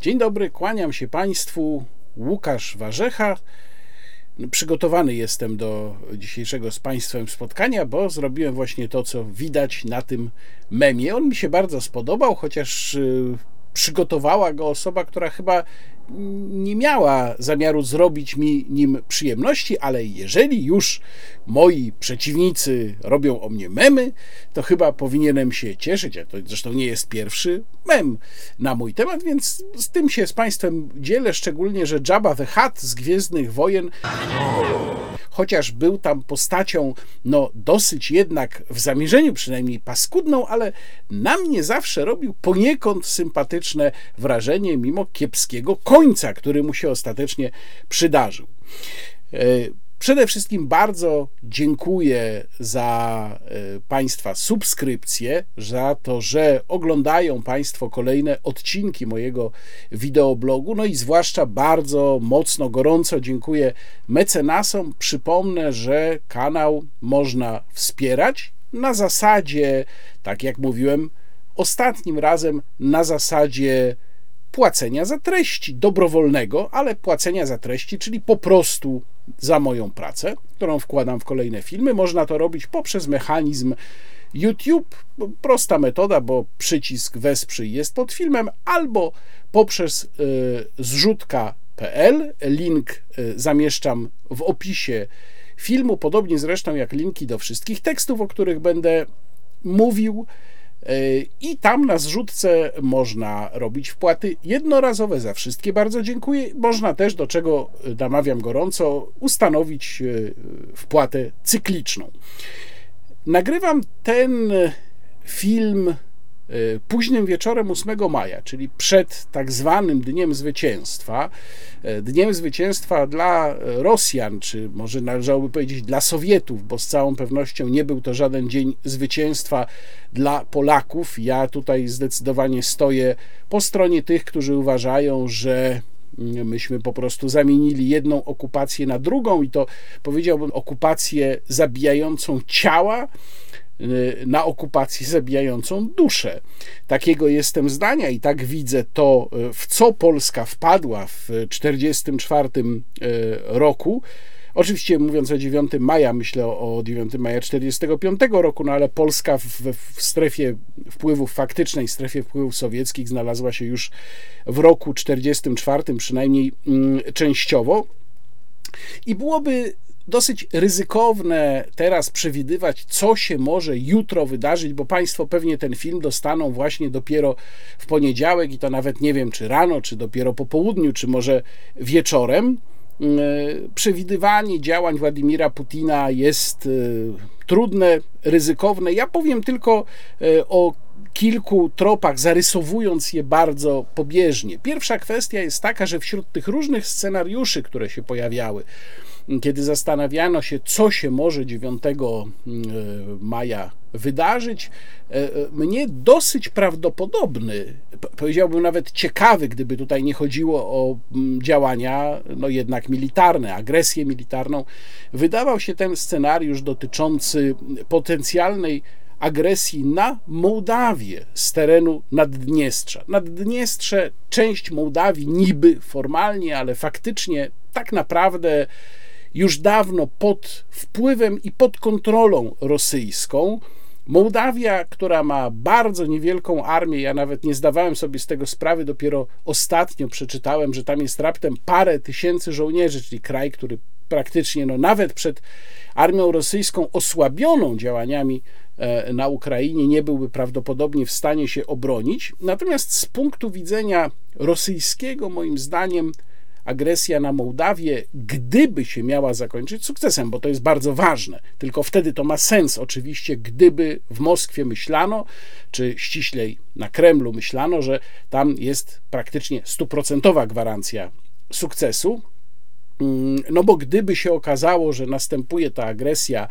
Dzień dobry, kłaniam się Państwu. Łukasz Warzecha. Przygotowany jestem do dzisiejszego z Państwem spotkania, bo zrobiłem właśnie to, co widać na tym memie. On mi się bardzo spodobał, chociaż y, przygotowała go osoba, która chyba nie miała zamiaru zrobić mi nim przyjemności, ale jeżeli już moi przeciwnicy robią o mnie memy, to chyba powinienem się cieszyć, a to zresztą nie jest pierwszy mem na mój temat, więc z tym się z Państwem dzielę, szczególnie, że Jabba the Hutt z Gwiezdnych Wojen chociaż był tam postacią, no dosyć jednak w zamierzeniu przynajmniej paskudną, ale na mnie zawsze robił poniekąd sympatyczne wrażenie, mimo kiepskiego końca, który mu się ostatecznie przydarzył. Przede wszystkim bardzo dziękuję za e, Państwa subskrypcje, za to, że oglądają Państwo kolejne odcinki mojego wideoblogu. No i zwłaszcza bardzo mocno, gorąco dziękuję mecenasom. Przypomnę, że kanał można wspierać na zasadzie, tak jak mówiłem ostatnim razem, na zasadzie płacenia za treści, dobrowolnego, ale płacenia za treści, czyli po prostu za moją pracę, którą wkładam w kolejne filmy. Można to robić poprzez mechanizm YouTube, prosta metoda, bo przycisk wesprzyj jest pod filmem, albo poprzez y, zrzutka.pl. Link y, zamieszczam w opisie filmu, podobnie zresztą jak linki do wszystkich tekstów, o których będę mówił. I tam na zrzutce można robić wpłaty jednorazowe za wszystkie. Bardzo dziękuję. Można też, do czego namawiam gorąco, ustanowić e, wpłatę cykliczną. Nagrywam ten film późnym wieczorem 8 maja, czyli przed tak zwanym Dniem Zwycięstwa, y, Dniem Zwycięstwa dla Rosjan, czy może należałoby powiedzieć dla Sowietów, bo z całą pewnością nie był to żaden dzień zwycięstwa dla Polaków. Ja tutaj zdecydowanie stoję po stronie tych, którzy uważają, że myśmy po prostu zamienili jedną okupację na drugą i to powiedziałbym okupację zabijającą ciała Y, na okupację zabijającą duszę. Takiego jestem zdania i tak widzę to, y, w co Polska wpadła w 1944 y, roku. Oczywiście mówiąc o 9 maja, myślę o 9 maja 1945 roku, no ale Polska w, w, strefie wpływów, faktycznej strefie wpływów sowieckich znalazła się już w roku 1944, przynajmniej mm, częściowo. I byłoby dosyć ryzykowne teraz przewidywać, co się może jutro wydarzyć, bo Państwo pewnie ten film dostaną właśnie dopiero w poniedziałek i to nawet nie wiem, czy rano, czy dopiero po południu, czy może wieczorem. E, przewidywanie działań Władimira Putina jest e, trudne, ryzykowne. Ja powiem tylko e, o kilku tropach, zarysowując je bardzo pobieżnie. Pierwsza kwestia jest taka, że wśród tych różnych scenariuszy, które się pojawiały, kiedy zastanawiano się, co się może 9 mm, maja wydarzyć, e, e, mnie dosyć prawdopodobny, powiedziałbym nawet ciekawy, gdyby tutaj nie chodziło o działania, no jednak militarne, agresję militarną, wydawał się ten scenariusz dotyczący potencjalnej agresji na Mołdawię z terenu Naddniestrza. Naddniestrze, część Mołdawii niby formalnie, ale faktycznie tak naprawdę już dawno pod wpływem i pod kontrolą rosyjską. Mołdawia, która ma bardzo niewielką armię, ja nawet nie zdawałem sobie z tego sprawy, dopiero ostatnio przeczytałem, że tam jest raptem parę tysięcy żołnierzy, czyli kraj, który praktycznie no, nawet przed armią rosyjską osłabioną działaniami na Ukrainie nie byłby prawdopodobnie w stanie się obronić. Natomiast z punktu widzenia rosyjskiego, moim zdaniem, agresja na Mołdawię, gdyby się miała zakończyć sukcesem, bo to jest bardzo ważne, tylko wtedy to ma sens oczywiście, gdyby w Moskwie myślano, czy ściślej na Kremlu myślano, że tam jest praktycznie stuprocentowa gwarancja sukcesu. Mm, no bo gdyby się okazało, że następuje ta agresja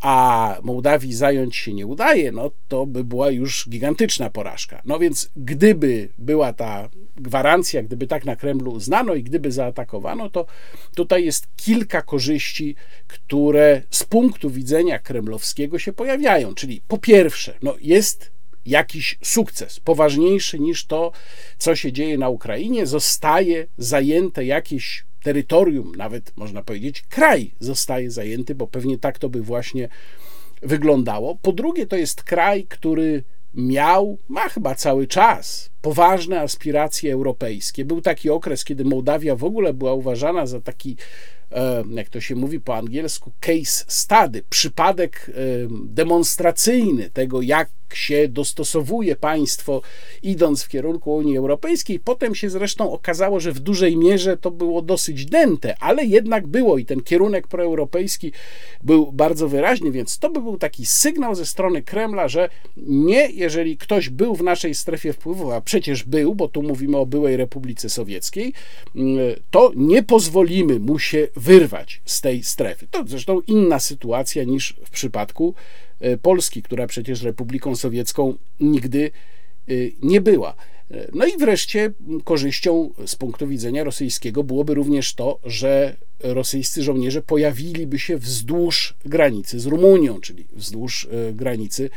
a Mołdawii zająć się nie udaje, no to by była już gigantyczna porażka. No więc gdyby była ta gwarancja, gdyby tak na Kremlu znano i gdyby zaatakowano, to tutaj jest kilka korzyści, które z punktu widzenia kremlowskiego się pojawiają. Czyli po pierwsze, no jest jakiś sukces, poważniejszy niż to, co się dzieje na Ukrainie. Zostaje zajęte jakieś terytorium, nawet można powiedzieć, kraj zostaje zajęty, bo pewnie tak to by właśnie wyglądało. Po drugie, to jest kraj, który miał, ma chyba cały czas poważne aspiracje europejskie. Był taki okres, kiedy Mołdawia w ogóle była uważana za taki jak to się mówi po angielsku, case study, przypadek e, demonstracyjny tego, jak się dostosowuje państwo, idąc w kierunku Unii Europejskiej. Potem się zresztą okazało, że w dużej mierze to było dosyć dęte, ale jednak było i ten kierunek proeuropejski był bardzo wyraźny, więc to by był taki sygnał ze strony Kremla, że nie, jeżeli ktoś był w naszej strefie wpływów, a przecież był, bo tu mówimy o byłej Republice Sowieckiej, to nie pozwolimy mu się wyrwać z tej strefy. To zresztą inna sytuacja niż w przypadku e, Polski, która przecież Republiką Sowiecką nigdy e, nie była. E, no i wreszcie korzyścią z punktu widzenia rosyjskiego byłoby również to, że rosyjscy żołnierze pojawiliby się wzdłuż granicy z Rumunią, czyli wzdłuż granicy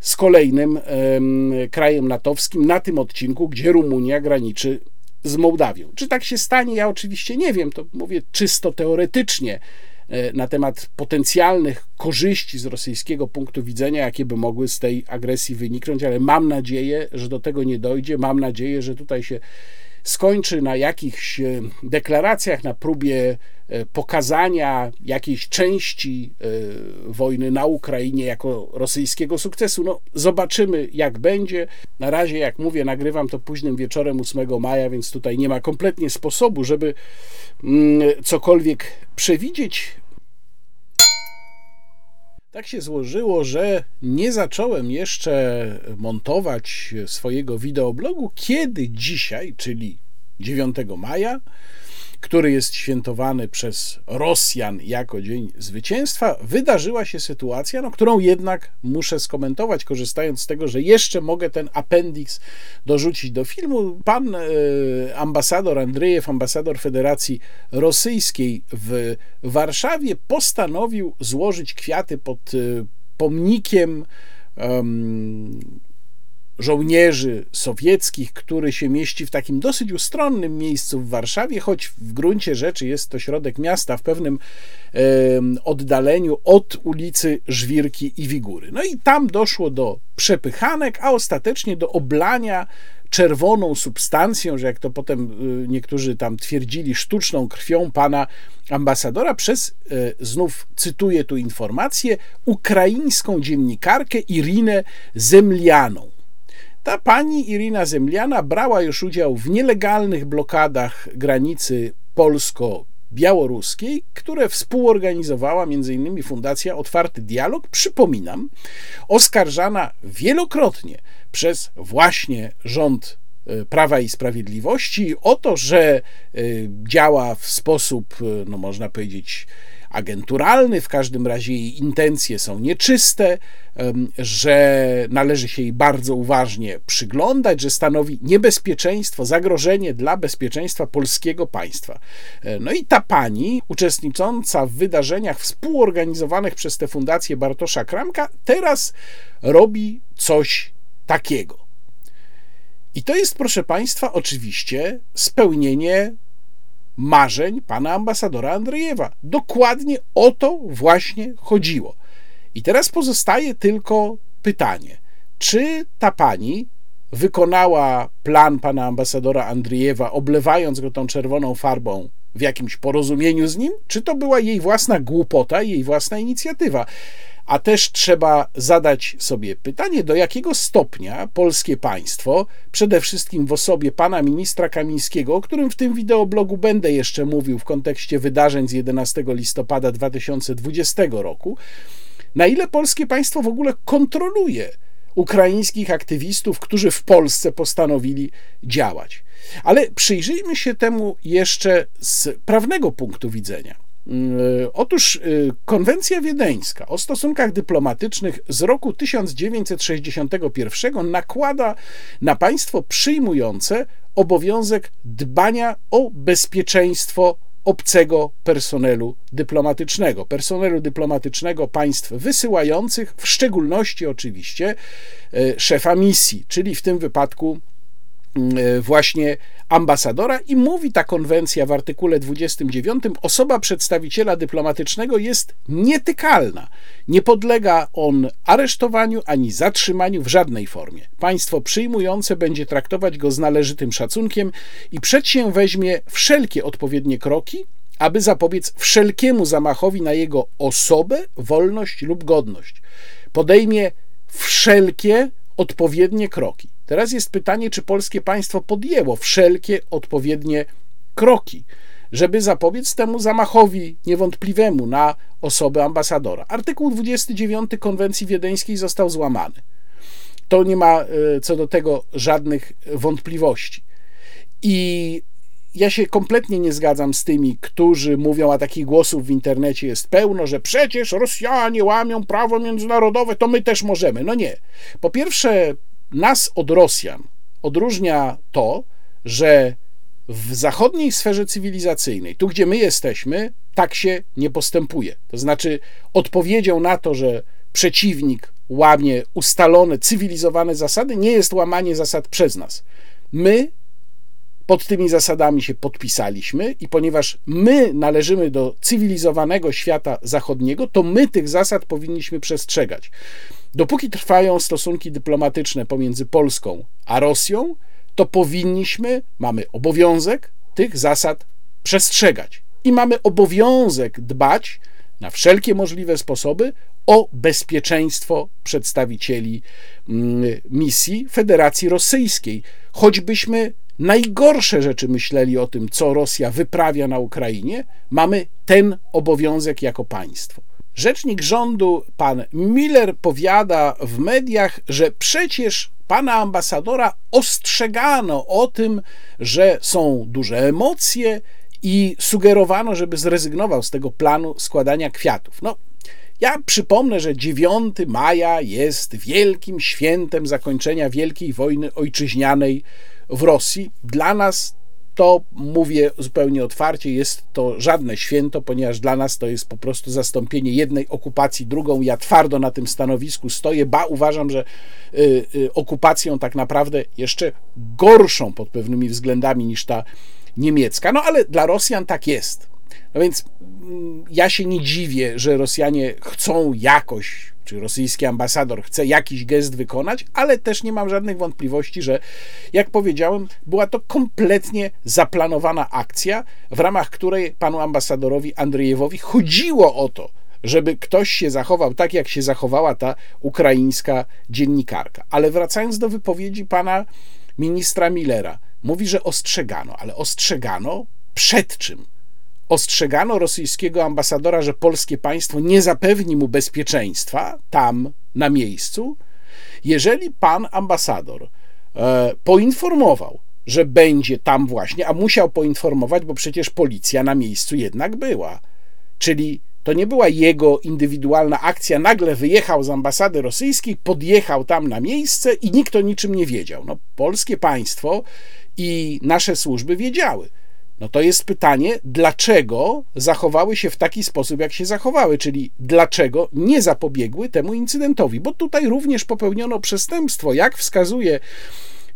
z kolejnym krajem natowskim na tym odcinku, gdzie Rumunia graniczy z Mołdawią. Czy tak się stanie? Ja oczywiście nie wiem, to mówię czysto teoretycznie e, na temat potencjalnych korzyści z rosyjskiego punktu widzenia, jakie by mogły z tej agresji wyniknąć, ale mam nadzieję, że do tego nie dojdzie. Mam nadzieję, że tutaj się skończy na jakichś e, deklaracjach, na próbie e, pokazania jakiejś części e, wojny na Ukrainie jako rosyjskiego sukcesu. No, zobaczymy, jak będzie. Na razie, jak mówię, nagrywam to późnym wieczorem 8 maja, więc tutaj nie ma kompletnie sposobu, żeby mm, cokolwiek przewidzieć. Tak się złożyło, że nie zacząłem jeszcze montować swojego wideoblogu, kiedy dzisiaj, czyli 9 maja, który jest świętowany przez Rosjan jako Dzień Zwycięstwa, wydarzyła się sytuacja, no, którą jednak muszę skomentować, korzystając z tego, że jeszcze mogę ten appendix dorzucić do filmu. Pan e, ambasador Andrzejew, ambasador Federacji Rosyjskiej w Warszawie, postanowił złożyć kwiaty pod e, pomnikiem żołnierzy sowieckich, który się mieści w takim dosyć ustronnym miejscu w Warszawie, choć w gruncie rzeczy jest to środek miasta w pewnym e, oddaleniu od ulicy Żwirki i Wigury. No i tam doszło do przepychanek, a ostatecznie do oblania czerwoną substancją, że jak to potem y, niektórzy tam twierdzili, sztuczną krwią pana ambasadora przez, y, znów cytuję tu informację, ukraińską dziennikarkę Irinę Zemlianą. Ta pani Irina Zemliana brała już udział w nielegalnych blokadach granicy polsko-białoruskiej, które współorganizowała m.in. Fundacja Otwarty Dialog, przypominam, oskarżana wielokrotnie przez właśnie rząd e, Prawa i Sprawiedliwości o to, że e, działa w sposób, e, no można powiedzieć, agenturalny, w każdym razie jej intencje są nieczyste, że należy się jej bardzo uważnie przyglądać, że stanowi niebezpieczeństwo, zagrożenie dla bezpieczeństwa polskiego państwa. E, no i ta pani, uczestnicząca w wydarzeniach współorganizowanych przez tę fundację Bartosza Kramka, teraz robi coś takiego. I to jest, proszę Państwa, oczywiście spełnienie marzeń pana ambasadora Andrzejewa. Dokładnie o to właśnie chodziło. I teraz pozostaje tylko pytanie, czy ta pani wykonała plan pana ambasadora Andrzejewa, oblewając go tą czerwoną farbą w jakimś porozumieniu z nim, czy to była jej własna głupota, jej własna inicjatywa? A też trzeba zadać sobie pytanie, do jakiego stopnia polskie państwo, przede wszystkim w osobie pana ministra Kamińskiego, o którym w tym wideoblogu będę jeszcze mówił w kontekście wydarzeń z 11 listopada 2020 roku, na ile polskie państwo w ogóle kontroluje ukraińskich aktywistów, którzy w Polsce postanowili działać. Ale przyjrzyjmy się temu jeszcze z prawnego punktu widzenia. E, otóż e, konwencja wiedeńska o stosunkach dyplomatycznych z roku 1961 nakłada na państwo przyjmujące obowiązek dbania o bezpieczeństwo obcego personelu dyplomatycznego. Personelu dyplomatycznego państw wysyłających, w szczególności oczywiście e, szefa misji, czyli w tym wypadku właśnie ambasadora i mówi ta konwencja w artykule 29, osoba przedstawiciela dyplomatycznego jest nietykalna. Nie podlega on aresztowaniu ani zatrzymaniu w żadnej formie. Państwo przyjmujące będzie traktować go z należytym szacunkiem i przedsięweźmie wszelkie odpowiednie kroki, aby zapobiec wszelkiemu zamachowi na jego osobę, wolność lub godność. Podejmie wszelkie odpowiednie kroki. Teraz jest pytanie, czy polskie państwo podjęło wszelkie odpowiednie kroki, żeby zapobiec temu zamachowi niewątpliwemu na osobę ambasadora. Artykuł 29 konwencji wiedeńskiej został złamany. To nie ma e, co do tego żadnych wątpliwości. I ja się kompletnie nie zgadzam z tymi, którzy mówią, a takich głosów w internecie jest pełno, że przecież Rosjanie łamią prawo międzynarodowe, to my też możemy. No nie. Po pierwsze, nas od Rosjan odróżnia to, że w zachodniej sferze cywilizacyjnej, tu gdzie my jesteśmy, tak się nie postępuje. To znaczy, odpowiedzią na to, że przeciwnik łamie ustalone, cywilizowane zasady, nie jest łamanie zasad przez nas. My pod tymi zasadami się podpisaliśmy i ponieważ my należymy do cywilizowanego świata zachodniego, to my tych zasad powinniśmy przestrzegać. Dopóki trwają stosunki dyplomatyczne pomiędzy Polską a Rosją, to powinniśmy, mamy obowiązek tych zasad przestrzegać i mamy obowiązek dbać na wszelkie możliwe sposoby o bezpieczeństwo przedstawicieli mm, misji Federacji Rosyjskiej. Choćbyśmy najgorsze rzeczy myśleli o tym, co Rosja wyprawia na Ukrainie, mamy ten obowiązek jako państwo. Rzecznik rządu, pan Miller, powiada w mediach, że przecież pana ambasadora ostrzegano o tym, że są duże emocje i sugerowano, żeby zrezygnował z tego planu składania kwiatów. No, ja przypomnę, że 9 maja jest wielkim świętem zakończenia Wielkiej Wojny Ojczyźnianej w Rosji. Dla nas to mówię zupełnie otwarcie, jest to żadne święto, ponieważ dla nas to jest po prostu zastąpienie jednej okupacji drugą. Ja twardo na tym stanowisku stoję, ba uważam, że y, y, okupacją tak naprawdę jeszcze gorszą pod pewnymi względami niż ta niemiecka. No ale dla Rosjan tak jest. No więc mm, ja się nie dziwię, że Rosjanie chcą jakoś czy rosyjski ambasador chce jakiś gest wykonać, ale też nie mam żadnych wątpliwości, że jak powiedziałem, była to kompletnie zaplanowana akcja, w ramach której panu ambasadorowi Andrzejewowi chodziło o to, żeby ktoś się zachował tak, jak się zachowała ta ukraińska dziennikarka. Ale wracając do wypowiedzi pana ministra Millera, mówi, że ostrzegano, ale ostrzegano przed czym? Ostrzegano rosyjskiego ambasadora, że polskie państwo nie zapewni mu bezpieczeństwa tam na miejscu, jeżeli pan ambasador e, poinformował, że będzie tam właśnie, a musiał poinformować, bo przecież policja na miejscu jednak była. Czyli to nie była jego indywidualna akcja, nagle wyjechał z ambasady rosyjskiej, podjechał tam na miejsce i nikt o niczym nie wiedział. No, polskie państwo i nasze służby wiedziały. No to jest pytanie, dlaczego zachowały się w taki sposób, jak się zachowały, czyli dlaczego nie zapobiegły temu incydentowi, bo tutaj również popełniono przestępstwo, jak wskazuje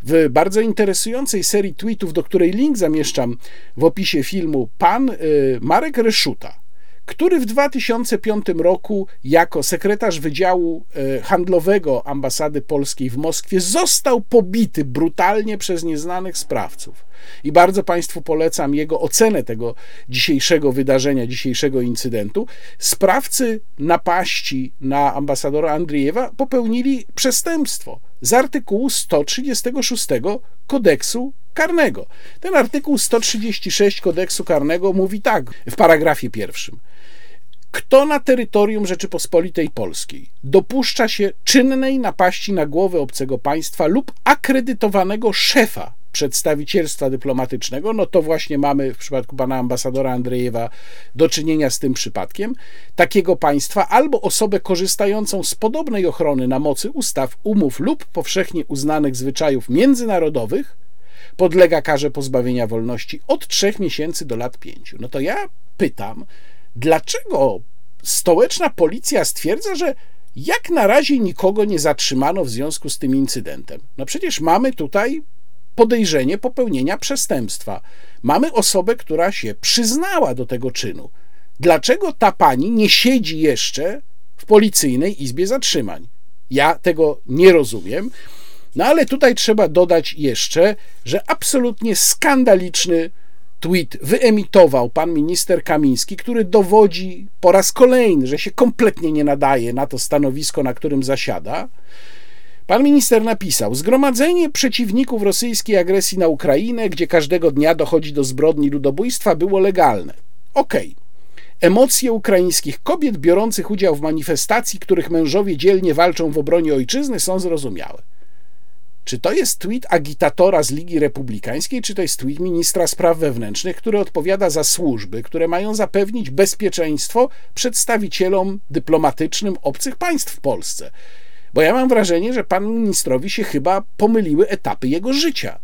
w bardzo interesującej serii tweetów, do której link zamieszczam w opisie filmu, pan y, Marek Ryszuta który w 2005 roku jako sekretarz Wydziału e, Handlowego Ambasady Polskiej w Moskwie został pobity brutalnie przez nieznanych sprawców. I bardzo Państwu polecam jego ocenę tego dzisiejszego wydarzenia, dzisiejszego incydentu. Sprawcy napaści na ambasadora Andriejewa popełnili przestępstwo z artykułu 136 kodeksu karnego. Ten artykuł 136 kodeksu karnego mówi tak w paragrafie pierwszym. Kto na terytorium Rzeczypospolitej Polskiej dopuszcza się czynnej napaści na głowę obcego państwa lub akredytowanego szefa przedstawicielstwa dyplomatycznego, no to właśnie mamy w przypadku pana ambasadora Andrzejewa do czynienia z tym przypadkiem, takiego państwa albo osobę korzystającą z podobnej ochrony na mocy ustaw, umów lub powszechnie uznanych zwyczajów międzynarodowych, podlega karze pozbawienia wolności od 3 miesięcy do lat 5. No to ja pytam, dlaczego stołeczna policja stwierdza, że jak na razie nikogo nie zatrzymano w związku z tym incydentem? No przecież mamy tutaj podejrzenie popełnienia przestępstwa. Mamy osobę, która się przyznała do tego czynu. Dlaczego ta pani nie siedzi jeszcze w policyjnej izbie zatrzymań? Ja tego nie rozumiem. No ale tutaj trzeba dodać jeszcze, że absolutnie skandaliczny tweet wyemitował pan minister Kamiński, który dowodzi po raz kolejny, że się kompletnie nie nadaje na to stanowisko, na którym zasiada. Pan minister napisał: Zgromadzenie przeciwników rosyjskiej agresji na Ukrainę, gdzie każdego dnia dochodzi do zbrodni ludobójstwa, było legalne. Okej. Okay. Emocje ukraińskich kobiet biorących udział w manifestacji, których mężowie dzielnie walczą w obronie ojczyzny, są zrozumiałe. Czy to jest tweet agitatora z Ligi Republikańskiej, czy to jest tweet ministra spraw wewnętrznych, który odpowiada za służby, które mają zapewnić bezpieczeństwo przedstawicielom dyplomatycznym obcych państw w Polsce? Bo ja mam wrażenie, że panu ministrowi się chyba pomyliły etapy jego życia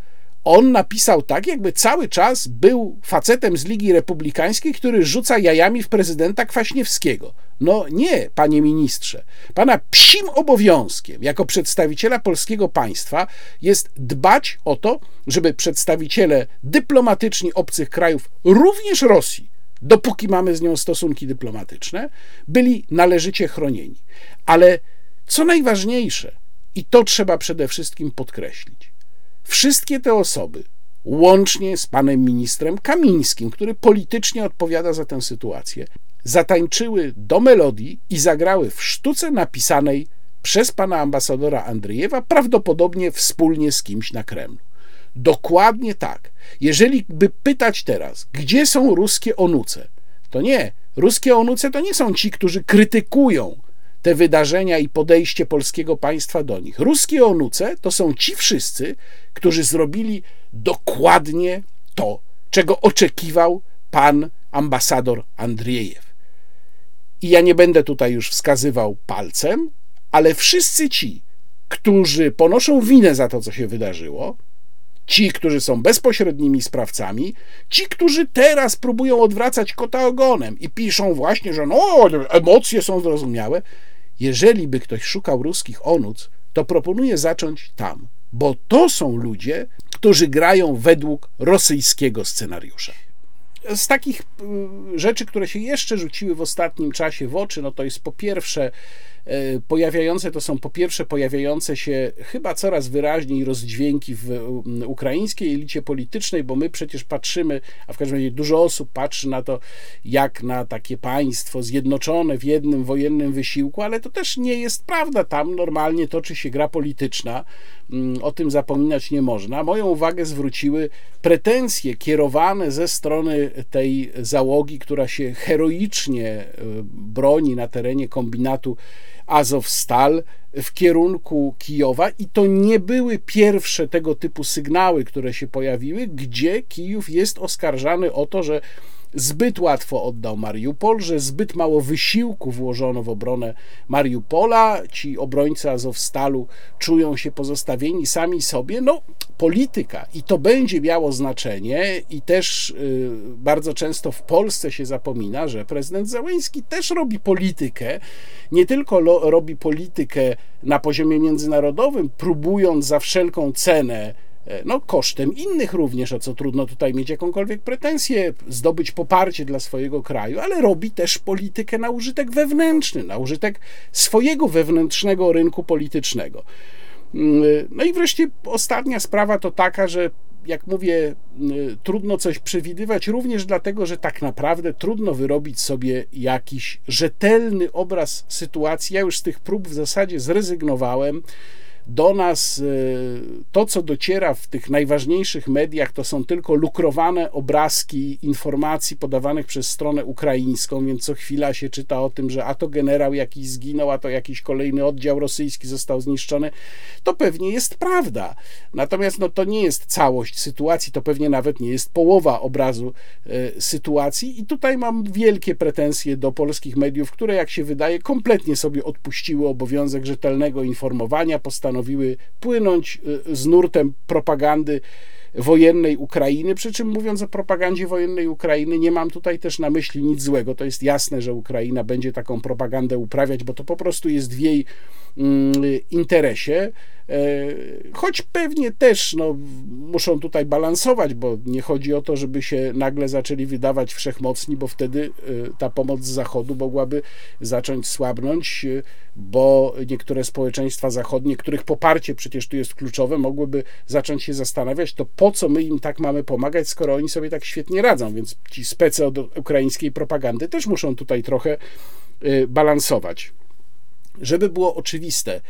on napisał tak, jakby cały czas był facetem z Ligi Republikańskiej, który rzuca jajami w prezydenta Kwaśniewskiego. No nie, panie ministrze. Pana psim obowiązkiem jako przedstawiciela polskiego państwa jest dbać o to, żeby przedstawiciele dyplomatyczni obcych krajów, również Rosji, dopóki mamy z nią stosunki dyplomatyczne, byli należycie chronieni. Ale co najważniejsze, i to trzeba przede wszystkim podkreślić, Wszystkie te osoby, łącznie z panem ministrem Kamińskim, który politycznie odpowiada za tę sytuację, zatańczyły do melodii i zagrały w sztuce napisanej przez pana ambasadora Andrzejewa, prawdopodobnie wspólnie z kimś na Kremlu. Dokładnie tak. Jeżeli by pytać teraz, gdzie są ruskie onuce, to nie. Ruskie onuce to nie są ci, którzy krytykują te wydarzenia i podejście polskiego państwa do nich. Ruskie onuce to są ci wszyscy, którzy zrobili dokładnie to, czego oczekiwał pan ambasador Andriejew. I ja nie będę tutaj już wskazywał palcem, ale wszyscy ci, którzy ponoszą winę za to, co się wydarzyło, ci, którzy są bezpośrednimi sprawcami, ci, którzy teraz próbują odwracać kota ogonem i piszą właśnie, że no, emocje są zrozumiałe. Jeżeli by ktoś szukał ruskich onuc, to proponuję zacząć tam, bo to są ludzie, którzy grają według rosyjskiego scenariusza. Z takich y, rzeczy, które się jeszcze rzuciły w ostatnim czasie w oczy, no to jest po pierwsze pojawiające to są po pierwsze pojawiające się chyba coraz wyraźniej rozdźwięki w ukraińskiej elicie politycznej, bo my przecież patrzymy, a w każdym razie dużo osób patrzy na to, jak na takie państwo zjednoczone w jednym wojennym wysiłku, ale to też nie jest prawda. Tam normalnie toczy się gra polityczna. Mm, o tym zapominać nie można. Moją uwagę zwróciły pretensje kierowane ze strony tej załogi, która się heroicznie e, broni na terenie kombinatu Azowstal w kierunku Kijowa i to nie były pierwsze tego typu sygnały, które się pojawiły, gdzie Kijów jest oskarżany o to, że zbyt łatwo oddał Mariupol, że zbyt mało wysiłku włożono w obronę Mariupola. Ci obrońcy Azowstalu czują się pozostawieni sami sobie. No, polityka i to będzie miało znaczenie i też y, bardzo często w Polsce się zapomina, że prezydent Załęski też robi politykę, nie tylko lo, robi politykę na poziomie międzynarodowym, próbując za wszelką cenę no, kosztem innych również, o co trudno tutaj mieć jakąkolwiek pretensję, zdobyć poparcie dla swojego kraju, ale robi też politykę na użytek wewnętrzny, na użytek swojego wewnętrznego rynku politycznego. Mm, no i wreszcie ostatnia sprawa to taka, że jak mówię, mm, trudno coś przewidywać, również dlatego, że tak naprawdę trudno wyrobić sobie jakiś rzetelny obraz sytuacji. Ja już z tych prób w zasadzie zrezygnowałem do nas y, to, co dociera w tych najważniejszych mediach, to są tylko lukrowane obrazki informacji podawanych przez stronę ukraińską, więc co chwila się czyta o tym, że a to generał jakiś zginął, a to jakiś kolejny oddział rosyjski został zniszczony. To pewnie jest prawda. Natomiast no, to nie jest całość sytuacji, to pewnie nawet nie jest połowa obrazu y, sytuacji. I tutaj mam wielkie pretensje do polskich mediów, które, jak się wydaje, kompletnie sobie odpuściły obowiązek rzetelnego informowania, postanowiły postanowiły płynąć y, z nurtem propagandy wojennej Ukrainy. Przy czym mówiąc o propagandzie wojennej Ukrainy, nie mam tutaj też na myśli nic złego. To jest jasne, że Ukraina będzie taką propagandę uprawiać, bo to po prostu jest w jej mm, interesie. E, choć pewnie też no, muszą tutaj balansować, bo nie chodzi o to, żeby się nagle zaczęli wydawać wszechmocni, bo wtedy e, ta pomoc z Zachodu mogłaby zacząć słabnąć, e, bo niektóre społeczeństwa zachodnie, których poparcie przecież tu jest kluczowe, mogłyby zacząć się zastanawiać, to po co my im tak mamy pomagać, skoro oni sobie tak świetnie radzą. Więc ci specy od ukraińskiej propagandy też muszą tutaj trochę balansować. Żeby było oczywiste,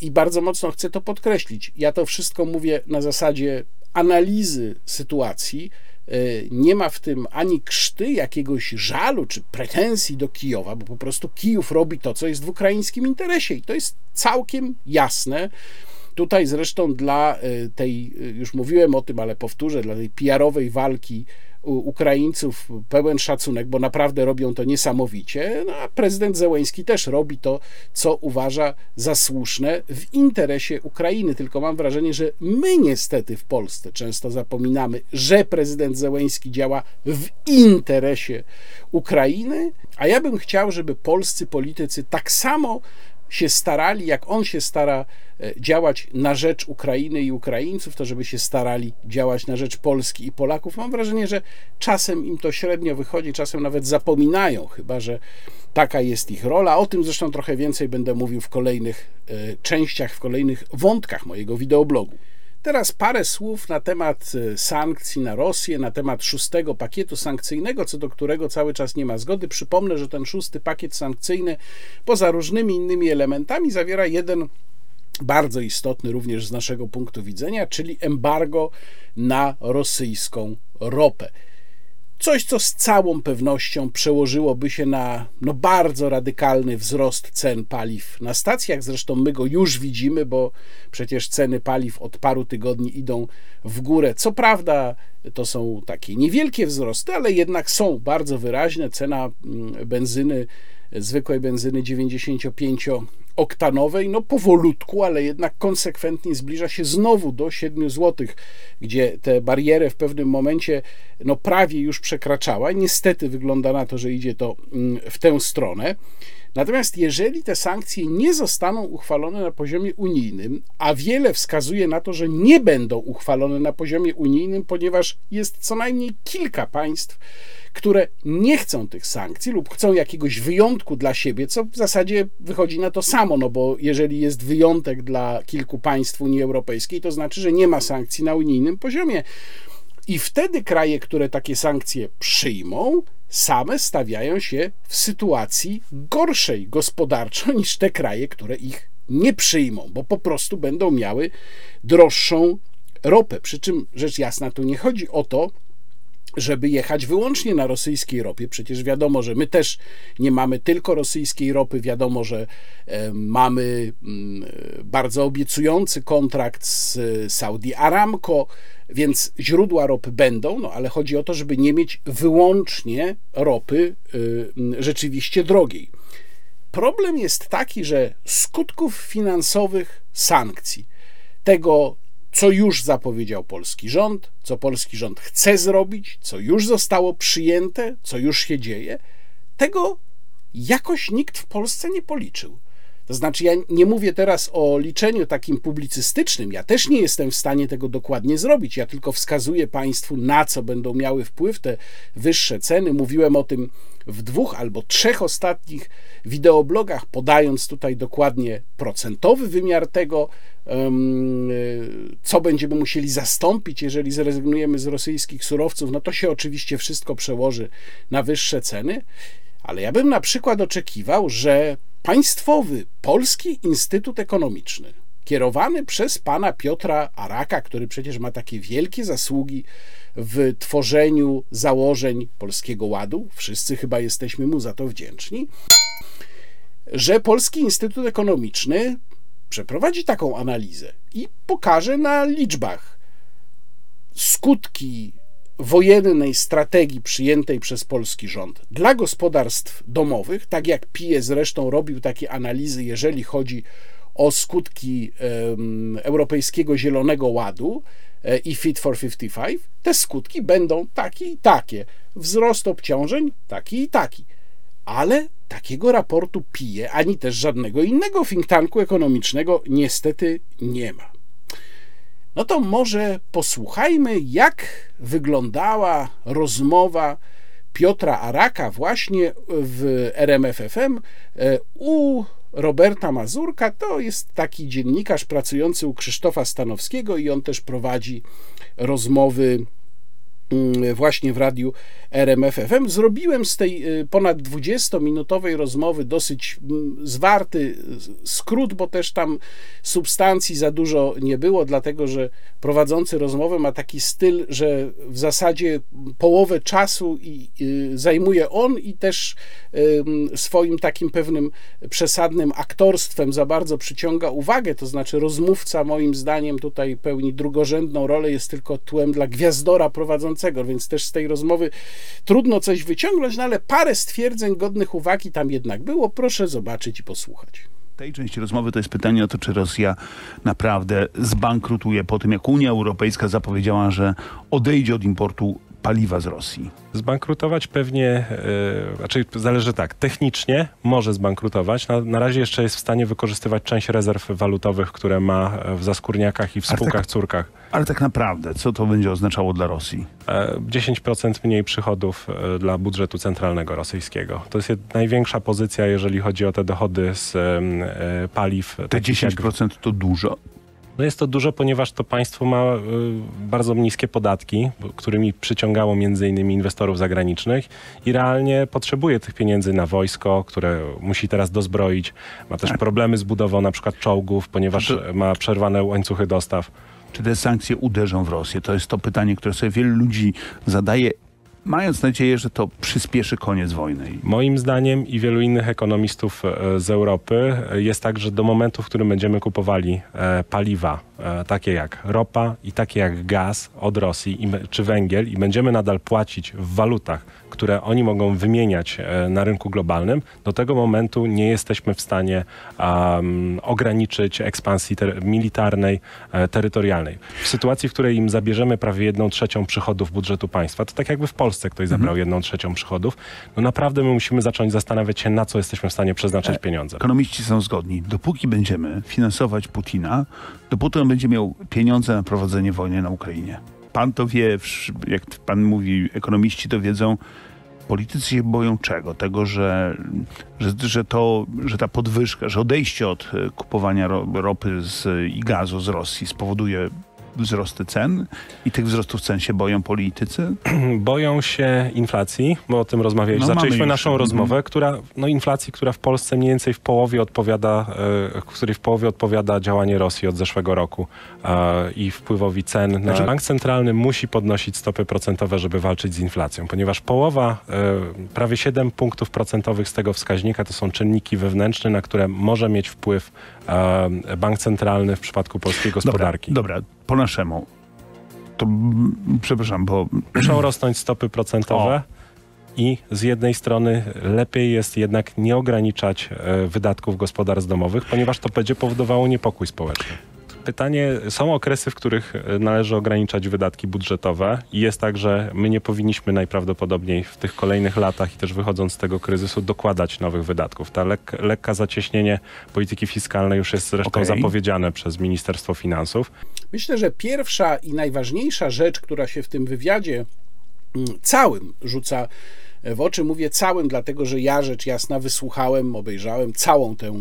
I bardzo mocno chcę to podkreślić. Ja to wszystko mówię na zasadzie analizy sytuacji. E, nie ma w tym ani krzty jakiegoś żalu czy pretensji do Kijowa, bo po prostu Kijów robi to, co jest w ukraińskim interesie i to jest całkiem jasne. Tutaj zresztą dla e, tej, już mówiłem o tym, ale powtórzę, dla tej PR-owej walki Ukraińców pełen szacunek, bo naprawdę robią to niesamowicie, no a prezydent Zełęński też robi to, co uważa za słuszne w interesie Ukrainy. Tylko mam wrażenie, że my niestety w Polsce często zapominamy, że prezydent Zełęński działa w interesie Ukrainy, a ja bym chciał, żeby polscy politycy tak samo się starali, jak on się stara e, działać na rzecz Ukrainy i Ukraińców, to żeby się starali działać na rzecz Polski i Polaków. Mam wrażenie, że czasem im to średnio wychodzi, czasem nawet zapominają, chyba że taka jest ich rola. O tym zresztą trochę więcej będę mówił w kolejnych e, częściach, w kolejnych wątkach mojego wideoblogu. Teraz parę słów na temat e, sankcji na Rosję, na temat szóstego pakietu sankcyjnego, co do którego cały czas nie ma zgody. Przypomnę, że ten szósty pakiet sankcyjny, poza różnymi innymi elementami, zawiera jeden bardzo istotny również z naszego punktu widzenia, czyli embargo na rosyjską ropę. Coś, co z całą pewnością przełożyłoby się na no, bardzo radykalny wzrost cen paliw na stacjach. Zresztą my go już widzimy, bo przecież ceny paliw od paru tygodni idą w górę. Co prawda, to są takie niewielkie wzrosty, ale jednak są bardzo wyraźne. Cena mm, benzyny zwykłej benzyny 95-oktanowej, no powolutku, ale jednak konsekwentnie zbliża się znowu do 7 zł, gdzie tę barierę w pewnym momencie no prawie już przekraczała. Niestety wygląda na to, że idzie to mm, w tę stronę. Natomiast jeżeli te sankcje nie zostaną uchwalone na poziomie unijnym, a wiele wskazuje na to, że nie będą uchwalone na poziomie unijnym, ponieważ jest co najmniej kilka państw, które nie chcą tych sankcji lub chcą jakiegoś wyjątku dla siebie, co w zasadzie wychodzi na to samo, no bo jeżeli jest wyjątek dla kilku państw Unii Europejskiej, to znaczy, że nie ma sankcji na unijnym poziomie. I wtedy kraje, które takie sankcje przyjmą, same stawiają się w sytuacji gorszej gospodarczo niż te kraje, które ich nie przyjmą, bo po prostu będą miały droższą ropę. Przy czym rzecz jasna, tu nie chodzi o to, żeby jechać wyłącznie na rosyjskiej ropie. Przecież wiadomo, że my też nie mamy tylko rosyjskiej ropy. Wiadomo, że e, mamy mm, bardzo obiecujący kontrakt z Saudi Aramco, więc źródła ropy będą, no ale chodzi o to, żeby nie mieć wyłącznie ropy y, rzeczywiście drogiej. Problem jest taki, że skutków finansowych sankcji, tego co już zapowiedział polski rząd, co polski rząd chce zrobić, co już zostało przyjęte, co już się dzieje, tego jakoś nikt w Polsce nie policzył. To znaczy, ja nie mówię teraz o liczeniu takim publicystycznym, ja też nie jestem w stanie tego dokładnie zrobić. Ja tylko wskazuję Państwu, na co będą miały wpływ te wyższe ceny. Mówiłem o tym w dwóch albo trzech ostatnich wideoblogach, podając tutaj dokładnie procentowy wymiar tego, co będziemy musieli zastąpić, jeżeli zrezygnujemy z rosyjskich surowców. No to się oczywiście wszystko przełoży na wyższe ceny. Ale ja bym na przykład oczekiwał, że Państwowy Polski Instytut Ekonomiczny, kierowany przez pana Piotra Araka, który przecież ma takie wielkie zasługi w tworzeniu założeń Polskiego Ładu, wszyscy chyba jesteśmy mu za to wdzięczni, że Polski Instytut Ekonomiczny przeprowadzi taką analizę i pokaże na liczbach skutki wojennej strategii przyjętej przez polski rząd dla gospodarstw domowych, tak jak PIE zresztą robił takie analizy, jeżeli chodzi o skutki Europejskiego Zielonego Ładu, e, i Fit for 55, te skutki będą takie i takie. Wzrost obciążeń taki i taki. Ale takiego raportu PIE ani też żadnego innego think tanku ekonomicznego niestety nie ma. No to może posłuchajmy, jak wyglądała rozmowa Piotra Araka właśnie w RMFFM e, u Roberta Mazurka. To jest taki dziennikarz pracujący u Krzysztofa Stanowskiego i on też prowadzi rozmowy właśnie w radiu RMFFM. Zrobiłem z tej y, ponad 20-minutowej rozmowy dosyć mm, zwarty skrót, bo też tam substancji za dużo nie było, dlatego że prowadzący rozmowę ma taki styl, że w zasadzie połowę czasu y, zajmuje on i też swoim takim pewnym przesadnym aktorstwem za bardzo przyciąga uwagę, to znaczy rozmówca moim zdaniem tutaj pełni drugorzędną rolę, jest tylko tłem dla gwiazdora prowadzącego więc też z tej rozmowy trudno coś wyciągnąć, no ale parę stwierdzeń godnych uwagi tam jednak było. Proszę zobaczyć i posłuchać tej części rozmowy to jest pytanie o to, czy Rosja naprawdę zbankrutuje po tym, jak Unia Europejska zapowiedziała, że odejdzie od importu paliwa z Rosji? Zbankrutować pewnie, yy, znaczy zależy tak, technicznie może zbankrutować. Na, na razie jeszcze jest w stanie wykorzystywać część rezerw walutowych, które ma w zaskórniakach i w spółkach tak, córkach. Ale tak naprawdę, co to będzie oznaczało dla Rosji? 10% e, mniej przychodów e, dla budżetu centralnego rosyjskiego. To jest największa pozycja, jeżeli chodzi o te dochody z paliw. Te 10% jak... to dużo? No jest to dużo, ponieważ to państwo ma y, bardzo niskie podatki, którymi przyciągało między innymi inwestorów zagranicznych i realnie potrzebuje tych pieniędzy na wojsko, które musi teraz dozbroić. Ma też tak. problemy z budową na przykład czołgów, ponieważ ma przerwane łańcuchy dostaw. Czy te sankcje uderzą w Rosję? To jest to pytanie, które sobie wielu ludzi zadaje mając nadzieję, że to przyspieszy koniec wojny. Moim zdaniem i wielu innych ekonomistów e, z Europy e, jest tak, że do momentu, w którym będziemy kupowali e, paliwa, takie jak ropa i takie jak gaz od Rosji czy węgiel i będziemy nadal płacić w walutach, które oni mogą wymieniać na rynku globalnym, do tego momentu nie jesteśmy w stanie um, ograniczyć ekspansji ter militarnej, terytorialnej. W sytuacji, w której im zabierzemy prawie jedną trzecią przychodów budżetu państwa, to tak jakby w Polsce ktoś zabrał mhm. jedną trzecią przychodów, no naprawdę my musimy zacząć zastanawiać się, na co jesteśmy w stanie przeznaczyć e, pieniądze. Ekonomiści są zgodni. Dopóki będziemy finansować Putina, dopóty on będzie miał pieniądze na prowadzenie wojny na Ukrainie. Pan to wie, jak pan mówi, ekonomiści to wiedzą, politycy się boją czego? Tego, że, że, że, to, że ta podwyżka, że odejście od e, kupowania ropy z, i gazu z Rosji spowoduje wzrosty cen i tych wzrostów cen się boją politycy? Boją się inflacji, bo o tym rozmawialiśmy. No, Zaczęliśmy naszą już. rozmowę, która, no inflacji, która w Polsce mniej więcej w połowie odpowiada, e, której w połowie odpowiada działanie Rosji od zeszłego roku e, i wpływowi cen. Znaczy... Bank Centralny musi podnosić stopy procentowe, żeby walczyć z inflacją, ponieważ połowa, e, prawie 7 punktów procentowych z tego wskaźnika to są czynniki wewnętrzne, na które może mieć wpływ bank centralny w przypadku polskiej gospodarki. Dobra, dobra po naszemu. To przepraszam, bo. Muszą rosnąć stopy procentowe. O. I z jednej strony lepiej jest jednak nie ograniczać e, wydatków gospodarstw domowych, ponieważ to będzie powodowało niepokój społeczny pytanie, są okresy, w których e, należy ograniczać wydatki budżetowe i jest tak, że my nie powinniśmy najprawdopodobniej w tych kolejnych latach i też wychodząc z tego kryzysu dokładać nowych wydatków. Ta lek lekka zacieśnienie polityki fiskalnej już jest zresztą okay. zapowiedziane przez Ministerstwo Finansów. Myślę, że pierwsza i najważniejsza rzecz, która się w tym wywiadzie mm, całym rzuca w oczy, mówię całym, dlatego że ja rzecz jasna wysłuchałem, obejrzałem całą tę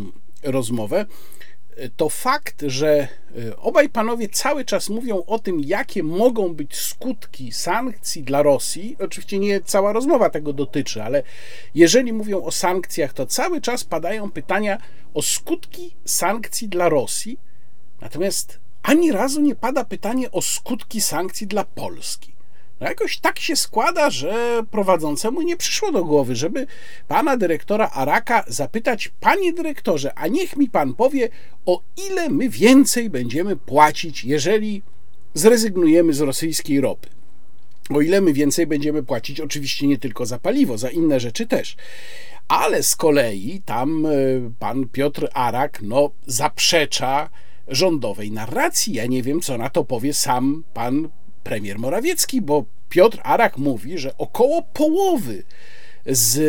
rozmowę, to fakt, że e, obaj panowie cały czas mówią o tym, jakie mogą być skutki sankcji dla Rosji. Oczywiście nie cała rozmowa tego dotyczy, ale jeżeli mówią o sankcjach, to cały czas padają pytania o skutki sankcji dla Rosji. Natomiast ani razu nie pada pytanie o skutki sankcji dla Polski. No jakoś tak się składa, że prowadzącemu nie przyszło do głowy, żeby pana dyrektora Araka zapytać, panie dyrektorze, a niech mi pan powie, o ile my więcej będziemy płacić, jeżeli zrezygnujemy z rosyjskiej ropy. O ile my więcej będziemy płacić, oczywiście nie tylko za paliwo, za inne rzeczy też. Ale z kolei tam e, pan Piotr Arak no, zaprzecza rządowej narracji. Ja nie wiem, co na to powie sam pan premier Morawiecki, bo Piotr Arak mówi, że około połowy z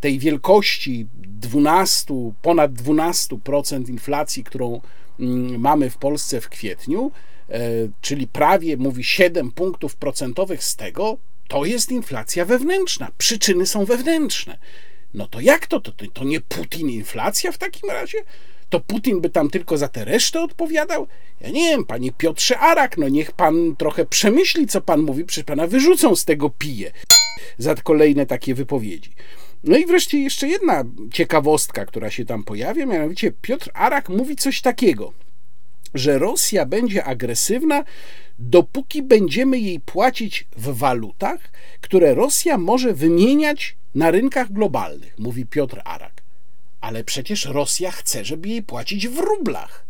tej wielkości 12, ponad 12% inflacji, którą mm, mamy w Polsce w kwietniu, e, czyli prawie mówi 7 punktów procentowych z tego, to jest inflacja wewnętrzna. Przyczyny są wewnętrzne. No to jak to? To, to nie Putin inflacja w takim razie? To Putin by tam tylko za tę resztę odpowiadał? Ja nie wiem, panie Piotrze Arak, no niech pan trochę przemyśli, co pan mówi, przecież pana wyrzucą z tego pije za kolejne takie wypowiedzi. No i wreszcie jeszcze jedna ciekawostka, która się tam pojawia, mianowicie Piotr Arak mówi coś takiego, że Rosja będzie agresywna, dopóki będziemy jej płacić w walutach, które Rosja może wymieniać na rynkach globalnych, mówi Piotr Arak. Ale przecież Rosja chce, żeby jej płacić w rublach.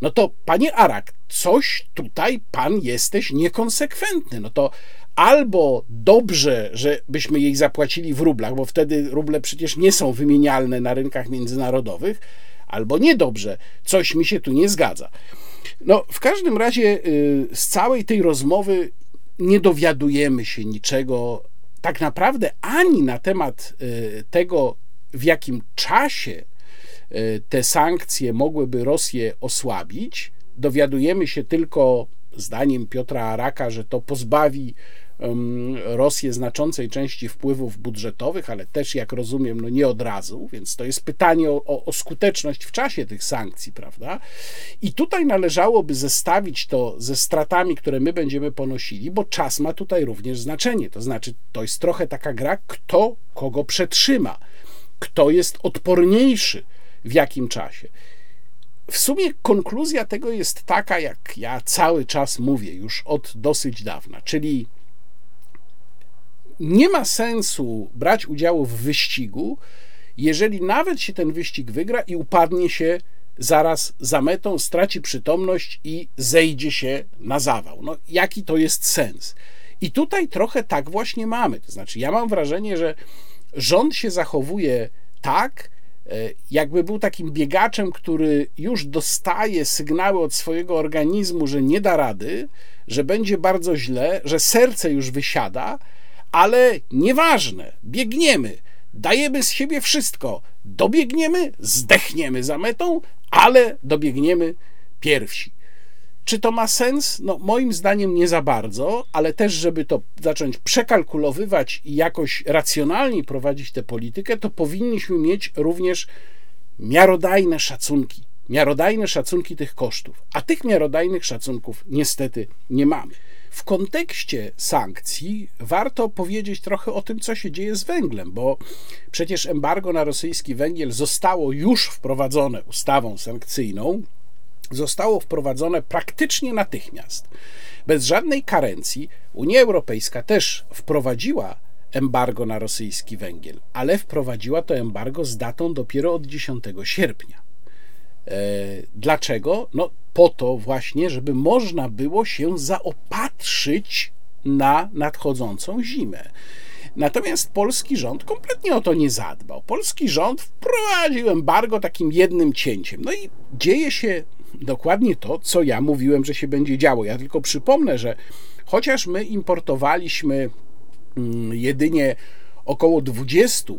No to, panie Arak, coś tutaj pan jesteś niekonsekwentny. No to albo dobrze, żebyśmy jej zapłacili w rublach, bo wtedy ruble przecież nie są wymienialne na rynkach międzynarodowych, albo niedobrze, coś mi się tu nie zgadza. No, w każdym razie y, z całej tej rozmowy nie dowiadujemy się niczego tak naprawdę ani na temat y, tego, w jakim czasie y, te sankcje mogłyby Rosję osłabić. Dowiadujemy się tylko, zdaniem Piotra Araka, że to pozbawi Rosję znaczącej części wpływów budżetowych, ale też, jak rozumiem, no nie od razu, więc to jest pytanie o, o, skuteczność w czasie tych sankcji, prawda? I tutaj należałoby zestawić to ze stratami, które my będziemy ponosili, bo czas ma tutaj również znaczenie. To znaczy, to jest trochę taka gra, kto kogo przetrzyma, kto jest odporniejszy w jakim czasie. W sumie konkluzja tego jest taka, jak ja cały czas mówię już od dosyć dawna, czyli nie ma sensu brać udziału w wyścigu, jeżeli nawet się ten wyścig wygra i upadnie się zaraz za metą, straci przytomność i zejdzie się na zawał. No, jaki to jest sens? I tutaj trochę tak właśnie mamy. To znaczy, ja mam wrażenie, że rząd się zachowuje tak, e, jakby był takim biegaczem, który już dostaje sygnały od swojego organizmu, że nie da rady, że będzie bardzo źle, że serce już wysiada, ale nieważne, biegniemy, dajemy z siebie wszystko, dobiegniemy, zdechniemy za metą, ale dobiegniemy pierwsi. Czy to ma sens? No, moim zdaniem nie za bardzo, ale też, żeby to zacząć przekalkulowywać i jakoś racjonalnie prowadzić tę politykę, to powinniśmy mieć również miarodajne szacunki. Miarodajne szacunki tych kosztów. A tych miarodajnych szacunków niestety nie mamy. W kontekście sankcji warto powiedzieć trochę o tym, co się dzieje z węglem, bo przecież embargo na rosyjski węgiel zostało już wprowadzone ustawą sankcyjną, zostało wprowadzone praktycznie natychmiast. Bez żadnej karencji Unia Europejska też wprowadziła embargo na rosyjski węgiel, ale wprowadziła to embargo z datą dopiero od 10 sierpnia. E, dlaczego? No po to właśnie, żeby można było się zaopatrzyć na nadchodzącą zimę. Natomiast polski rząd kompletnie o to nie zadbał. Polski rząd wprowadził embargo takim jednym cięciem. No i dzieje się dokładnie to, co ja mówiłem, że się będzie działo. Ja tylko przypomnę, że chociaż my importowaliśmy mm, jedynie około 20%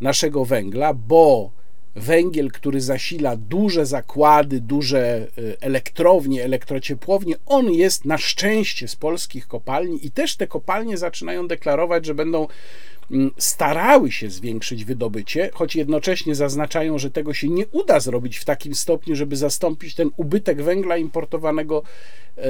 naszego węgla, bo węgiel, który zasila duże zakłady, duże y, elektrownie, elektrociepłownie, on jest na szczęście z polskich kopalni i też te kopalnie zaczynają deklarować, że będą starały się zwiększyć wydobycie, choć jednocześnie zaznaczają, że tego się nie uda zrobić w takim stopniu, żeby zastąpić ten ubytek węgla importowanego e,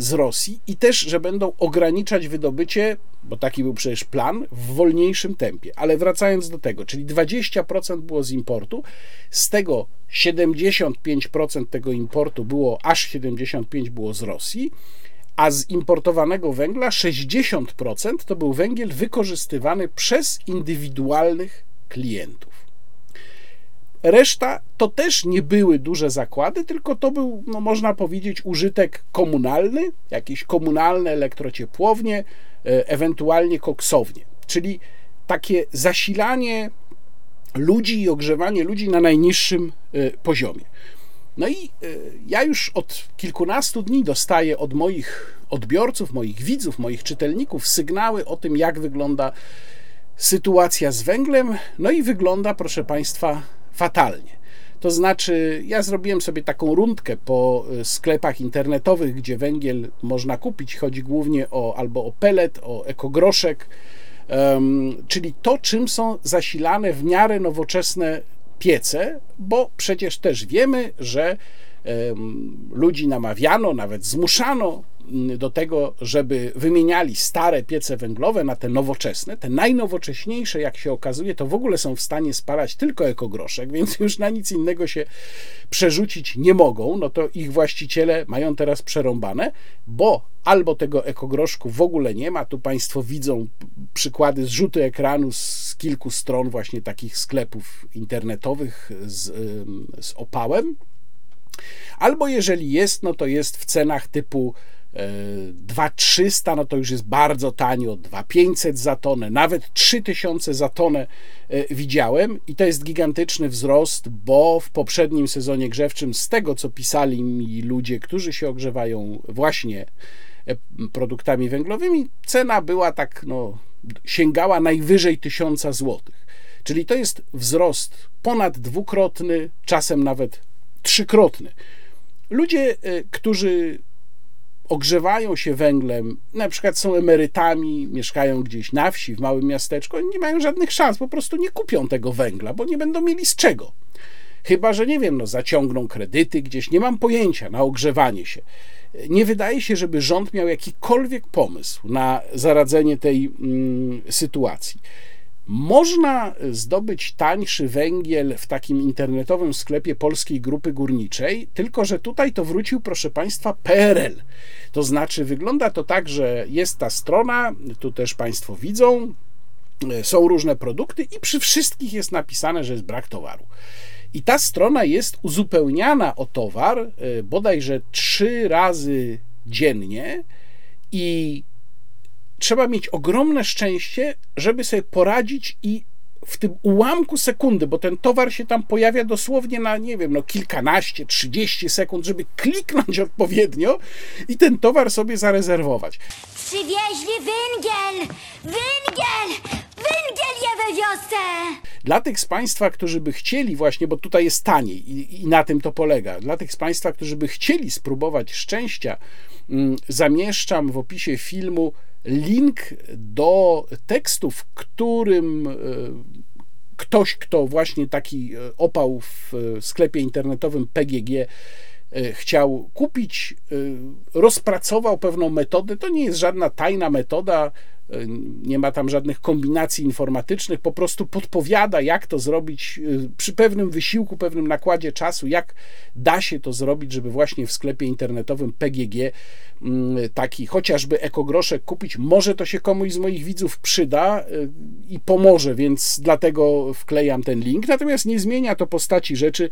z Rosji i też, że będą ograniczać wydobycie bo taki był przecież plan, w wolniejszym tempie. Ale wracając do tego, czyli 20% było z importu, z tego 75% tego importu było, aż 75% było z Rosji, a z importowanego węgla 60% to był węgiel wykorzystywany przez indywidualnych klientów. Reszta to też nie były duże zakłady, tylko to był, no można powiedzieć, użytek komunalny, jakieś komunalne elektrociepłownie, E, ewentualnie koksownie, czyli takie zasilanie ludzi i ogrzewanie ludzi na najniższym e, poziomie. No i ja już od kilkunastu dni dostaję od moich odbiorców, moich widzów, moich czytelników sygnały o tym, jak wygląda sytuacja z węglem. No i wygląda, proszę Państwa, fatalnie. To znaczy, ja zrobiłem sobie taką rundkę po y, sklepach internetowych, gdzie węgiel można kupić. Chodzi głównie o albo o pelet, o ekogroszek, czyli to, czym są zasilane w miarę nowoczesne piece, bo przecież też wiemy, że ludzi namawiano, nawet zmuszano do tego, żeby wymieniali stare piece węglowe na te nowoczesne. Te najnowocześniejsze, jak się okazuje, to w ogóle są w stanie spalać tylko ekogroszek, więc już na nic innego się przerzucić nie mogą. No to ich właściciele mają teraz przerąbane, bo albo tego ekogroszku w ogóle nie ma. Tu Państwo widzą przykłady zrzuty ekranu z kilku stron właśnie takich sklepów internetowych z, z opałem. Albo jeżeli jest, no to jest w cenach typu 2300 no to już jest bardzo tanio, 2500 za tonę, nawet 3000 za tonę e, widziałem i to jest gigantyczny wzrost, bo w poprzednim sezonie grzewczym z tego co pisali mi ludzie, którzy się ogrzewają właśnie e, produktami węglowymi, cena była tak no sięgała najwyżej 1000 złotych. Czyli to jest wzrost ponad dwukrotny, czasem nawet trzykrotny. Ludzie, e, którzy ogrzewają się węglem, na przykład są emerytami, mieszkają gdzieś na wsi, w małym miasteczku, nie mają żadnych szans, po prostu nie kupią tego węgla, bo nie będą mieli z czego. Chyba, że nie wiem, no, zaciągną kredyty gdzieś, nie mam pojęcia na ogrzewanie się. Nie wydaje się, żeby rząd miał jakikolwiek pomysł na zaradzenie tej mm, sytuacji. Można zdobyć tańszy węgiel w takim internetowym sklepie Polskiej Grupy Górniczej, tylko że tutaj to wrócił, proszę Państwa, PRL. To znaczy, wygląda to tak, że jest ta strona, tu też Państwo widzą, są różne produkty i przy wszystkich jest napisane, że jest brak towaru. I ta strona jest uzupełniana o towar e, bodajże trzy razy dziennie i trzeba mieć ogromne szczęście, żeby sobie poradzić i w tym ułamku sekundy, bo ten towar się tam pojawia dosłownie na, nie wiem, no kilkanaście, trzydzieści sekund, żeby kliknąć odpowiednio i ten towar sobie zarezerwować. Przywieźli węgiel! Węgiel! Węgiel je we wiosce! Dla tych z Państwa, którzy by chcieli właśnie, bo tutaj jest taniej i, i na tym to polega, dla tych z Państwa, którzy by chcieli spróbować szczęścia, mm, zamieszczam w opisie filmu link do tekstu, w którym e, ktoś, kto właśnie taki e, opał w sklepie internetowym PGG e, chciał kupić, rozpracował pewną metodę. To nie jest żadna tajna metoda, nie ma tam żadnych kombinacji informatycznych, po prostu podpowiada, jak to zrobić przy pewnym wysiłku, pewnym nakładzie czasu, jak da się to zrobić, żeby właśnie w sklepie internetowym PGG mm, taki chociażby ekogroszek kupić. Może to się komuś z moich widzów przyda i pomoże, więc dlatego wklejam ten link. Natomiast nie zmienia to postaci rzeczy,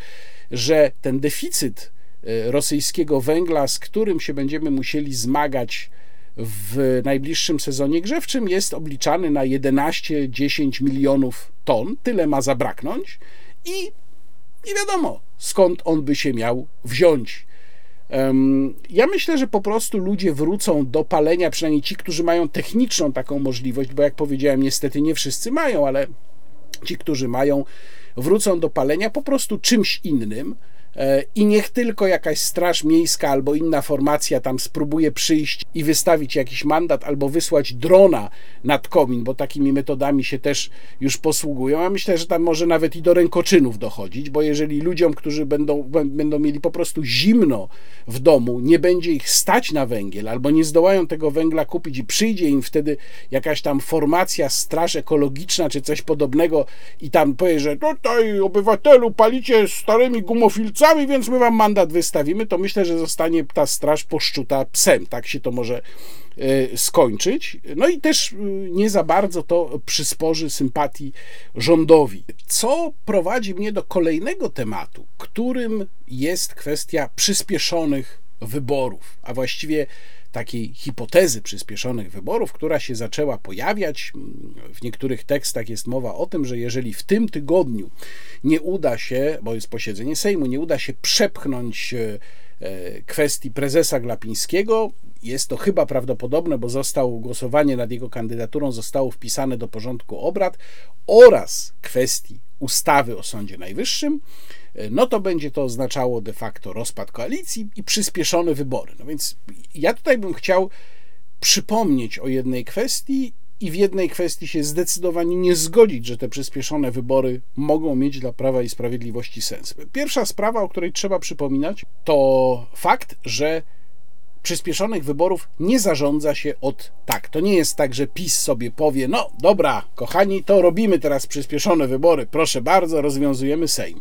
że ten deficyt rosyjskiego węgla, z którym się będziemy musieli zmagać, w najbliższym sezonie grzewczym jest obliczany na 11-10 milionów ton. Tyle ma zabraknąć i nie wiadomo skąd on by się miał wziąć. Ja myślę, że po prostu ludzie wrócą do palenia, przynajmniej ci, którzy mają techniczną taką możliwość, bo jak powiedziałem, niestety nie wszyscy mają, ale ci, którzy mają, wrócą do palenia po prostu czymś innym. E, i niech tylko jakaś straż miejska albo inna formacja tam spróbuje przyjść i wystawić jakiś mandat albo wysłać drona nad komin, bo takimi metodami się też już posługują. A myślę, że tam może nawet i do rękoczynów dochodzić, bo jeżeli ludziom, którzy będą, będą mieli po prostu zimno w domu, nie będzie ich stać na węgiel albo nie zdołają tego węgla kupić i przyjdzie im wtedy jakaś tam formacja, straż ekologiczna czy coś podobnego i tam powie, że tutaj obywatelu palicie starymi gumofilcami, sami, więc my wam mandat wystawimy, to myślę, że zostanie ta straż poszczuta psem. Tak się to może e, skończyć. No i też e, nie za bardzo to przysporzy sympatii rządowi. Co prowadzi mnie do kolejnego tematu, którym jest kwestia przyspieszonych wyborów, a właściwie takiej hipotezy przyspieszonych wyborów, która się zaczęła pojawiać. W niektórych tekstach jest mowa o tym, że jeżeli w tym tygodniu nie uda się, bo jest posiedzenie Sejmu, nie uda się przepchnąć e, e, kwestii prezesa Glapińskiego, jest to chyba prawdopodobne, bo został głosowanie nad jego kandydaturą zostało wpisane do porządku obrad oraz kwestii ustawy o Sądzie Najwyższym, no to będzie to oznaczało de facto rozpad koalicji i przyspieszone wybory. No więc ja tutaj bym chciał przypomnieć o jednej kwestii i w jednej kwestii się zdecydowanie nie zgodzić, że te przyspieszone wybory mogą mieć dla Prawa i Sprawiedliwości sens. Pierwsza sprawa, o której trzeba przypominać, to fakt, że przyspieszonych wyborów nie zarządza się od tak. To nie jest tak, że PiS sobie powie: No dobra, kochani, to robimy teraz przyspieszone wybory, proszę bardzo, rozwiązujemy Sejm.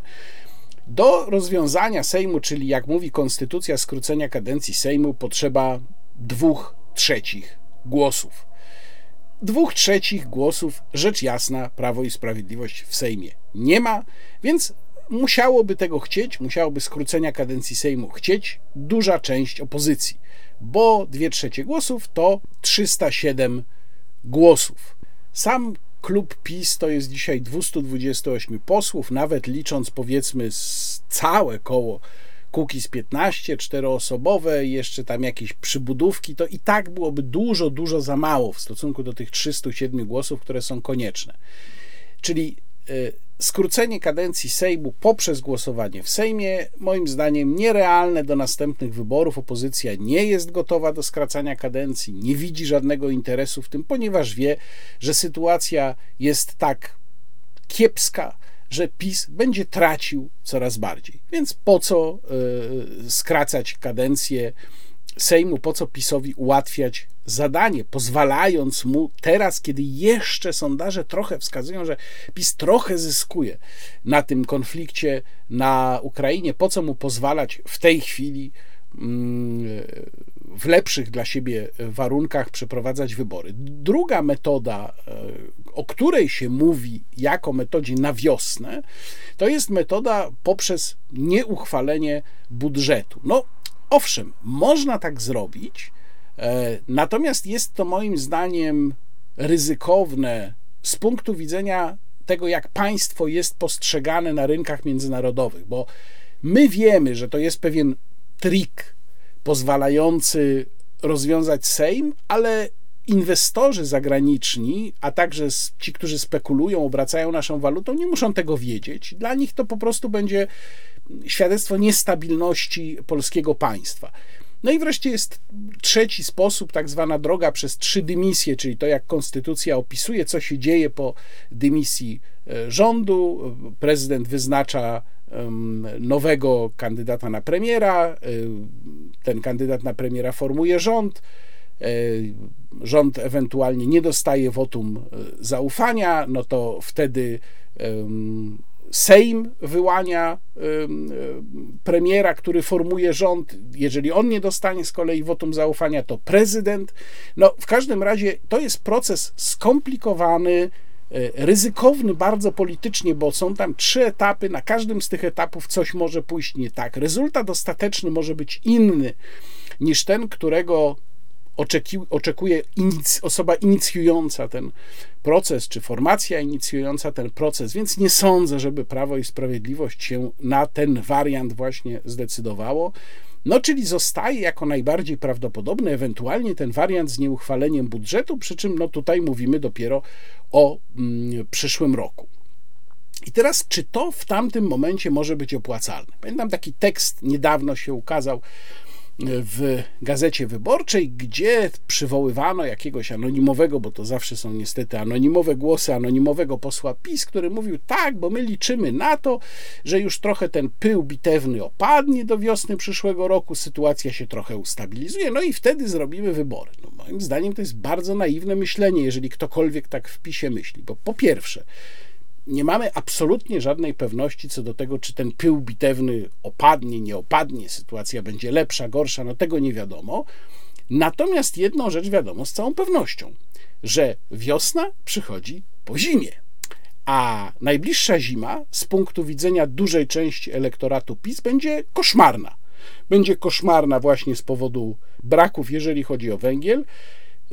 Do rozwiązania Sejmu, czyli jak mówi konstytucja, skrócenia kadencji Sejmu, potrzeba dwóch trzecich głosów. Dwóch trzecich głosów, rzecz jasna, Prawo i Sprawiedliwość w Sejmie nie ma, więc musiałoby tego chcieć, musiałoby skrócenia kadencji Sejmu chcieć duża część opozycji, bo dwie trzecie głosów to 307 głosów. Sam klub PiS to jest dzisiaj 228 posłów, nawet licząc powiedzmy całe koło Kukiz 15, czteroosobowe jeszcze tam jakieś przybudówki, to i tak byłoby dużo, dużo za mało w stosunku do tych 307 głosów, które są konieczne. Czyli y, skrócenie kadencji Sejmu poprzez głosowanie w Sejmie, moim zdaniem, nierealne do następnych wyborów. Opozycja nie jest gotowa do skracania kadencji, nie widzi żadnego interesu w tym, ponieważ wie, że sytuacja jest tak kiepska, że PiS będzie tracił coraz bardziej. Więc po co yy, skracać kadencję? Sejmu, po co PiSowi ułatwiać zadanie, pozwalając mu teraz, kiedy jeszcze sondaże trochę wskazują, że PiS trochę zyskuje na tym konflikcie na Ukrainie, po co mu pozwalać w tej chwili mm, w lepszych dla siebie warunkach przeprowadzać wybory. Druga metoda, e, o której się mówi jako metodzie na wiosnę, to jest metoda poprzez nieuchwalenie budżetu. No, Owszem, można tak zrobić, e, natomiast jest to moim zdaniem ryzykowne z punktu widzenia tego, jak państwo jest postrzegane na rynkach międzynarodowych, bo my wiemy, że to jest pewien trik pozwalający rozwiązać Sejm, ale inwestorzy zagraniczni, a także ci, którzy spekulują, obracają naszą walutą, nie muszą tego wiedzieć. Dla nich to po prostu będzie świadectwo niestabilności polskiego państwa. No i wreszcie jest trzeci sposób, tak zwana droga przez trzy dymisje, czyli to, jak konstytucja opisuje, co się dzieje po dymisji e, rządu. Prezydent wyznacza nowego kandydata na premiera, e, ten kandydat na premiera formuje rząd, e, rząd ewentualnie nie dostaje wotum zaufania, no to wtedy Sejm wyłania premiera, który formuje rząd. Jeżeli on nie dostanie z kolei wotum zaufania, to prezydent. No, w każdym razie to jest proces skomplikowany, e, ryzykowny bardzo politycznie, bo są tam trzy etapy. Na każdym z tych etapów coś może pójść nie tak. Rezultat ostateczny może być inny niż ten, którego oczekuje osoba inicjująca ten proces, czy formacja inicjująca ten proces, więc nie sądzę, żeby Prawo i Sprawiedliwość się na ten wariant właśnie zdecydowało. No, czyli zostaje jako najbardziej prawdopodobny ewentualnie ten wariant z nieuchwaleniem budżetu, przy czym no tutaj mówimy dopiero o mm, przyszłym roku. I teraz, czy to w tamtym momencie może być opłacalne? Pamiętam taki tekst, niedawno się ukazał w gazecie wyborczej, gdzie przywoływano jakiegoś anonimowego, bo to zawsze są niestety anonimowe głosy anonimowego posła PiS, który mówił tak, bo my liczymy na to, że już trochę ten pył bitewny opadnie do wiosny przyszłego roku, sytuacja się trochę ustabilizuje, no i wtedy zrobimy wybory. No, moim zdaniem to jest bardzo naiwne myślenie, jeżeli ktokolwiek tak w PiSie myśli, bo po pierwsze, nie mamy absolutnie żadnej pewności co do tego, czy ten pył bitewny opadnie, nie opadnie, sytuacja będzie lepsza, gorsza, no tego nie wiadomo. Natomiast jedną rzecz wiadomo z całą pewnością, że wiosna przychodzi po zimie. A najbliższa zima z punktu widzenia dużej części elektoratu PiS będzie koszmarna Będzie koszmarna właśnie z powodu braków, jeżeli chodzi o węgiel,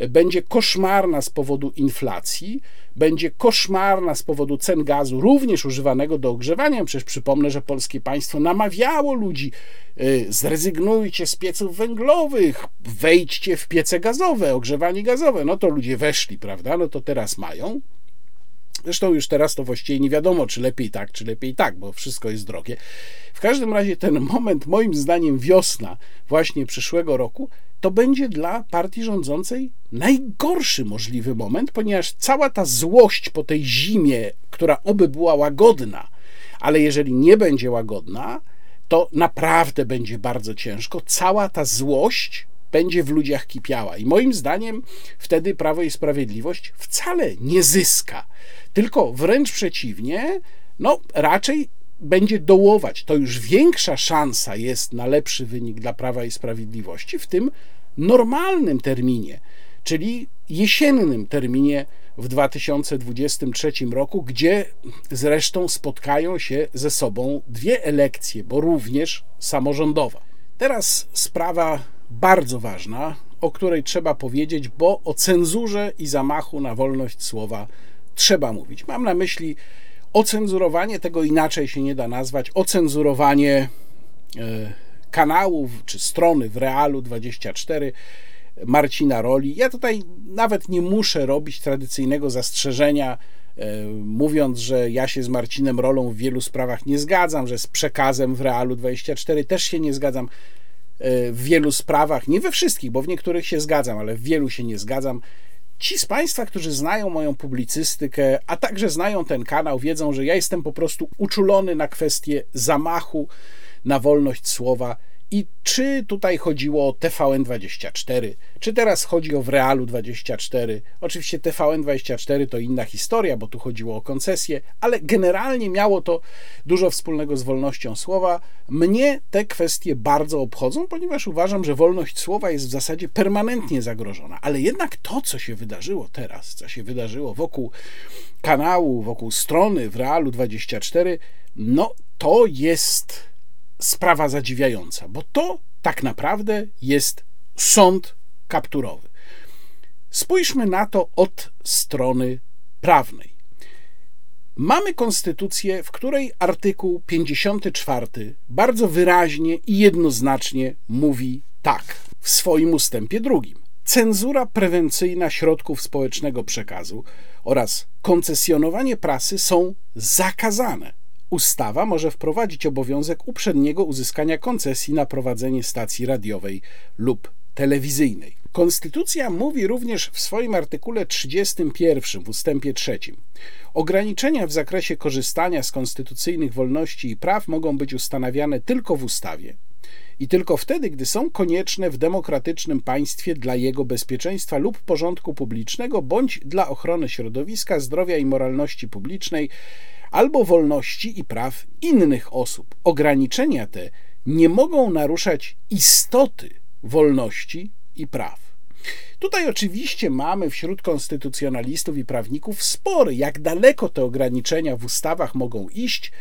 będzie koszmarna z powodu inflacji, będzie koszmarna z powodu cen gazu, również używanego do ogrzewania. Przecież przypomnę, że polskie państwo namawiało ludzi: y, zrezygnujcie z pieców węglowych, wejdźcie w piece gazowe, ogrzewanie gazowe. No to ludzie weszli, prawda? No to teraz mają. Zresztą już teraz to właściwie nie wiadomo, czy lepiej tak, czy lepiej tak, bo wszystko jest drogie. W każdym razie ten moment, moim zdaniem, wiosna właśnie przyszłego roku, to będzie dla partii rządzącej najgorszy możliwy moment, ponieważ cała ta złość po tej zimie, która oby była łagodna, ale jeżeli nie będzie łagodna, to naprawdę będzie bardzo ciężko. Cała ta złość będzie w ludziach kipiała. I moim zdaniem wtedy Prawo i Sprawiedliwość wcale nie zyska, tylko wręcz przeciwnie, no raczej będzie dołować. To już większa szansa jest na lepszy wynik dla Prawa i Sprawiedliwości w tym normalnym terminie, czyli jesiennym terminie w 2023 roku, gdzie zresztą spotkają się ze sobą dwie elekcje, bo również samorządowa. Teraz sprawa bardzo ważna, o której trzeba powiedzieć, bo o cenzurze i zamachu na wolność słowa trzeba mówić. Mam na myśli ocenzurowanie, tego inaczej się nie da nazwać, ocenzurowanie e, kanałów czy strony w Realu 24 Marcina Roli. Ja tutaj nawet nie muszę robić tradycyjnego zastrzeżenia, e, mówiąc, że ja się z Marcinem Rolą w wielu sprawach nie zgadzam, że z przekazem w Realu 24 też się nie zgadzam e, w wielu sprawach, nie we wszystkich, bo w niektórych się zgadzam, ale w wielu się nie zgadzam. Ci z Państwa, którzy znają moją publicystykę, a także znają ten kanał, wiedzą, że ja jestem po prostu uczulony na kwestię zamachu na wolność słowa i czy tutaj chodziło o TVN24, czy teraz chodzi o w Realu 24. Oczywiście TVN24 to inna historia, bo tu chodziło o koncesję, ale generalnie miało to dużo wspólnego z wolnością słowa. Mnie te kwestie bardzo obchodzą, ponieważ uważam, że wolność słowa jest w zasadzie permanentnie zagrożona. Ale jednak to, co się wydarzyło teraz, co się wydarzyło wokół kanału, wokół strony w Realu 24, no to jest sprawa zadziwiająca, bo to tak naprawdę jest sąd kapturowy. Spójrzmy na to od strony prawnej. Mamy konstytucję, w której artykuł 54 bardzo wyraźnie i jednoznacznie mówi tak w swoim ustępie drugim. Cenzura prewencyjna środków społecznego przekazu oraz koncesjonowanie prasy są zakazane Ustawa może wprowadzić obowiązek uprzedniego uzyskania koncesji na prowadzenie stacji radiowej lub telewizyjnej. Konstytucja mówi również w swoim artykule 31 w ustępie 3. Ograniczenia w zakresie korzystania z konstytucyjnych wolności i praw mogą być ustanawiane tylko w ustawie i tylko wtedy, gdy są konieczne w demokratycznym państwie dla jego bezpieczeństwa lub porządku publicznego bądź dla ochrony środowiska, zdrowia i moralności publicznej albo wolności i praw innych osób. Ograniczenia te nie mogą naruszać istoty wolności i praw. Tutaj oczywiście mamy wśród konstytucjonalistów i prawników spory, jak daleko te ograniczenia w ustawach mogą iść.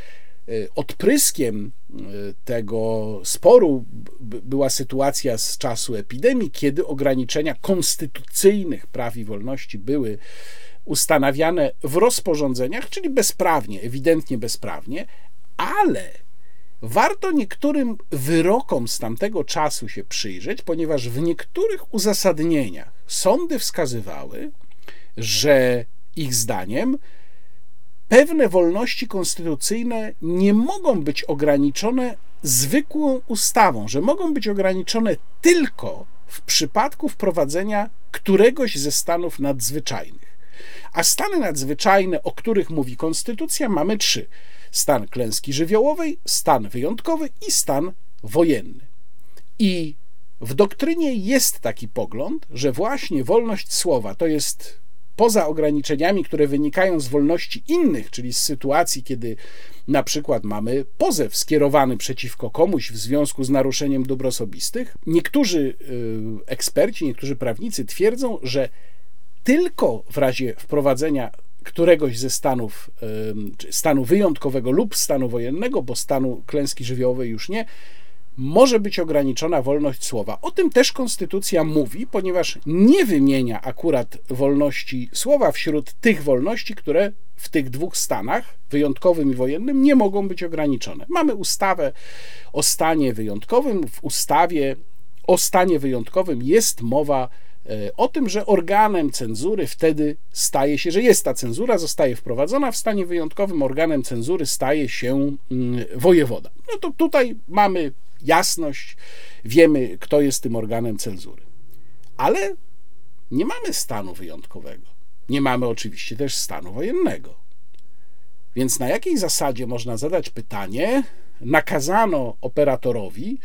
E, odpryskiem e, tego sporu była sytuacja z czasu epidemii, kiedy ograniczenia konstytucyjnych praw i wolności były ustanawiane w rozporządzeniach, czyli bezprawnie, ewidentnie bezprawnie, ale warto niektórym wyrokom z tamtego czasu się przyjrzeć, ponieważ w niektórych uzasadnieniach sądy wskazywały, że ich zdaniem pewne wolności konstytucyjne nie mogą być ograniczone zwykłą ustawą, że mogą być ograniczone tylko w przypadku wprowadzenia któregoś ze stanów nadzwyczajnych. A stany nadzwyczajne, o których mówi Konstytucja, mamy trzy: stan klęski żywiołowej, stan wyjątkowy i stan wojenny. I w doktrynie jest taki pogląd, że właśnie wolność słowa to jest poza ograniczeniami, które wynikają z wolności innych, czyli z sytuacji, kiedy na przykład mamy pozew skierowany przeciwko komuś w związku z naruszeniem dóbr osobistych, niektórzy y, eksperci, niektórzy prawnicy twierdzą, że tylko w razie wprowadzenia któregoś ze stanów, stanu wyjątkowego lub stanu wojennego, bo stanu klęski żywiołowej już nie, może być ograniczona wolność słowa. O tym też konstytucja mówi, ponieważ nie wymienia akurat wolności słowa wśród tych wolności, które w tych dwóch stanach, wyjątkowym i wojennym, nie mogą być ograniczone. Mamy ustawę o stanie wyjątkowym. W ustawie o stanie wyjątkowym jest mowa o tym, że organem cenzury wtedy staje się, że jest ta cenzura, zostaje wprowadzona. W stanie wyjątkowym organem cenzury staje się mm, wojewoda. No to tutaj mamy jasność, wiemy, kto jest tym organem cenzury. Ale nie mamy stanu wyjątkowego. Nie mamy oczywiście też stanu wojennego. Więc na jakiej zasadzie można zadać pytanie, nakazano operatorowi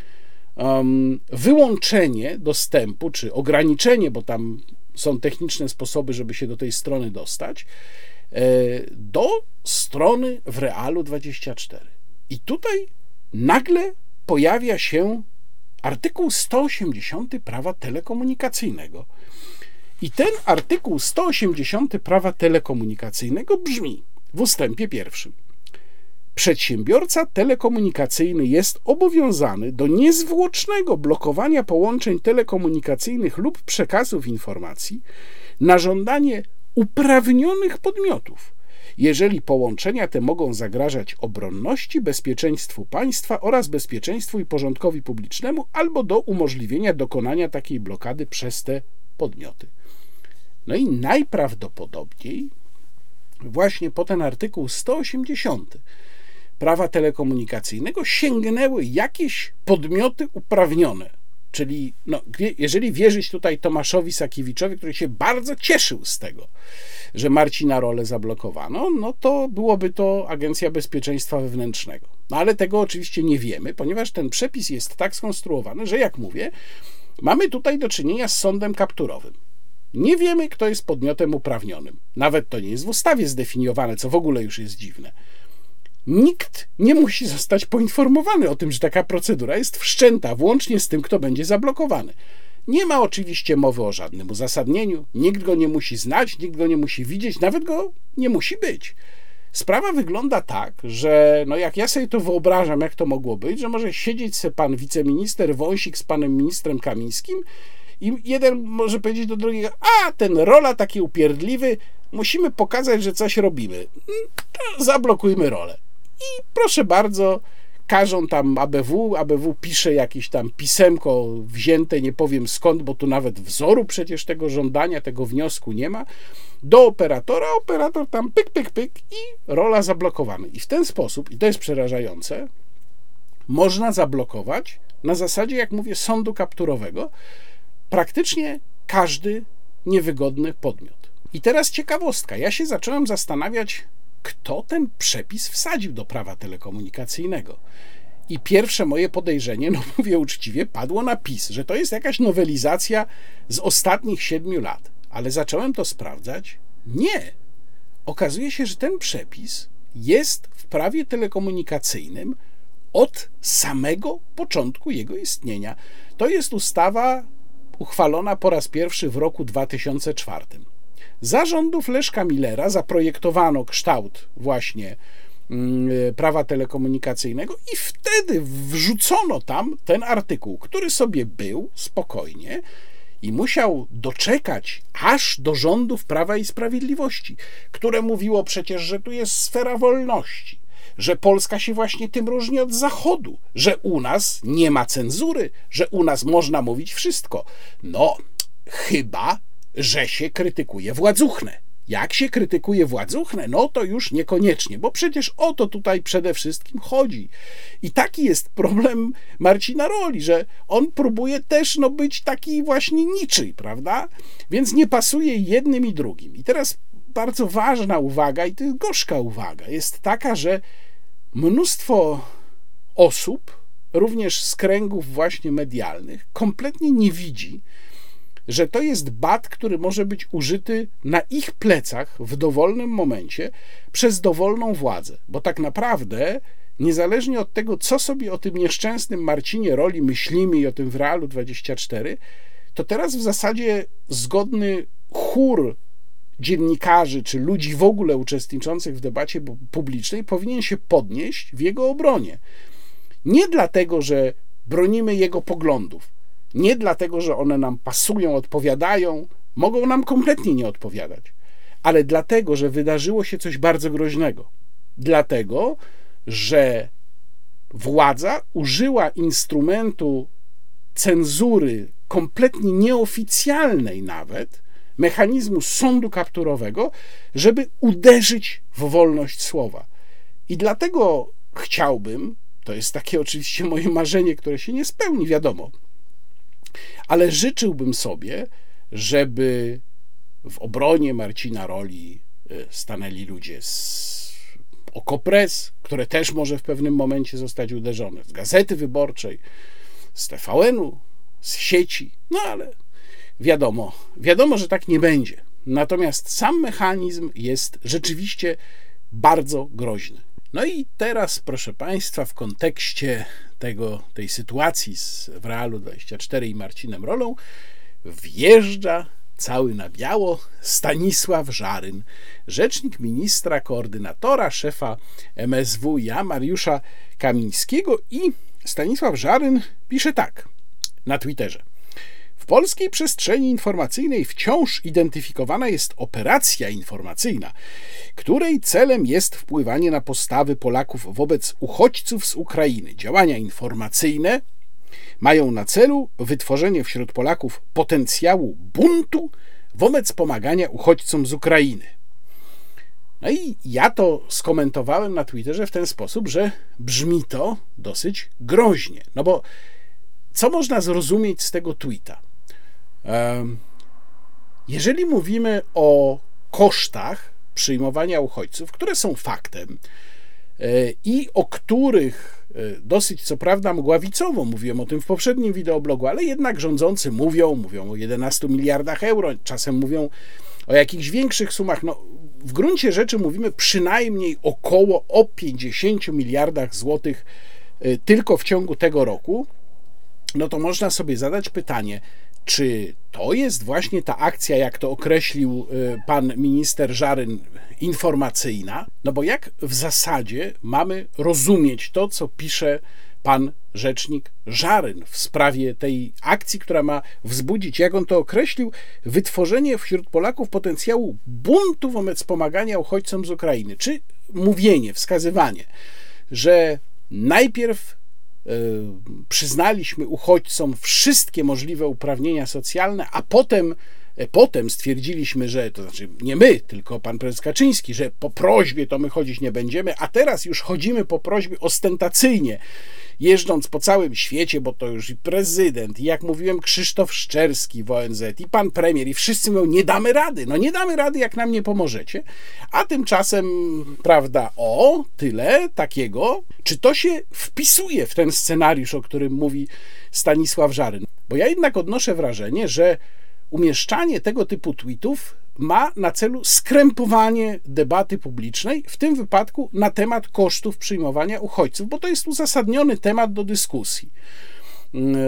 wyłączenie dostępu, czy ograniczenie, bo tam są techniczne sposoby, żeby się do tej strony dostać, e, do strony w Realu 24. I tutaj nagle pojawia się artykuł 180 prawa telekomunikacyjnego. I ten artykuł 180 prawa telekomunikacyjnego brzmi w ustępie pierwszym. Przedsiębiorca telekomunikacyjny jest obowiązany do niezwłocznego blokowania połączeń telekomunikacyjnych lub przekazów informacji na żądanie uprawnionych podmiotów jeżeli połączenia te mogą zagrażać obronności, bezpieczeństwu państwa oraz bezpieczeństwu i porządkowi publicznemu, albo do umożliwienia dokonania takiej blokady przez te podmioty. No i najprawdopodobniej właśnie po ten artykuł 180 prawa telekomunikacyjnego sięgnęły jakieś podmioty uprawnione Czyli no, jeżeli wierzyć tutaj Tomaszowi Sakiewiczowi, który się bardzo cieszył z tego, że Marcina rolę zablokowano, no to byłoby to Agencja Bezpieczeństwa Wewnętrznego. No ale tego oczywiście nie wiemy, ponieważ ten przepis jest tak skonstruowany, że jak mówię, mamy tutaj do czynienia z sądem kapturowym. Nie wiemy, kto jest podmiotem uprawnionym. Nawet to nie jest w ustawie zdefiniowane, co w ogóle już jest dziwne nikt nie musi zostać poinformowany o tym, że taka procedura jest wszczęta, włącznie z tym, kto będzie zablokowany. Nie ma oczywiście mowy o żadnym uzasadnieniu, nikt go nie musi znać, nikt go nie musi widzieć, nawet go nie musi być. Sprawa wygląda tak, że no jak ja sobie to wyobrażam, jak to mogło być, że może siedzieć se pan wiceminister Wąsik z panem ministrem Kamińskim i jeden może powiedzieć do drugiego, a ten rola taki upierdliwy, musimy pokazać, że coś robimy. To zablokujmy rolę. I proszę bardzo, każą tam ABW, ABW pisze jakieś tam pisemko wzięte, nie powiem skąd, bo tu nawet wzoru przecież tego żądania, tego wniosku nie ma, do operatora, operator tam pyk, pyk, pyk i rola zablokowana. I w ten sposób, i to jest przerażające, można zablokować na zasadzie, jak mówię, sądu kapturowego praktycznie każdy niewygodny podmiot. I teraz ciekawostka. Ja się zacząłem zastanawiać, kto ten przepis wsadził do prawa telekomunikacyjnego. I pierwsze moje podejrzenie, no mówię uczciwie, padło na PiS, że to jest jakaś nowelizacja z ostatnich siedmiu lat. Ale zacząłem to sprawdzać. Nie. Okazuje się, że ten przepis jest w prawie telekomunikacyjnym od samego początku jego istnienia. To jest ustawa uchwalona po raz pierwszy w roku 2004. Zarządów Leszka Millera zaprojektowano kształt właśnie mm, prawa telekomunikacyjnego i wtedy wrzucono tam ten artykuł, który sobie był spokojnie i musiał doczekać aż do rządów Prawa i Sprawiedliwości, które mówiło przecież, że tu jest sfera wolności, że Polska się właśnie tym różni od Zachodu, że u nas nie ma cenzury, że u nas można mówić wszystko. No, chyba że się krytykuje władzuchnę. Jak się krytykuje władzuchnę, no to już niekoniecznie, bo przecież o to tutaj przede wszystkim chodzi. I taki jest problem Marcina Roli, że on próbuje też no, być taki właśnie niczyj, prawda? Więc nie pasuje jednym i drugim. I teraz bardzo ważna uwaga, i to jest gorzka uwaga, jest taka, że mnóstwo osób, również z kręgów właśnie medialnych, kompletnie nie widzi, że to jest bat, który może być użyty na ich plecach w dowolnym momencie przez dowolną władzę. Bo tak naprawdę, niezależnie od tego, co sobie o tym nieszczęsnym Marcinie Roli myślimy i o tym w Realu 24, to teraz w zasadzie zgodny chór dziennikarzy czy ludzi w ogóle uczestniczących w debacie publicznej powinien się podnieść w jego obronie. Nie dlatego, że bronimy jego poglądów. Nie dlatego, że one nam pasują, odpowiadają, mogą nam kompletnie nie odpowiadać, ale dlatego, że wydarzyło się coś bardzo groźnego. Dlatego, że władza użyła instrumentu cenzury kompletnie nieoficjalnej nawet, mechanizmu sądu kapturowego, żeby uderzyć w wolność słowa. I dlatego chciałbym, to jest takie oczywiście moje marzenie, które się nie spełni, wiadomo, ale życzyłbym sobie, żeby w obronie Marcina Roli y, stanęli ludzie z Okopres, które też może w pewnym momencie zostać uderzone, z Gazety Wyborczej, z TVN-u, z sieci, no ale wiadomo, wiadomo, że tak nie będzie. Natomiast sam mechanizm jest rzeczywiście bardzo groźny. No i teraz, proszę Państwa, w kontekście tego, tej sytuacji z, w Realu 24 i Marcinem Rolą wjeżdża cały na biało Stanisław Żaryn, rzecznik ministra, koordynatora, szefa MSW ja Mariusza Kamińskiego i Stanisław Żaryn pisze tak na Twitterze. Polskiej przestrzeni informacyjnej wciąż identyfikowana jest operacja informacyjna, której celem jest wpływanie na postawy Polaków wobec uchodźców z Ukrainy. Działania informacyjne mają na celu wytworzenie wśród Polaków potencjału buntu wobec pomagania uchodźcom z Ukrainy. No i ja to skomentowałem na Twitterze w ten sposób, że brzmi to dosyć groźnie. No bo co można zrozumieć z tego tweeta? Jeżeli mówimy o kosztach przyjmowania uchodźców, które są faktem e, i o których e, dosyć co prawda mgławicowo mówiłem o tym w poprzednim wideoblogu, ale jednak rządzący mówią, mówią o 11 miliardach euro, czasem mówią o jakichś większych sumach. No, w gruncie rzeczy mówimy przynajmniej około o 50 miliardach złotych e, tylko w ciągu tego roku no to można sobie zadać pytanie, czy to jest właśnie ta akcja, jak to określił y, pan minister Żaryn, informacyjna? No bo jak w zasadzie mamy rozumieć to, co pisze pan rzecznik Żaryn w sprawie tej akcji, która ma wzbudzić, jak on to określił, wytworzenie wśród Polaków potencjału buntu wobec pomagania uchodźcom z Ukrainy? Czy mówienie, wskazywanie, że najpierw przyznaliśmy uchodźcom wszystkie możliwe uprawnienia socjalne, a potem, e, potem stwierdziliśmy, że to znaczy nie my, tylko pan prezes Kaczyński, że po prośbie to my chodzić nie będziemy, a teraz już chodzimy po prośbie ostentacyjnie jeżdżąc po całym świecie, bo to już i prezydent, i jak mówiłem, Krzysztof Szczerski w ONZ, i pan premier, i wszyscy mówią, nie damy rady, no nie damy rady, jak nam nie pomożecie. A tymczasem, prawda, o, tyle takiego, czy to się wpisuje w ten scenariusz, o którym mówi Stanisław Żaryn? Bo ja jednak odnoszę wrażenie, że umieszczanie tego typu tweetów ma na celu skrępowanie debaty publicznej, w tym wypadku na temat kosztów przyjmowania uchodźców, bo to jest uzasadniony temat do dyskusji. Mm, e,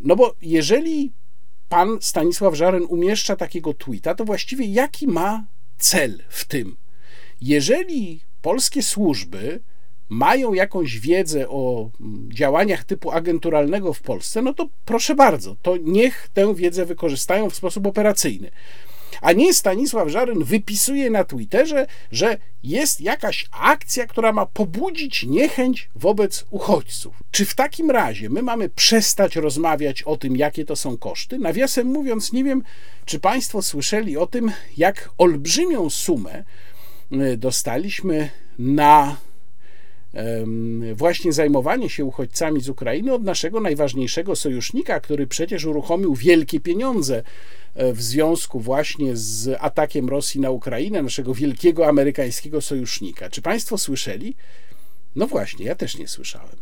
no bo jeżeli pan Stanisław Żaren umieszcza takiego tweeta, to właściwie jaki ma cel w tym? Jeżeli polskie służby mają jakąś wiedzę o mm, działaniach typu agenturalnego w Polsce, no to proszę bardzo, to niech tę wiedzę wykorzystają w sposób operacyjny a nie Stanisław Żaryn wypisuje na Twitterze, że jest jakaś akcja, która ma pobudzić niechęć wobec uchodźców. Czy w takim razie my mamy przestać rozmawiać o tym, jakie to są koszty? Nawiasem mówiąc, nie wiem, czy Państwo słyszeli o tym, jak olbrzymią sumę e, dostaliśmy na właśnie zajmowanie się uchodźcami z Ukrainy od naszego najważniejszego sojusznika, który przecież uruchomił wielkie pieniądze e, w związku właśnie z atakiem Rosji na Ukrainę, naszego wielkiego amerykańskiego sojusznika. Czy Państwo słyszeli? No właśnie, ja też nie słyszałem.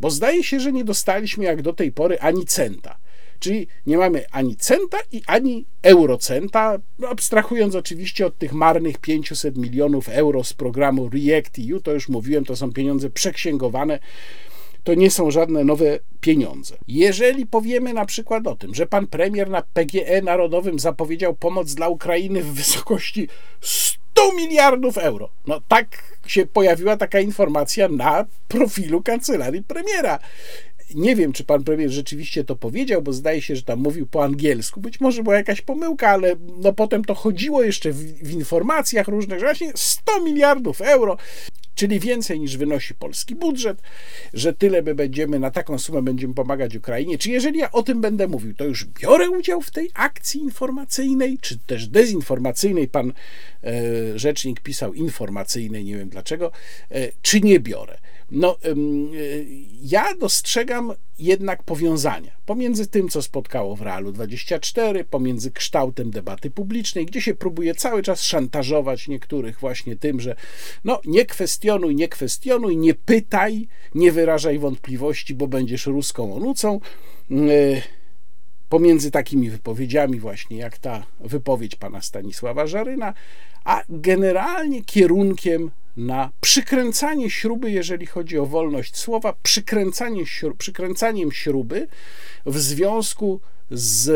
Bo zdaje się, że nie dostaliśmy jak do tej pory ani centa. Czyli nie mamy ani centa i ani eurocenta, abstrahując oczywiście od tych marnych 500 milionów euro z programu REACT-EU, to już mówiłem, to są pieniądze przeksięgowane, to nie są żadne nowe pieniądze. Jeżeli powiemy na przykład o tym, że pan premier na PGE Narodowym zapowiedział pomoc dla Ukrainy w wysokości 100 miliardów euro, no tak się pojawiła taka informacja na profilu kancelarii premiera Nie wiem, czy pan premier rzeczywiście to powiedział, bo zdaje się, że tam mówił po angielsku. Być może była jakaś pomyłka, ale no potem to chodziło jeszcze w, w informacjach różnych, że właśnie 100 miliardów euro czyli więcej niż wynosi polski budżet, że tyle my będziemy, na taką sumę będziemy pomagać Ukrainie. Czy jeżeli ja o tym będę mówił, to już biorę udział w tej akcji informacyjnej, czy też dezinformacyjnej? Pan e, rzecznik pisał informacyjnej, nie wiem dlaczego, e, czy nie biorę? No, e, ja dostrzegam jednak powiązania pomiędzy tym, co spotkało w Realu 24, pomiędzy kształtem debaty publicznej, gdzie się próbuje cały czas szantażować niektórych właśnie tym, że no nie kwestionuj, nie kwestionuj, nie pytaj, nie wyrażaj wątpliwości, bo będziesz ruską onucą. Pomiędzy takimi wypowiedziami, właśnie jak ta wypowiedź pana Stanisława Żaryna, a generalnie kierunkiem na przykręcanie śruby, jeżeli chodzi o wolność słowa, przykręcanie, przykręcaniem śruby w związku z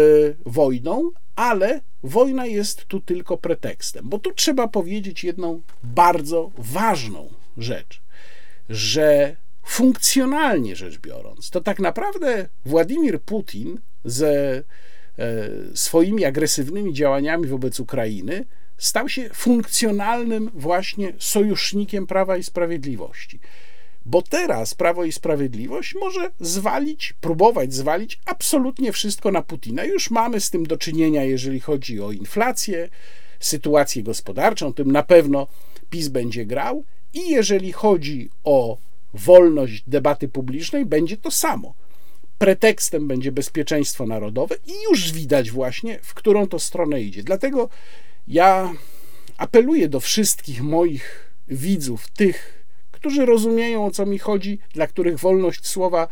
wojną, ale wojna jest tu tylko pretekstem, bo tu trzeba powiedzieć jedną bardzo ważną rzecz, że funkcjonalnie rzecz biorąc, to tak naprawdę Władimir Putin ze e, swoimi agresywnymi działaniami wobec Ukrainy stał się funkcjonalnym właśnie sojusznikiem Prawa i Sprawiedliwości. Bo teraz Prawo i Sprawiedliwość może zwalić, próbować zwalić absolutnie wszystko na Putina. Już mamy z tym do czynienia, jeżeli chodzi o inflację, sytuację gospodarczą, tym na pewno PiS będzie grał. I jeżeli chodzi o wolność debaty publicznej, będzie to samo. Pretekstem będzie bezpieczeństwo narodowe i już widać właśnie, w którą to stronę idzie. Dlatego ja apeluję do wszystkich moich widzów, tych, którzy rozumieją o co mi chodzi, dla których wolność słowa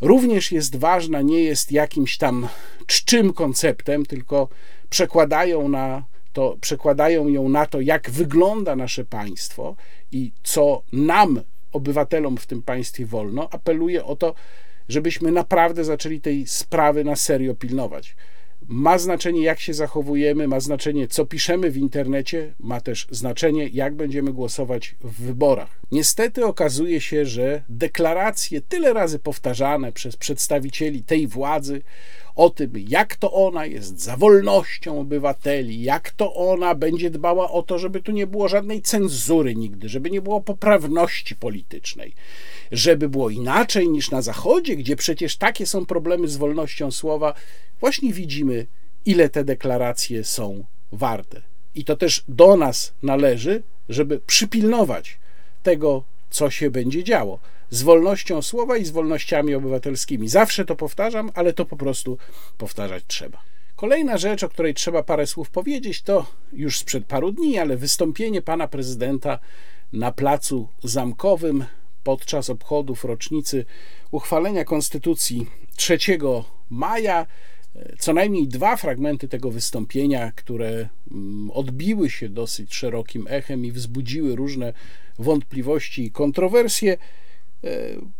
również jest ważna, nie jest jakimś tam czczym konceptem, tylko przekładają na to, przekładają ją na to, jak wygląda nasze państwo i co nam, obywatelom w tym państwie wolno, apeluję o to, żebyśmy naprawdę zaczęli tej sprawy na serio pilnować. Ma znaczenie, jak się zachowujemy, ma znaczenie, co piszemy w internecie, ma też znaczenie, jak będziemy głosować w wyborach. Niestety okazuje się, że deklaracje tyle razy powtarzane przez przedstawicieli tej władzy o tym, jak to ona jest za wolnością obywateli, jak to ona będzie dbała o to, żeby tu nie było żadnej cenzury nigdy, żeby nie było poprawności politycznej, żeby było inaczej niż na Zachodzie, gdzie przecież takie są problemy z wolnością słowa, właśnie widzimy, ile te deklaracje są warte. I to też do nas należy, żeby przypilnować tego, co się będzie działo z wolnością słowa i z wolnościami obywatelskimi. Zawsze to powtarzam, ale to po prostu powtarzać trzeba. Kolejna rzecz, o której trzeba parę słów powiedzieć, to już sprzed paru dni, ale wystąpienie pana prezydenta na placu zamkowym podczas obchodów rocznicy uchwalenia Konstytucji 3 maja. Co najmniej dwa fragmenty tego wystąpienia, które mm, odbiły się dosyć szerokim echem i wzbudziły różne wątpliwości i kontrowersje. E,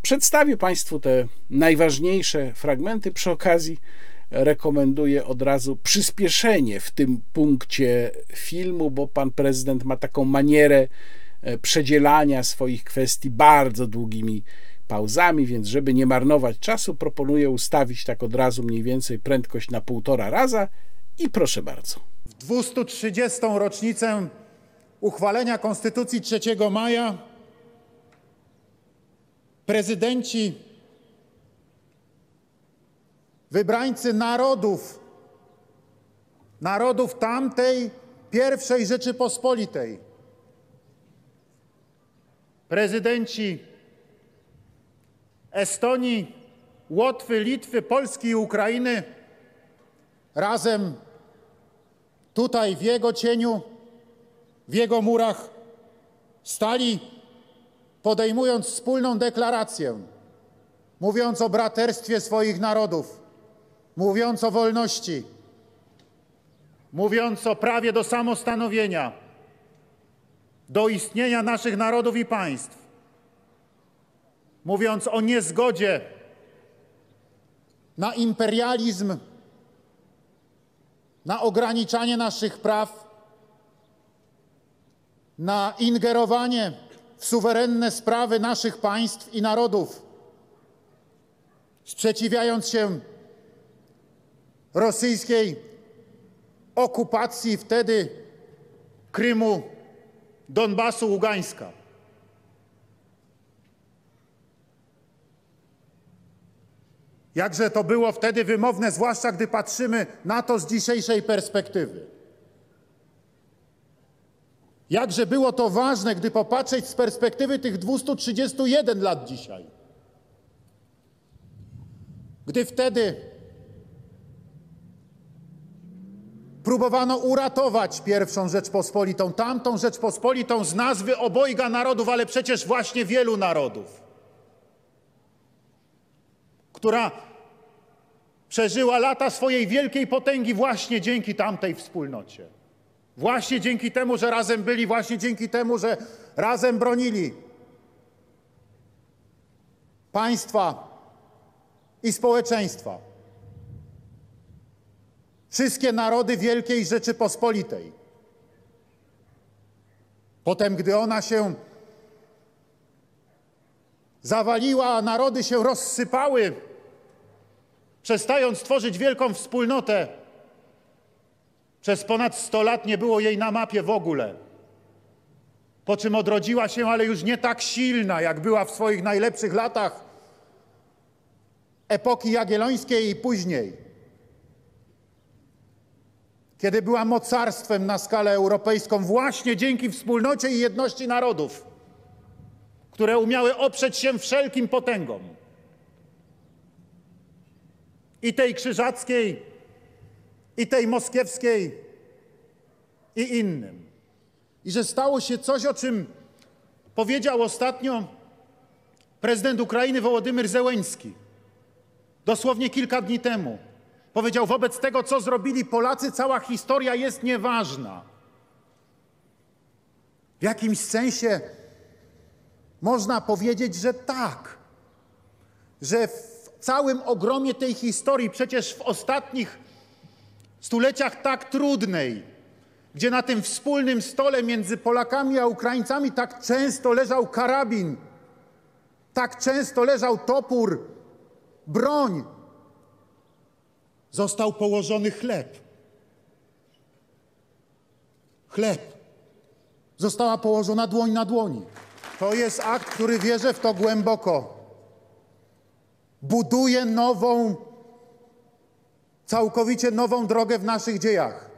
przedstawię Państwu te najważniejsze fragmenty. Przy okazji rekomenduję od razu przyspieszenie w tym punkcie filmu, bo pan prezydent ma taką manierę e, przedzielania swoich kwestii bardzo długimi pauzami, więc żeby nie marnować czasu, proponuję ustawić tak od razu mniej więcej prędkość na półtora raza i proszę bardzo. W 230. rocznicę uchwalenia Konstytucji 3 maja prezydenci, wybrańcy narodów, narodów tamtej pierwszej Rzeczypospolitej, prezydenci Estonii, Łotwy, Litwy, Polski i Ukrainy razem tutaj w jego cieniu, w jego murach stali podejmując wspólną deklarację, mówiąc o braterstwie swoich narodów, mówiąc o wolności, mówiąc o prawie do samostanowienia, do istnienia naszych narodów i państw, mówiąc o niezgodzie na imperializm, na ograniczanie naszych praw, na ingerowanie w suwerenne sprawy naszych państw i narodów. sprzeciwiając się rosyjskiej okupacji wtedy Krymu, Donbasu, Ługańska. Jakże to było wtedy wymowne, zwłaszcza gdy patrzymy na to z dzisiejszej perspektywy. Jakże było to ważne, gdy popatrzeć z perspektywy tych 231 lat dzisiaj. Gdy wtedy próbowano uratować pierwszą Rzeczpospolitą, tamtą Rzeczpospolitą z nazwy obojga narodów, ale przecież właśnie wielu narodów, która przeżyła lata swojej wielkiej potęgi właśnie dzięki tamtej wspólnocie. Właśnie dzięki temu, że razem byli, właśnie dzięki temu, że razem bronili państwa i społeczeństwa. Wszystkie narody Wielkiej Rzeczypospolitej. Potem, gdy ona się zawaliła, narody się rozsypały, przestając tworzyć wielką wspólnotę, przez ponad 100 lat nie było jej na mapie w ogóle. Po czym odrodziła się, ale już nie tak silna, jak była w swoich najlepszych latach epoki jagiellońskiej i później. Kiedy była mocarstwem na skalę europejską, właśnie dzięki wspólnocie i jedności narodów, które umiały oprzeć się wszelkim potęgom. I tej krzyżackiej, i tej moskiewskiej, i innym. I że stało się coś, o czym powiedział ostatnio prezydent Ukrainy Wołodymyr Zełeński, dosłownie kilka dni temu. Powiedział, wobec tego, co zrobili Polacy, cała historia jest nieważna. W jakimś sensie można powiedzieć, że tak. Że całym ogromie tej historii, przecież w ostatnich stuleciach tak trudnej, gdzie na tym wspólnym stole między Polakami a Ukraińcami tak często leżał karabin, tak często leżał topór, broń, został położony chleb. Chleb. Została położona dłoń na dłoni. To jest akt, który wierzę w to głęboko. Buduje nową, całkowicie nową drogę w naszych dziejach.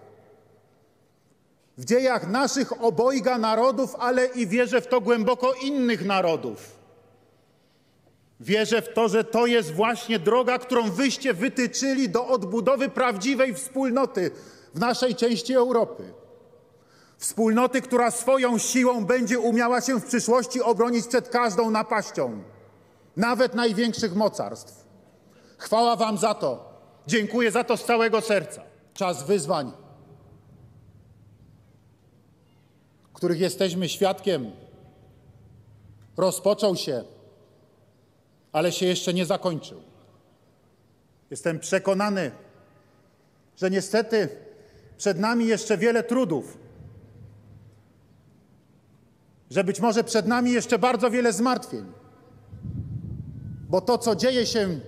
W dziejach naszych obojga narodów, ale i wierzę w to głęboko innych narodów. Wierzę w to, że to jest właśnie droga, którą wyście wytyczyli do odbudowy prawdziwej wspólnoty w naszej części Europy. Wspólnoty, która swoją siłą będzie umiała się w przyszłości obronić przed każdą napaścią, nawet największych mocarstw. Chwała Wam za to. Dziękuję za to z całego serca. Czas wyzwań, których jesteśmy świadkiem, rozpoczął się ale się jeszcze nie zakończył. Jestem przekonany, że niestety przed nami jeszcze wiele trudów, że być może przed nami jeszcze bardzo wiele zmartwień, bo to, co dzieje się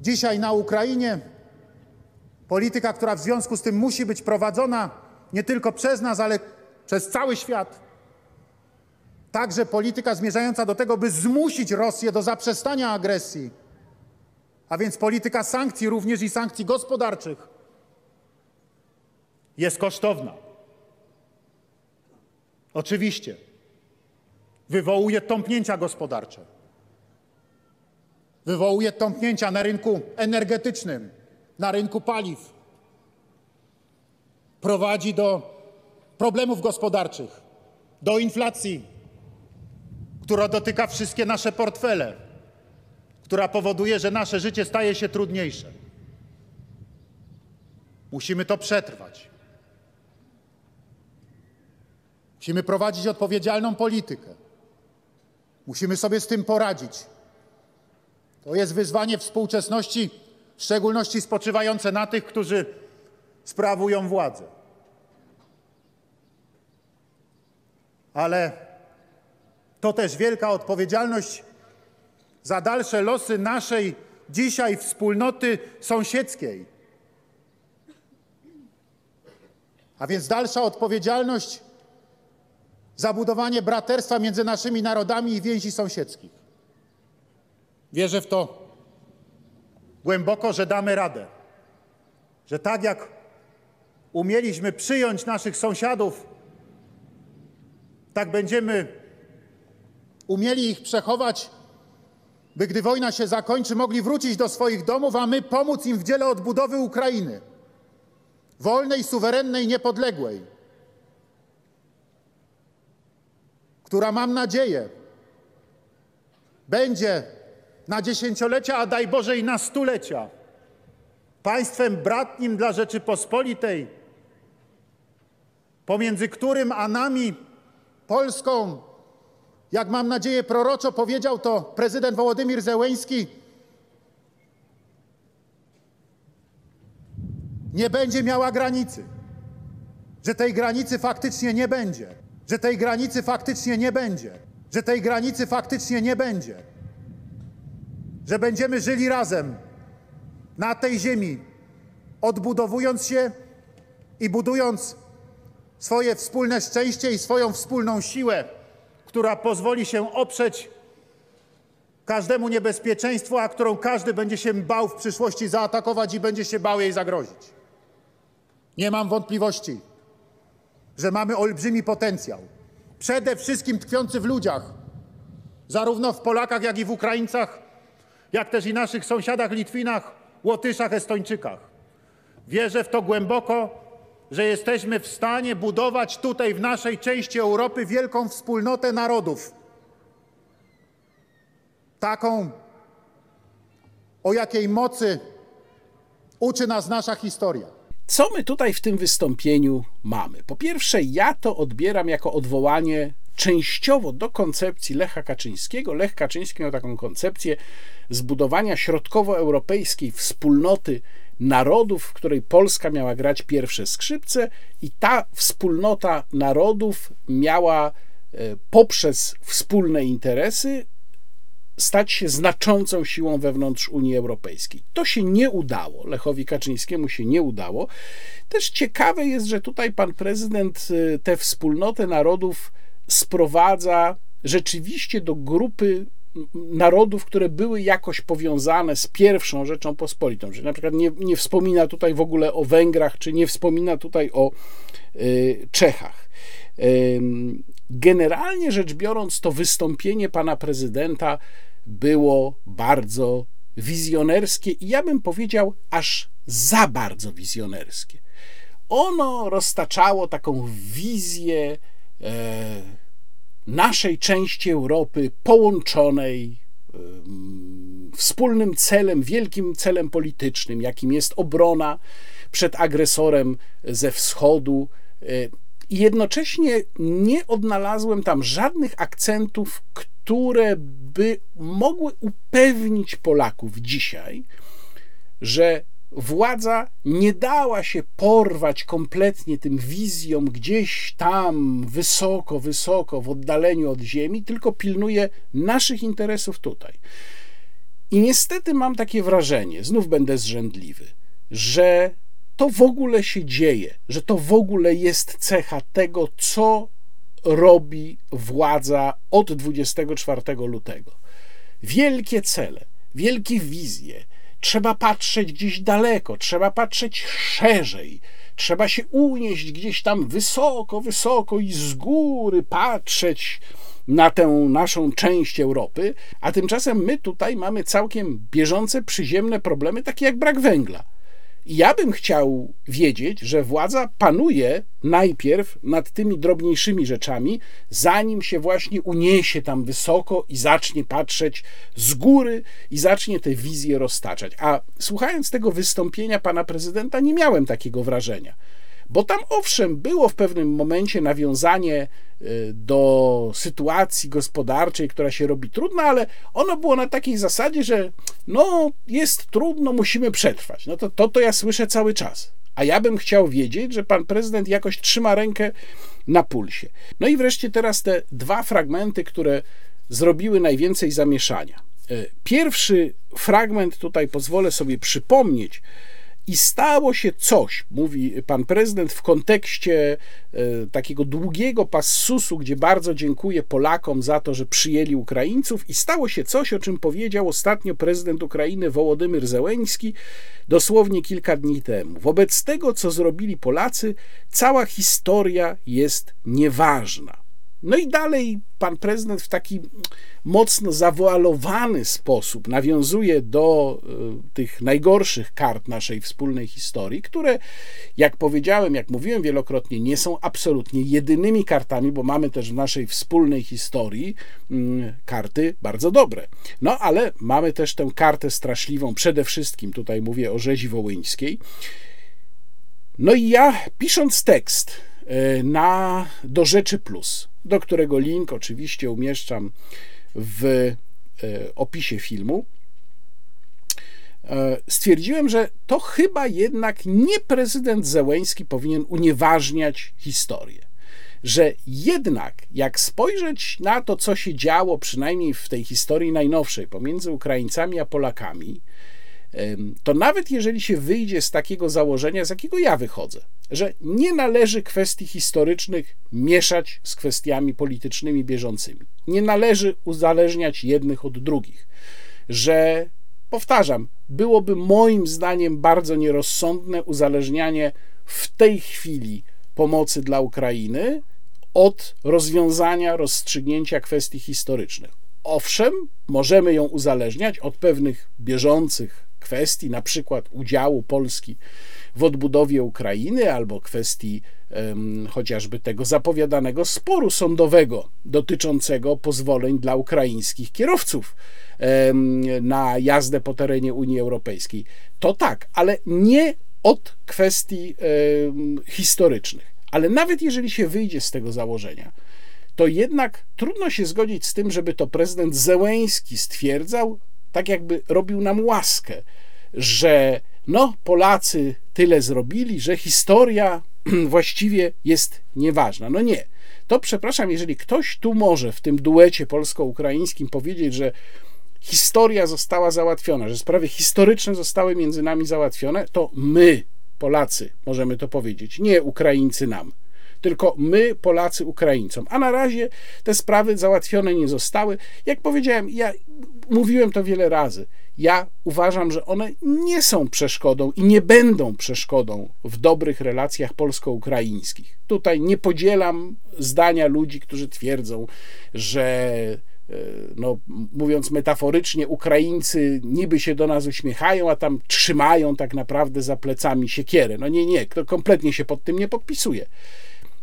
dzisiaj na Ukrainie, polityka, która w związku z tym musi być prowadzona nie tylko przez nas, ale przez cały świat Także polityka zmierzająca do tego, by zmusić Rosję do zaprzestania agresji, a więc polityka sankcji, również i sankcji gospodarczych, jest kosztowna. Oczywiście wywołuje tąpnięcia gospodarcze, wywołuje tąpnięcia na rynku energetycznym, na rynku paliw, prowadzi do problemów gospodarczych, do inflacji, która dotyka wszystkie nasze portfele, która powoduje, że nasze życie staje się trudniejsze. Musimy to przetrwać. Musimy prowadzić odpowiedzialną politykę. Musimy sobie z tym poradzić. To jest wyzwanie współczesności, w szczególności spoczywające na tych, którzy sprawują władzę. Ale to też wielka odpowiedzialność za dalsze losy naszej dzisiaj wspólnoty sąsiedzkiej. A więc dalsza odpowiedzialność za budowanie braterstwa między naszymi narodami i więzi sąsiedzkich. Wierzę w to głęboko, że damy radę. Że tak jak umieliśmy przyjąć naszych sąsiadów, tak będziemy umieli ich przechować, by gdy wojna się zakończy, mogli wrócić do swoich domów, a my pomóc im w dziele odbudowy Ukrainy. Wolnej, suwerennej, niepodległej. Która mam nadzieję będzie na dziesięciolecia, a daj Boże i na stulecia państwem bratnim dla Rzeczypospolitej, pomiędzy którym a nami, Polską, jak mam nadzieję proroczo powiedział to prezydent Wołodymir Zełeński, nie będzie miała granicy. Że tej granicy faktycznie nie będzie. Że tej granicy faktycznie nie będzie. Że tej granicy faktycznie nie będzie. Że będziemy żyli razem na tej ziemi, odbudowując się i budując swoje wspólne szczęście i swoją wspólną siłę, która pozwoli się oprzeć każdemu niebezpieczeństwu, a którą każdy będzie się bał w przyszłości zaatakować i będzie się bał jej zagrozić. Nie mam wątpliwości, że mamy olbrzymi potencjał, przede wszystkim tkwiący w ludziach, zarówno w Polakach, jak i w Ukraińcach, jak też i naszych sąsiadach Litwinach, Łotyszach, Estończykach. Wierzę w to głęboko, że jesteśmy w stanie budować tutaj w naszej części Europy wielką wspólnotę narodów. Taką, o jakiej mocy uczy nas nasza historia. Co my tutaj w tym wystąpieniu mamy? Po pierwsze, ja to odbieram jako odwołanie częściowo do koncepcji Lecha Kaczyńskiego. Lech Kaczyński miał taką koncepcję zbudowania środkowoeuropejskiej wspólnoty narodów, w której Polska miała grać pierwsze skrzypce, i ta wspólnota narodów miała e, poprzez wspólne interesy stać się znaczącą siłą wewnątrz Unii Europejskiej. To się nie udało, Lechowi Kaczyńskiemu się nie udało. Też ciekawe jest, że tutaj pan prezydent e, tę wspólnotę narodów sprowadza rzeczywiście do grupy narodów, które były jakoś powiązane z pierwszą Rzeczą Pospolitą, że na przykład nie, nie wspomina tutaj w ogóle o Węgrach, czy nie wspomina tutaj o y, Czechach. Y, generalnie rzecz biorąc, to wystąpienie pana prezydenta było bardzo wizjonerskie i ja bym powiedział aż za bardzo wizjonerskie. Ono roztaczało taką wizję e, naszej części Europy połączonej wspólnym celem, wielkim celem politycznym, jakim jest obrona przed agresorem ze wschodu. E, I jednocześnie nie odnalazłem tam żadnych akcentów, które by mogły upewnić Polaków dzisiaj, że władza nie dała się porwać kompletnie tym wizjom gdzieś tam wysoko, wysoko w oddaleniu od ziemi, tylko pilnuje naszych interesów tutaj. I niestety mam takie wrażenie, znów będę zrzędliwy, że to w ogóle się dzieje, że to w ogóle jest cecha tego, co robi władza od 24 lutego. Wielkie cele, wielkie wizje, trzeba patrzeć gdzieś daleko, trzeba patrzeć szerzej, trzeba się unieść gdzieś tam wysoko, wysoko i z góry patrzeć na tę naszą część Europy, a tymczasem my tutaj mamy całkiem bieżące, przyziemne problemy, takie jak brak węgla. Ja bym chciał wiedzieć, że władza panuje najpierw nad tymi drobniejszymi rzeczami, zanim się właśnie uniesie tam wysoko i zacznie patrzeć z góry i zacznie te wizje roztaczać. A słuchając tego wystąpienia pana prezydenta, nie miałem takiego wrażenia. Bo tam owszem, było w pewnym momencie nawiązanie y, do sytuacji gospodarczej, która się robi trudna, ale ono było na takiej zasadzie, że no jest trudno, musimy przetrwać. No to, to, to ja słyszę cały czas. A ja bym chciał wiedzieć, że pan prezydent jakoś trzyma rękę na pulsie. No i wreszcie teraz te dwa fragmenty, które zrobiły najwięcej zamieszania. Pierwszy fragment tutaj pozwolę sobie przypomnieć, i stało się coś, mówi pan prezydent, w kontekście e, takiego długiego passusu, gdzie bardzo dziękuję Polakom za to, że przyjęli Ukraińców, i stało się coś, o czym powiedział ostatnio prezydent Ukrainy Wołodymyr Zełeński dosłownie kilka dni temu. Wobec tego, co zrobili Polacy, cała historia jest nieważna. No i dalej pan prezydent w taki mocno zawoalowany sposób nawiązuje do y, tych najgorszych kart naszej wspólnej historii, które, jak powiedziałem, jak mówiłem wielokrotnie, nie są absolutnie jedynymi kartami, bo mamy też w naszej wspólnej historii mm, karty bardzo dobre. No ale mamy też tę kartę straszliwą, przede wszystkim tutaj mówię o rzezi wołyńskiej. No i ja pisząc tekst y, na do rzeczy plus do którego link oczywiście umieszczam w e, opisie filmu, e, stwierdziłem, że to chyba jednak nie prezydent Zełęński powinien unieważniać historię. Że jednak, jak spojrzeć na to, co się działo, przynajmniej w tej historii najnowszej, pomiędzy Ukraińcami a Polakami, to nawet jeżeli się wyjdzie z takiego założenia, z jakiego ja wychodzę, że nie należy kwestii historycznych mieszać z kwestiami politycznymi bieżącymi, nie należy uzależniać jednych od drugich, że powtarzam, byłoby moim zdaniem bardzo nierozsądne uzależnianie w tej chwili pomocy dla Ukrainy od rozwiązania, rozstrzygnięcia kwestii historycznych. Owszem, możemy ją uzależniać od pewnych bieżących kwestii, na przykład udziału Polski w odbudowie Ukrainy albo kwestii um, chociażby tego zapowiadanego sporu sądowego dotyczącego pozwoleń dla ukraińskich kierowców um, na jazdę po terenie Unii Europejskiej. To tak, ale nie od kwestii um, historycznych. Ale nawet jeżeli się wyjdzie z tego założenia, to jednak trudno się zgodzić z tym, żeby to prezydent Zełęński stwierdzał, tak jakby robił nam łaskę, że no, Polacy tyle zrobili, że historia właściwie jest nieważna. No nie. To przepraszam, jeżeli ktoś tu może w tym duecie polsko-ukraińskim powiedzieć, że historia została załatwiona, że sprawy historyczne zostały między nami załatwione, to my, Polacy, możemy to powiedzieć, nie Ukraińcy nam tylko my, Polacy, Ukraińcom. A na razie te sprawy załatwione nie zostały. Jak powiedziałem, ja mówiłem to wiele razy. Ja uważam, że one nie są przeszkodą i nie będą przeszkodą w dobrych relacjach polsko-ukraińskich. Tutaj nie podzielam zdania ludzi, którzy twierdzą, że e, no, mówiąc metaforycznie, Ukraińcy niby się do nas uśmiechają, a tam trzymają tak naprawdę za plecami siekierę. No nie, nie, to kompletnie się pod tym nie podpisuje.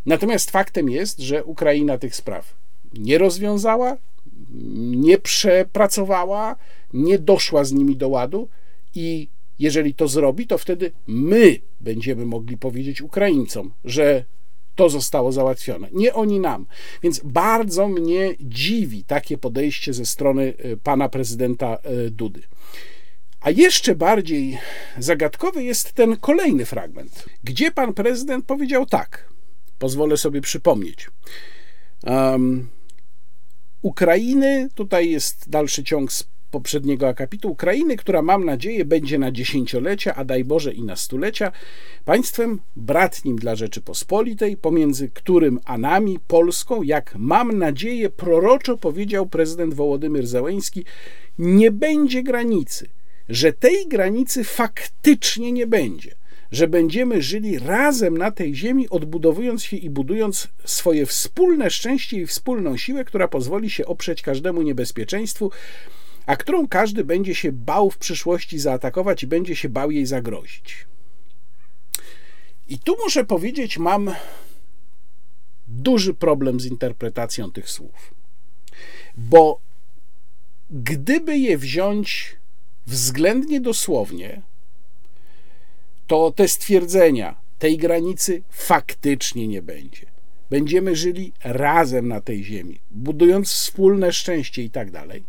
Natomiast faktem jest, że Ukraina tych spraw nie rozwiązała, nie przepracowała, nie doszła z nimi do ładu i jeżeli to zrobi, to wtedy my będziemy mogli powiedzieć Ukraińcom, że to zostało załatwione, nie oni nam. Więc bardzo mnie dziwi takie podejście ze strony e, pana prezydenta e, Dudy. A jeszcze bardziej zagadkowy jest ten kolejny fragment, gdzie pan prezydent powiedział tak. Pozwolę sobie przypomnieć. Um, Ukrainy, tutaj jest dalszy ciąg z poprzedniego akapitu, Ukrainy, która mam nadzieję będzie na dziesięciolecia, a daj Boże i na stulecia, państwem bratnim dla Rzeczypospolitej, pomiędzy którym a nami, Polską, jak mam nadzieję, proroczo powiedział prezydent Wołodymyr Zełęński, nie będzie granicy, że tej granicy faktycznie nie będzie że będziemy żyli razem na tej ziemi, odbudowując się i budując swoje wspólne szczęście i wspólną siłę, która pozwoli się oprzeć każdemu niebezpieczeństwu, a którą każdy będzie się bał w przyszłości zaatakować i będzie się bał jej zagrozić. I tu muszę powiedzieć, mam duży problem z interpretacją tych słów. Bo gdyby je wziąć względnie dosłownie, to te stwierdzenia tej granicy faktycznie nie będzie. Będziemy żyli razem na tej ziemi, budując wspólne szczęście i tak dalej.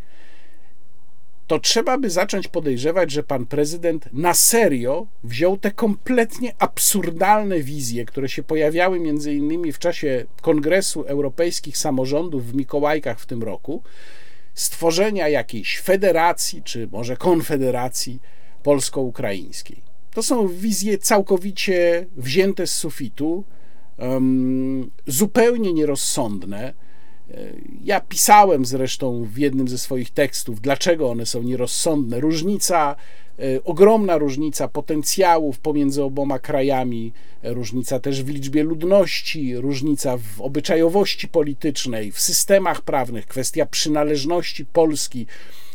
To trzeba by zacząć podejrzewać, że pan prezydent na serio wziął te kompletnie absurdalne wizje, które się pojawiały między innymi w czasie Kongresu Europejskich Samorządów w Mikołajkach w tym roku, stworzenia jakiejś federacji, czy może konfederacji polsko-ukraińskiej. To są wizje całkowicie wzięte z sufitu, um, zupełnie nierozsądne. Ja pisałem zresztą w jednym ze swoich tekstów, dlaczego one są nierozsądne. Różnica, e, ogromna różnica potencjałów pomiędzy oboma krajami, różnica też w liczbie ludności, różnica w obyczajowości politycznej, w systemach prawnych, kwestia przynależności Polski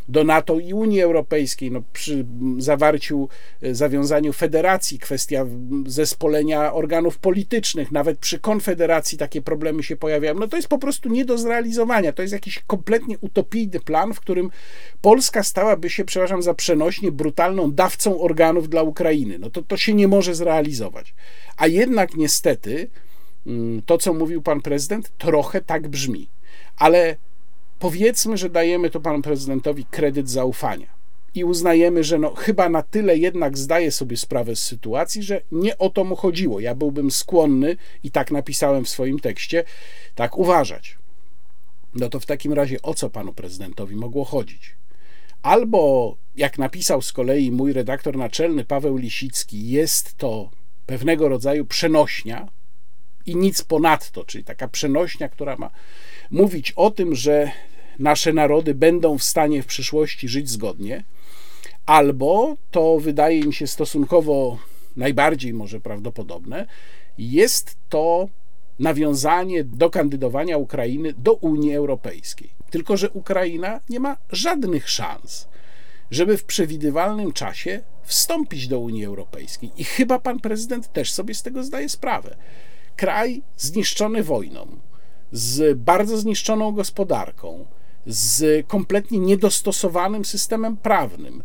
do NATO i Unii Europejskiej, no przy zawarciu, e, zawiązaniu federacji, kwestia zespolenia organów politycznych, nawet przy konfederacji takie problemy się pojawiają. No to jest po prostu nie do zrealizowania. To jest jakiś kompletnie utopijny plan, w którym Polska stałaby się, przepraszam za przenośnie, brutalną dawcą organów dla Ukrainy. No to, to się nie może zrealizować. A jednak niestety mm, to, co mówił pan prezydent, trochę tak brzmi. Ale powiedzmy, że dajemy to panu prezydentowi kredyt zaufania i uznajemy, że no, chyba na tyle jednak zdaje sobie sprawę z sytuacji, że nie o to mu chodziło. Ja byłbym skłonny, i tak napisałem w swoim tekście, tak uważać. No to w takim razie o co panu prezydentowi mogło chodzić? Albo, jak napisał z kolei mój redaktor naczelny Paweł Lisicki, jest to pewnego rodzaju przenośnia i nic ponadto, czyli taka przenośnia, która ma mówić o tym, że nasze narody będą w stanie w przyszłości żyć zgodnie, albo to wydaje mi się stosunkowo najbardziej może prawdopodobne, jest to nawiązanie do kandydowania Ukrainy do Unii Europejskiej. Tylko, że Ukraina nie ma żadnych szans, żeby w przewidywalnym czasie wstąpić do Unii Europejskiej. I chyba pan prezydent też sobie z tego zdaje sprawę. Kraj zniszczony wojną, z bardzo zniszczoną gospodarką, z kompletnie niedostosowanym systemem prawnym.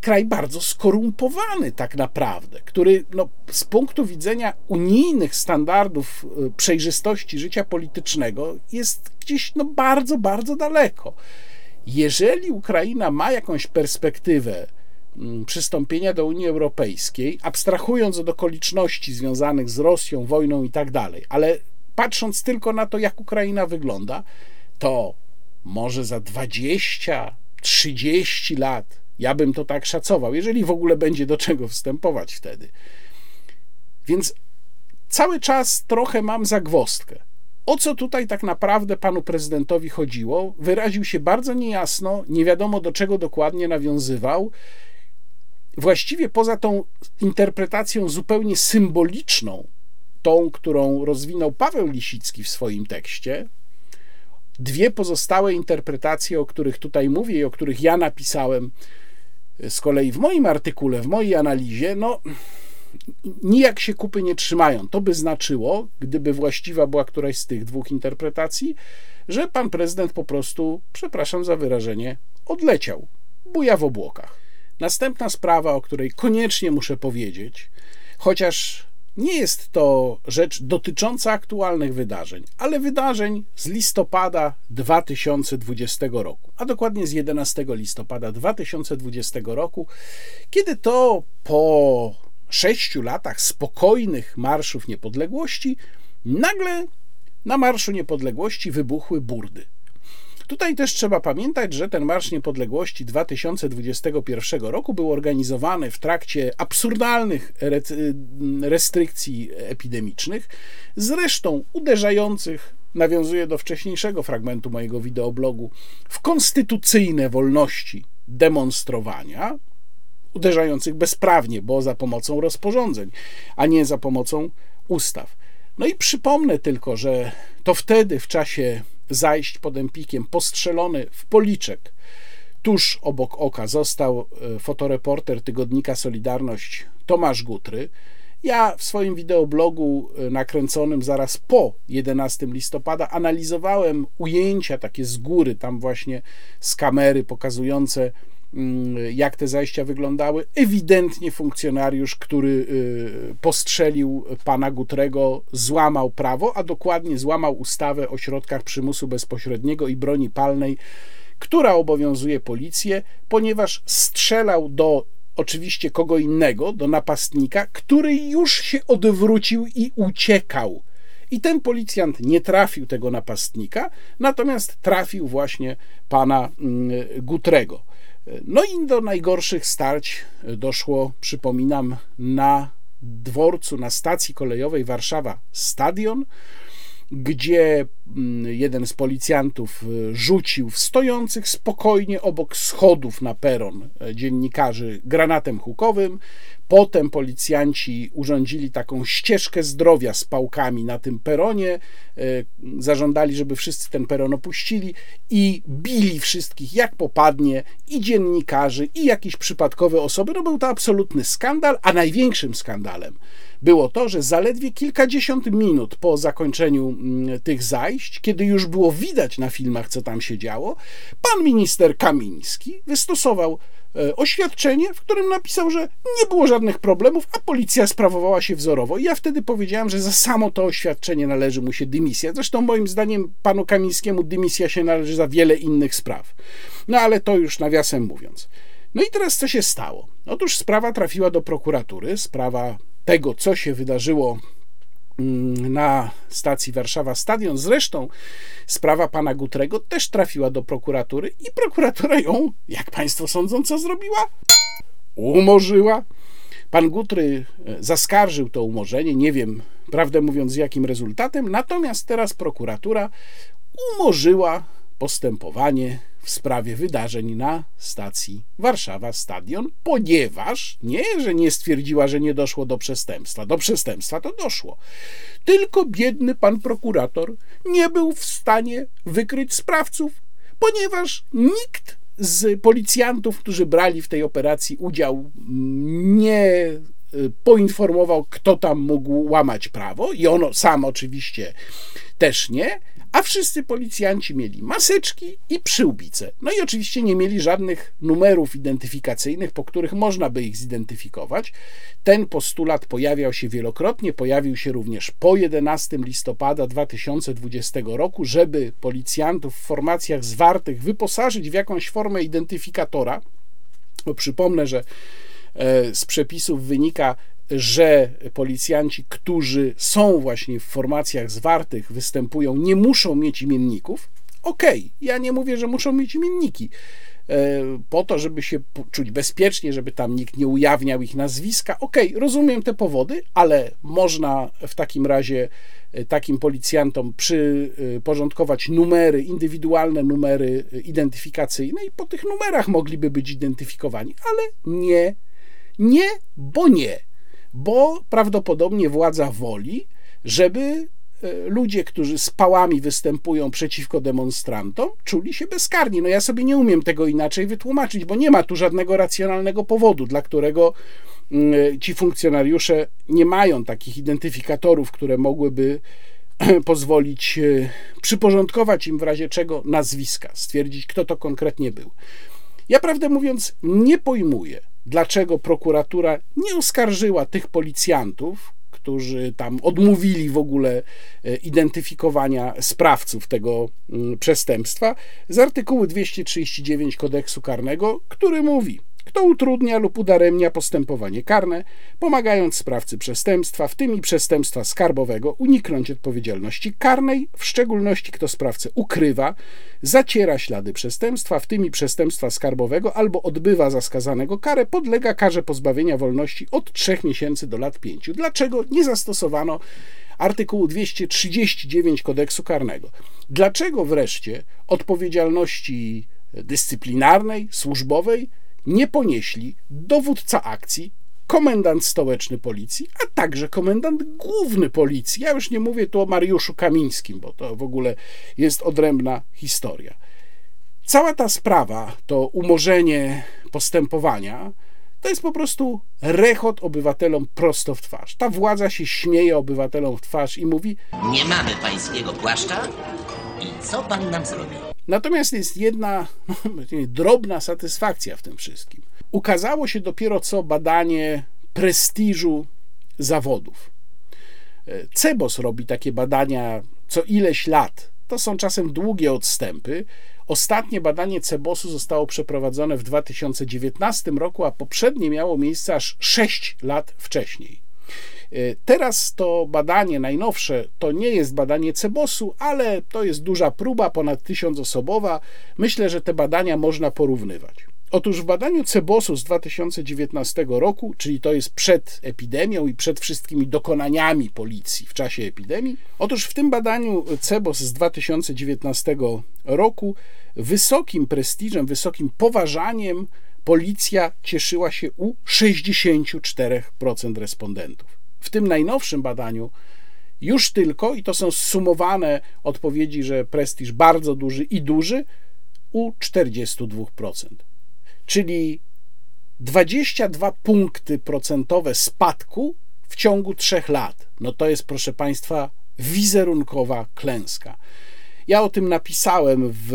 Kraj bardzo skorumpowany, tak naprawdę, który no, z punktu widzenia unijnych standardów y, przejrzystości życia politycznego jest gdzieś no, bardzo, bardzo daleko. Jeżeli Ukraina ma jakąś perspektywę mm, przystąpienia do Unii Europejskiej, abstrahując od okoliczności związanych z Rosją, wojną i tak dalej, ale patrząc tylko na to, jak Ukraina wygląda, to może za 20, 30 lat, ja bym to tak szacował, jeżeli w ogóle będzie do czego wstępować wtedy. Więc cały czas trochę mam zagwostkę. O co tutaj tak naprawdę panu prezydentowi chodziło? Wyraził się bardzo niejasno, nie wiadomo do czego dokładnie nawiązywał. Właściwie poza tą interpretacją zupełnie symboliczną, tą, którą rozwinął Paweł Lisicki w swoim tekście, dwie pozostałe interpretacje, o których tutaj mówię i o których ja napisałem z kolei w moim artykule, w mojej analizie, no nijak się kupy nie trzymają. To by znaczyło, gdyby właściwa była któraś z tych dwóch interpretacji, że pan prezydent po prostu, przepraszam za wyrażenie, odleciał, buja w obłokach. Następna sprawa, o której koniecznie muszę powiedzieć, chociaż nie jest to rzecz dotycząca aktualnych wydarzeń, ale wydarzeń z listopada 2020 roku, a dokładnie z 11 listopada 2020 roku, kiedy to po sześciu latach spokojnych marszów niepodległości nagle na Marszu Niepodległości wybuchły burdy. Tutaj też trzeba pamiętać, że ten Marsz Niepodległości 2021 roku był organizowany w trakcie absurdalnych restrykcji epidemicznych, zresztą uderzających nawiązuje do wcześniejszego fragmentu mojego wideoblogu, w konstytucyjne wolności demonstrowania, uderzających bezprawnie, bo za pomocą rozporządzeń, a nie za pomocą ustaw. No i przypomnę tylko, że to wtedy, w czasie zajść pod Empikiem, postrzelony w policzek, tuż obok oka, został e, fotoreporter tygodnika Solidarność Tomasz Gutry. Ja w swoim wideoblogu e, nakręconym zaraz po 11 listopada analizowałem ujęcia takie z góry, tam właśnie z kamery pokazujące jak te zajścia wyglądały. Ewidentnie funkcjonariusz, który y, postrzelił pana Gutrego, złamał prawo, a dokładnie złamał ustawę o środkach przymusu bezpośredniego i broni palnej, która obowiązuje policję, ponieważ strzelał do oczywiście kogo innego, do napastnika, który już się odwrócił i uciekał. I ten policjant nie trafił tego napastnika, natomiast trafił właśnie pana mm, Gutrego. No i do najgorszych starć doszło, przypominam, na dworcu, na stacji kolejowej Warszawa Stadion gdzie mm, jeden z policjantów e, rzucił w stojących spokojnie obok schodów na peron e, dziennikarzy granatem hukowym. Potem policjanci urządzili taką ścieżkę zdrowia z pałkami na tym peronie, e, zażądali, żeby wszyscy ten peron opuścili i bili wszystkich jak popadnie, i dziennikarzy, i jakieś przypadkowe osoby. No był to absolutny skandal, a największym skandalem było to, że zaledwie kilkadziesiąt minut po zakończeniu mm, tych zajść, kiedy już było widać na filmach, co tam się działo, pan minister Kamiński wystosował oświadczenie, w którym napisał, że nie było żadnych problemów, a policja sprawowała się wzorowo. I ja wtedy powiedziałem, że za samo to oświadczenie należy mu się dymisja. Zresztą moim zdaniem panu Kamińskiemu dymisja się należy za wiele innych spraw. No ale to już nawiasem mówiąc. No i teraz co się stało? Otóż sprawa trafiła do prokuratury, sprawa tego, co się wydarzyło na stacji Warszawa Stadion. Zresztą sprawa pana Gutrego też trafiła do prokuratury i prokuratura ją, jak państwo sądzą, co zrobiła? Umorzyła. Pan Gutry e, zaskarżył to umorzenie, nie wiem, prawdę mówiąc, z jakim rezultatem, natomiast teraz prokuratura umorzyła postępowanie w sprawie wydarzeń na stacji Warszawa Stadion, ponieważ nie, że nie stwierdziła, że nie doszło do przestępstwa. Do przestępstwa to doszło. Tylko biedny pan prokurator nie był w stanie wykryć sprawców, ponieważ nikt z policjantów, którzy brali w tej operacji udział, nie y, poinformował, kto tam mógł łamać prawo, i ono sam oczywiście też nie, a wszyscy policjanci mieli maseczki i przyłbice. No i oczywiście nie mieli żadnych numerów identyfikacyjnych, po których można by ich zidentyfikować. Ten postulat pojawiał się wielokrotnie, pojawił się również po 11 listopada 2020 roku, żeby policjantów w formacjach zwartych wyposażyć w jakąś formę identyfikatora. Bo przypomnę, że e, z przepisów wynika, że policjanci, którzy są właśnie w formacjach zwartych, występują, nie muszą mieć imienników. Okej, okay, ja nie mówię, że muszą mieć imienniki e, po to, żeby się czuć bezpiecznie, żeby tam nikt nie ujawniał ich nazwiska. Okej, okay, rozumiem te powody, ale można w takim razie e, takim policjantom przyporządkować numery, indywidualne numery identyfikacyjne i po tych numerach mogliby być identyfikowani, ale nie, nie, bo nie bo prawdopodobnie władza woli, żeby e, ludzie, którzy z pałami występują przeciwko demonstrantom, czuli się bezkarni. No ja sobie nie umiem tego inaczej wytłumaczyć, bo nie ma tu żadnego racjonalnego powodu, dla którego mm, ci funkcjonariusze nie mają takich identyfikatorów, które mogłyby pozwolić e, przyporządkować im w razie czego nazwiska, stwierdzić, kto to konkretnie był. Ja prawdę mówiąc nie pojmuję, dlaczego prokuratura nie oskarżyła tych policjantów, którzy tam odmówili w ogóle e, identyfikowania sprawców tego mm, przestępstwa, z artykułu 239 kodeksu karnego, który mówi: kto utrudnia lub udaremnia postępowanie karne, pomagając sprawcy przestępstwa, w tym i przestępstwa skarbowego, uniknąć odpowiedzialności karnej, w szczególności kto sprawcę ukrywa, zaciera ślady przestępstwa, w tym i przestępstwa skarbowego, albo odbywa za skazanego karę, podlega karze pozbawienia wolności od 3 miesięcy do lat 5. Dlaczego nie zastosowano artykułu 239 kodeksu karnego? Dlaczego wreszcie odpowiedzialności dyscyplinarnej, służbowej nie ponieśli dowódca akcji, komendant stołeczny policji, a także komendant główny policji. Ja już nie mówię tu o Mariuszu Kamińskim, bo to w ogóle jest odrębna historia. Cała ta sprawa, to umorzenie postępowania, to jest po prostu rechot obywatelom prosto w twarz. Ta władza się śmieje obywatelom w twarz i mówi: Nie mamy pańskiego płaszcza i co pan nam zrobi? Natomiast jest jedna drobna satysfakcja w tym wszystkim. Ukazało się dopiero co badanie prestiżu zawodów. Cebos robi takie badania co ileś lat. To są czasem długie odstępy. Ostatnie badanie Cebosu zostało przeprowadzone w 2019 roku, a poprzednie miało miejsce aż 6 lat wcześniej. Teraz to badanie najnowsze to nie jest badanie Cebosu, ale to jest duża próba, ponad tysiącosobowa. Myślę, że te badania można porównywać. Otóż w badaniu Cebosu z 2019 roku, czyli to jest przed epidemią i przed wszystkimi dokonaniami policji w czasie epidemii, otóż w tym badaniu Cebos z 2019 roku wysokim prestiżem, wysokim poważaniem policja cieszyła się u 64% respondentów. W tym najnowszym badaniu już tylko, i to są sumowane odpowiedzi, że prestiż bardzo duży i duży, u 42% czyli 22 punkty procentowe spadku w ciągu trzech lat. No to jest, proszę Państwa, wizerunkowa klęska. Ja o tym napisałem w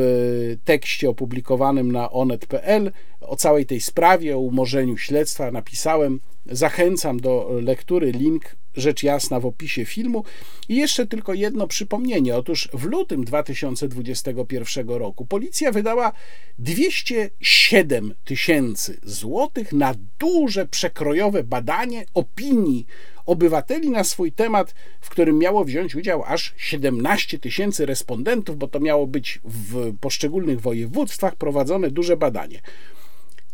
tekście opublikowanym na onet.pl o całej tej sprawie, o umorzeniu śledztwa. Napisałem, zachęcam do lektury, link rzecz jasna w opisie filmu. I jeszcze tylko jedno przypomnienie. Otóż w lutym 2021 roku policja wydała 207 tysięcy złotych na duże przekrojowe badanie opinii obywateli na swój temat, w którym miało wziąć udział aż 17 tysięcy respondentów, bo to miało być w poszczególnych województwach prowadzone duże badanie.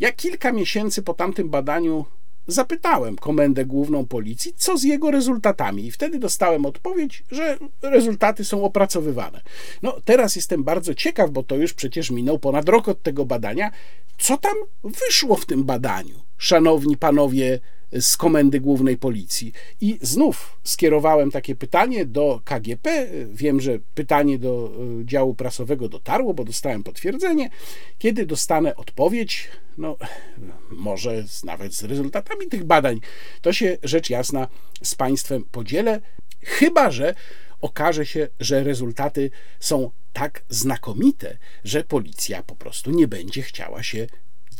Ja kilka miesięcy po tamtym badaniu zapytałem Komendę Główną Policji, co z jego rezultatami, i wtedy dostałem odpowiedź, że rezultaty są opracowywane. No, teraz jestem bardzo ciekaw, bo to już przecież minął ponad rok od tego badania. Co tam wyszło w tym badaniu, szanowni panowie z Komendy Głównej Policji. I znów skierowałem takie pytanie do KGP. Wiem, że pytanie do e, działu prasowego dotarło, bo dostałem potwierdzenie. Kiedy dostanę odpowiedź, no może nawet z rezultatami tych badań, to się rzecz jasna z Państwem podzielę, chyba że okaże się, że rezultaty są tak znakomite, że policja po prostu nie będzie chciała się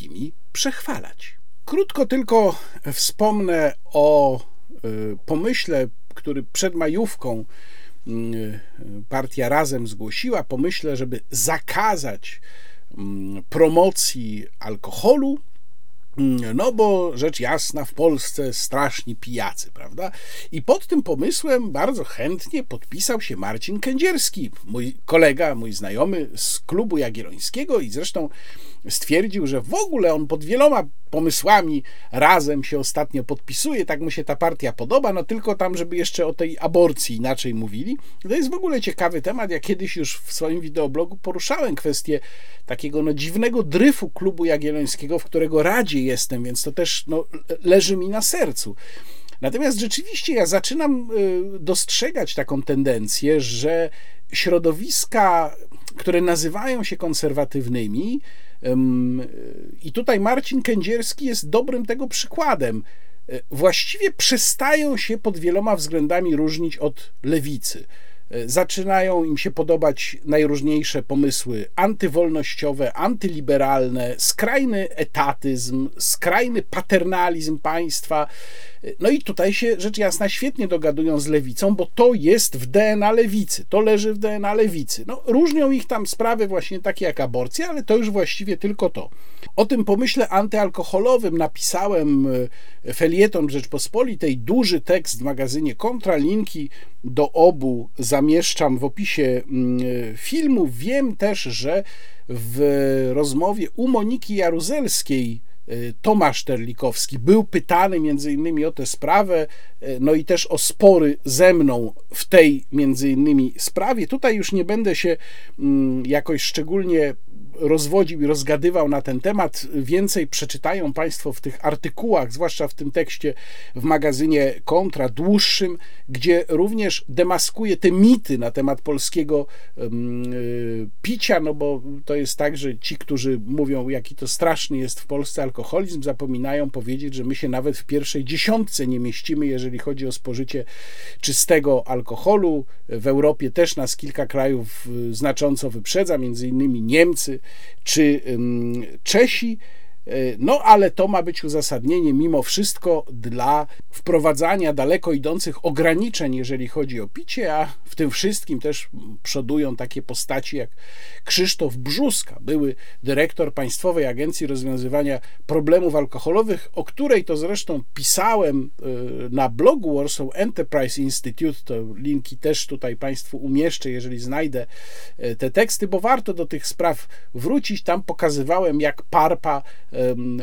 nimi przechwalać. Krótko tylko wspomnę o y, pomyśle, który przed majówką y, partia Razem zgłosiła, pomyśle, żeby zakazać mm, promocji alkoholu Mm, no bo rzecz jasna, w Polsce straszni pijacy, prawda? I pod tym pomysłem bardzo chętnie podpisał się Marcin Kędzierski, mój kolega, mój znajomy z klubu Jagiellońskiego i zresztą stwierdził, że w ogóle on pod wieloma pomysłami razem się ostatnio podpisuje, tak mu się ta partia podoba, no tylko tam, żeby jeszcze o tej aborcji inaczej mówili. To jest w ogóle ciekawy temat. Ja kiedyś już w swoim wideoblogu poruszałem kwestię takiego no, dziwnego dryfu klubu jagiellońskiego, w którego radzie jestem, więc to też no, leży mi na sercu. Natomiast rzeczywiście ja zaczynam y, dostrzegać taką tendencję, że środowiska, które nazywają się konserwatywnymi, i tutaj Marcin Kędzierski jest dobrym tego przykładem. E, właściwie przestają się pod wieloma względami różnić od lewicy. E, zaczynają im się podobać najróżniejsze pomysły antywolnościowe, antyliberalne, skrajny etatyzm, skrajny paternalizm państwa. E, no i tutaj się rzecz jasna świetnie dogadują z lewicą, bo to jest w DNA lewicy, to leży w DNA lewicy. No, różnią ich tam sprawy właśnie takie jak aborcja, ale to już właściwie tylko to. O tym pomyśle antyalkoholowym napisałem e, felieton Rzeczpospolitej, duży tekst w magazynie Kontra, linki do obu zamieszczam w opisie mm, filmu. Wiem też, że w rozmowie u Moniki Jaruzelskiej e, Tomasz Terlikowski był pytany między innymi o tę sprawę, e, no i też o spory ze mną w tej między innymi sprawie. Tutaj już nie będę się mm, jakoś szczególnie rozwodził i rozgadywał na ten temat. Więcej przeczytają Państwo w tych artykułach, zwłaszcza w tym tekście w magazynie Kontra, dłuższym, gdzie również demaskuje te mity na temat polskiego y, picia, no bo to jest tak, że ci, którzy mówią, jaki to straszny jest w Polsce alkoholizm, zapominają powiedzieć, że my się nawet w pierwszej dziesiątce nie mieścimy, jeżeli chodzi o spożycie czystego alkoholu. W Europie też nas kilka krajów y, znacząco wyprzedza, między innymi Niemcy, czy Czesi. No, ale to ma być uzasadnienie mimo wszystko dla wprowadzania daleko idących ograniczeń, jeżeli chodzi o picie, a w tym wszystkim też przodują takie postaci jak Krzysztof Brzuska, były dyrektor Państwowej Agencji Rozwiązywania Problemów Alkoholowych, o której to zresztą pisałem e, na blogu Warsaw Enterprise Institute. To linki też tutaj Państwu umieszczę, jeżeli znajdę e, te teksty, bo warto do tych spraw wrócić. Tam pokazywałem, jak PARPA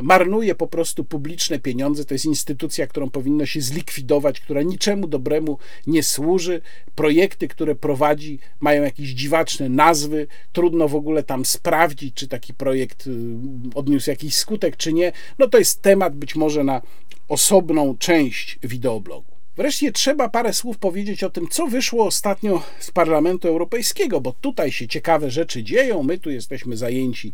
marnuje po prostu publiczne pieniądze. To jest instytucja, którą powinno się zlikwidować, która niczemu dobremu nie służy. Projekty, które prowadzi, mają jakieś dziwaczne nazwy. Trudno w ogóle tam sprawdzić, czy taki projekt y, odniósł jakiś skutek, czy nie. No to jest temat być może na osobną część wideoblogu. Wreszcie trzeba parę słów powiedzieć o tym, co wyszło ostatnio z Parlamentu Europejskiego, bo tutaj się ciekawe rzeczy dzieją. My tu jesteśmy zajęci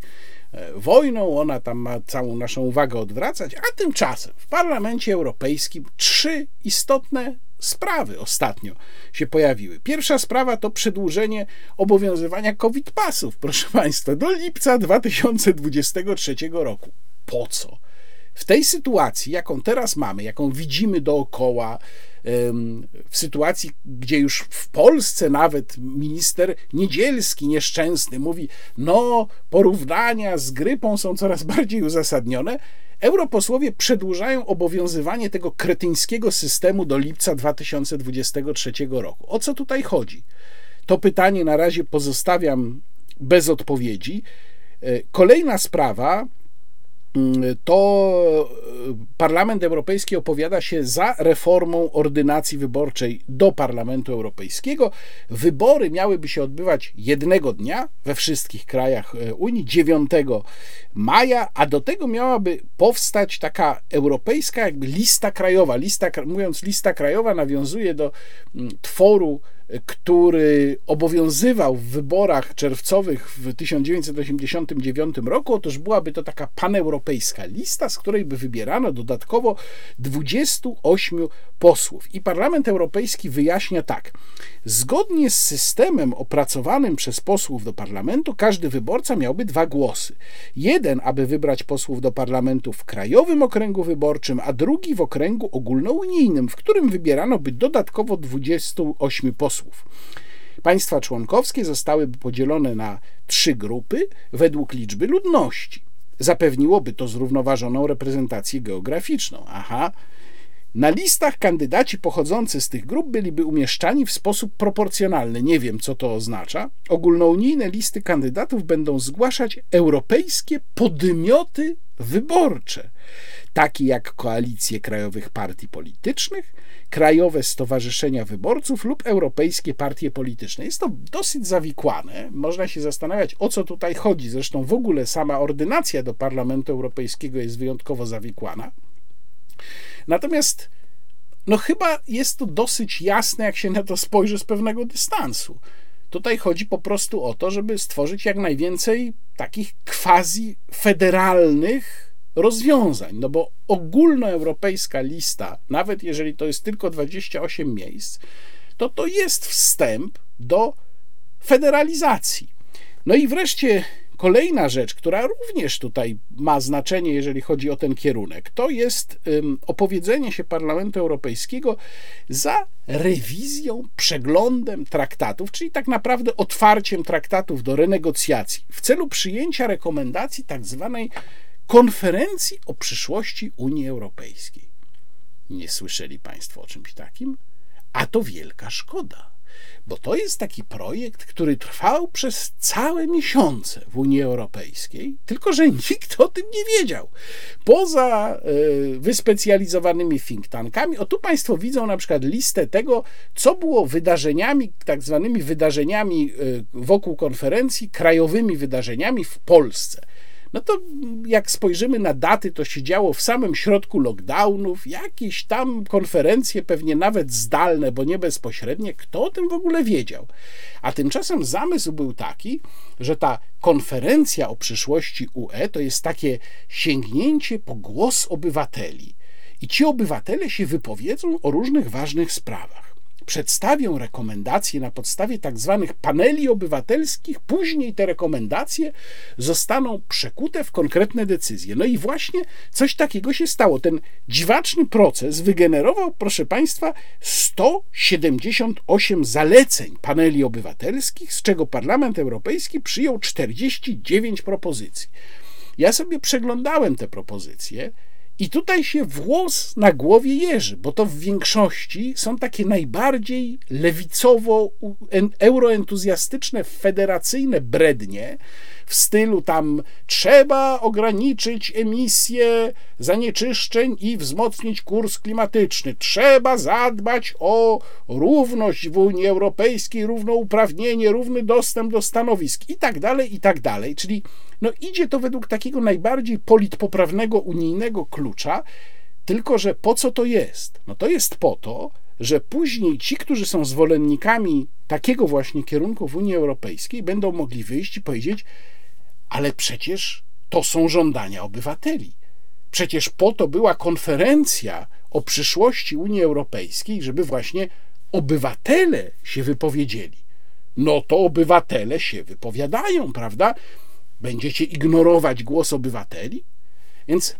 e, wojną, ona tam ma całą naszą uwagę odwracać, a tymczasem w Parlamencie Europejskim trzy istotne sprawy ostatnio się pojawiły. Pierwsza sprawa to przedłużenie obowiązywania COVID-pasów, proszę Państwa, do lipca 2023 roku. Po co? W tej sytuacji, jaką teraz mamy, jaką widzimy dookoła, w sytuacji, gdzie już w Polsce nawet minister Niedzielski nieszczęsny mówi, no porównania z grypą są coraz bardziej uzasadnione, europosłowie przedłużają obowiązywanie tego kretyńskiego systemu do lipca 2023 roku. O co tutaj chodzi? To pytanie na razie pozostawiam bez odpowiedzi. E, kolejna sprawa to Parlament Europejski opowiada się za reformą ordynacji wyborczej do Parlamentu Europejskiego. Wybory miałyby się odbywać jednego dnia we wszystkich krajach e, Unii, 9 maja, a do tego miałaby powstać taka europejska jakby lista krajowa. Lista, mówiąc lista krajowa nawiązuje do mm, tworu który obowiązywał w wyborach czerwcowych w 1989 roku, otóż byłaby to taka paneuropejska lista, z której by wybierano dodatkowo 28 posłów. I Parlament Europejski wyjaśnia tak: zgodnie z systemem opracowanym przez posłów do parlamentu, każdy wyborca miałby dwa głosy. Jeden, aby wybrać posłów do parlamentu w krajowym okręgu wyborczym, a drugi w okręgu ogólnounijnym, w którym wybierano by dodatkowo 28 posłów. Państwa członkowskie zostałyby podzielone na trzy grupy według liczby ludności. Zapewniłoby to zrównoważoną reprezentację geograficzną. Aha, na listach kandydaci pochodzący z tych grup byliby umieszczani w sposób proporcjonalny. Nie wiem, co to oznacza. Ogólnounijne listy kandydatów będą zgłaszać europejskie podmioty wyborcze, takie jak koalicje krajowych partii politycznych, krajowe stowarzyszenia wyborców lub europejskie partie polityczne. Jest to dosyć zawikłane. Można się zastanawiać, o co tutaj chodzi. Zresztą w ogóle sama ordynacja do Parlamentu Europejskiego jest wyjątkowo zawikłana. Natomiast no chyba jest to dosyć jasne, jak się na to spojrzy z pewnego dystansu. Tutaj chodzi po prostu o to, żeby stworzyć jak najwięcej takich quasi federalnych rozwiązań, no bo ogólnoeuropejska lista, nawet jeżeli to jest tylko 28 miejsc, to to jest wstęp do federalizacji. No i wreszcie Kolejna rzecz, która również tutaj ma znaczenie, jeżeli chodzi o ten kierunek, to jest opowiedzenie się Parlamentu Europejskiego za rewizją, przeglądem traktatów, czyli tak naprawdę otwarciem traktatów do renegocjacji w celu przyjęcia rekomendacji tak zwanej konferencji o przyszłości Unii Europejskiej. Nie słyszeli Państwo o czymś takim? A to wielka szkoda bo to jest taki projekt, który trwał przez całe miesiące w Unii Europejskiej, tylko że nikt o tym nie wiedział. Poza y, wyspecjalizowanymi think tankami, o tu Państwo widzą na przykład listę tego, co było wydarzeniami, tak zwanymi wydarzeniami y, wokół konferencji, krajowymi wydarzeniami w Polsce no to jak spojrzymy na daty, to się działo w samym środku lockdownów, jakieś tam konferencje, pewnie nawet zdalne, bo nie bezpośrednie. Kto o tym w ogóle wiedział? A tymczasem zamysł był taki, że ta konferencja o przyszłości UE to jest takie sięgnięcie po głos obywateli. I ci obywatele się wypowiedzą o różnych ważnych sprawach. Przedstawią rekomendacje na podstawie tak zwanych paneli obywatelskich, później te rekomendacje zostaną przekute w konkretne decyzje. No i właśnie coś takiego się stało. Ten dziwaczny proces wygenerował, proszę Państwa, 178 zaleceń paneli obywatelskich, z czego Parlament Europejski przyjął 49 propozycji. Ja sobie przeglądałem te propozycje i tutaj się włos na głowie jeży, bo to w większości są takie najbardziej lewicowo-euroentuzjastyczne, federacyjne brednie w stylu tam trzeba ograniczyć emisję zanieczyszczeń i wzmocnić kurs klimatyczny, trzeba zadbać o równość w Unii Europejskiej, równouprawnienie, równy dostęp do stanowisk i tak dalej, i tak dalej. Czyli no idzie to według takiego najbardziej politpoprawnego unijnego klucza, tylko że po co to jest? No to jest po to, że później ci, którzy są zwolennikami takiego właśnie kierunku w Unii Europejskiej, będą mogli wyjść i powiedzieć: Ale przecież to są żądania obywateli. Przecież po to była konferencja o przyszłości Unii Europejskiej, żeby właśnie obywatele się wypowiedzieli. No to obywatele się wypowiadają, prawda? Będziecie ignorować głos obywateli? Więc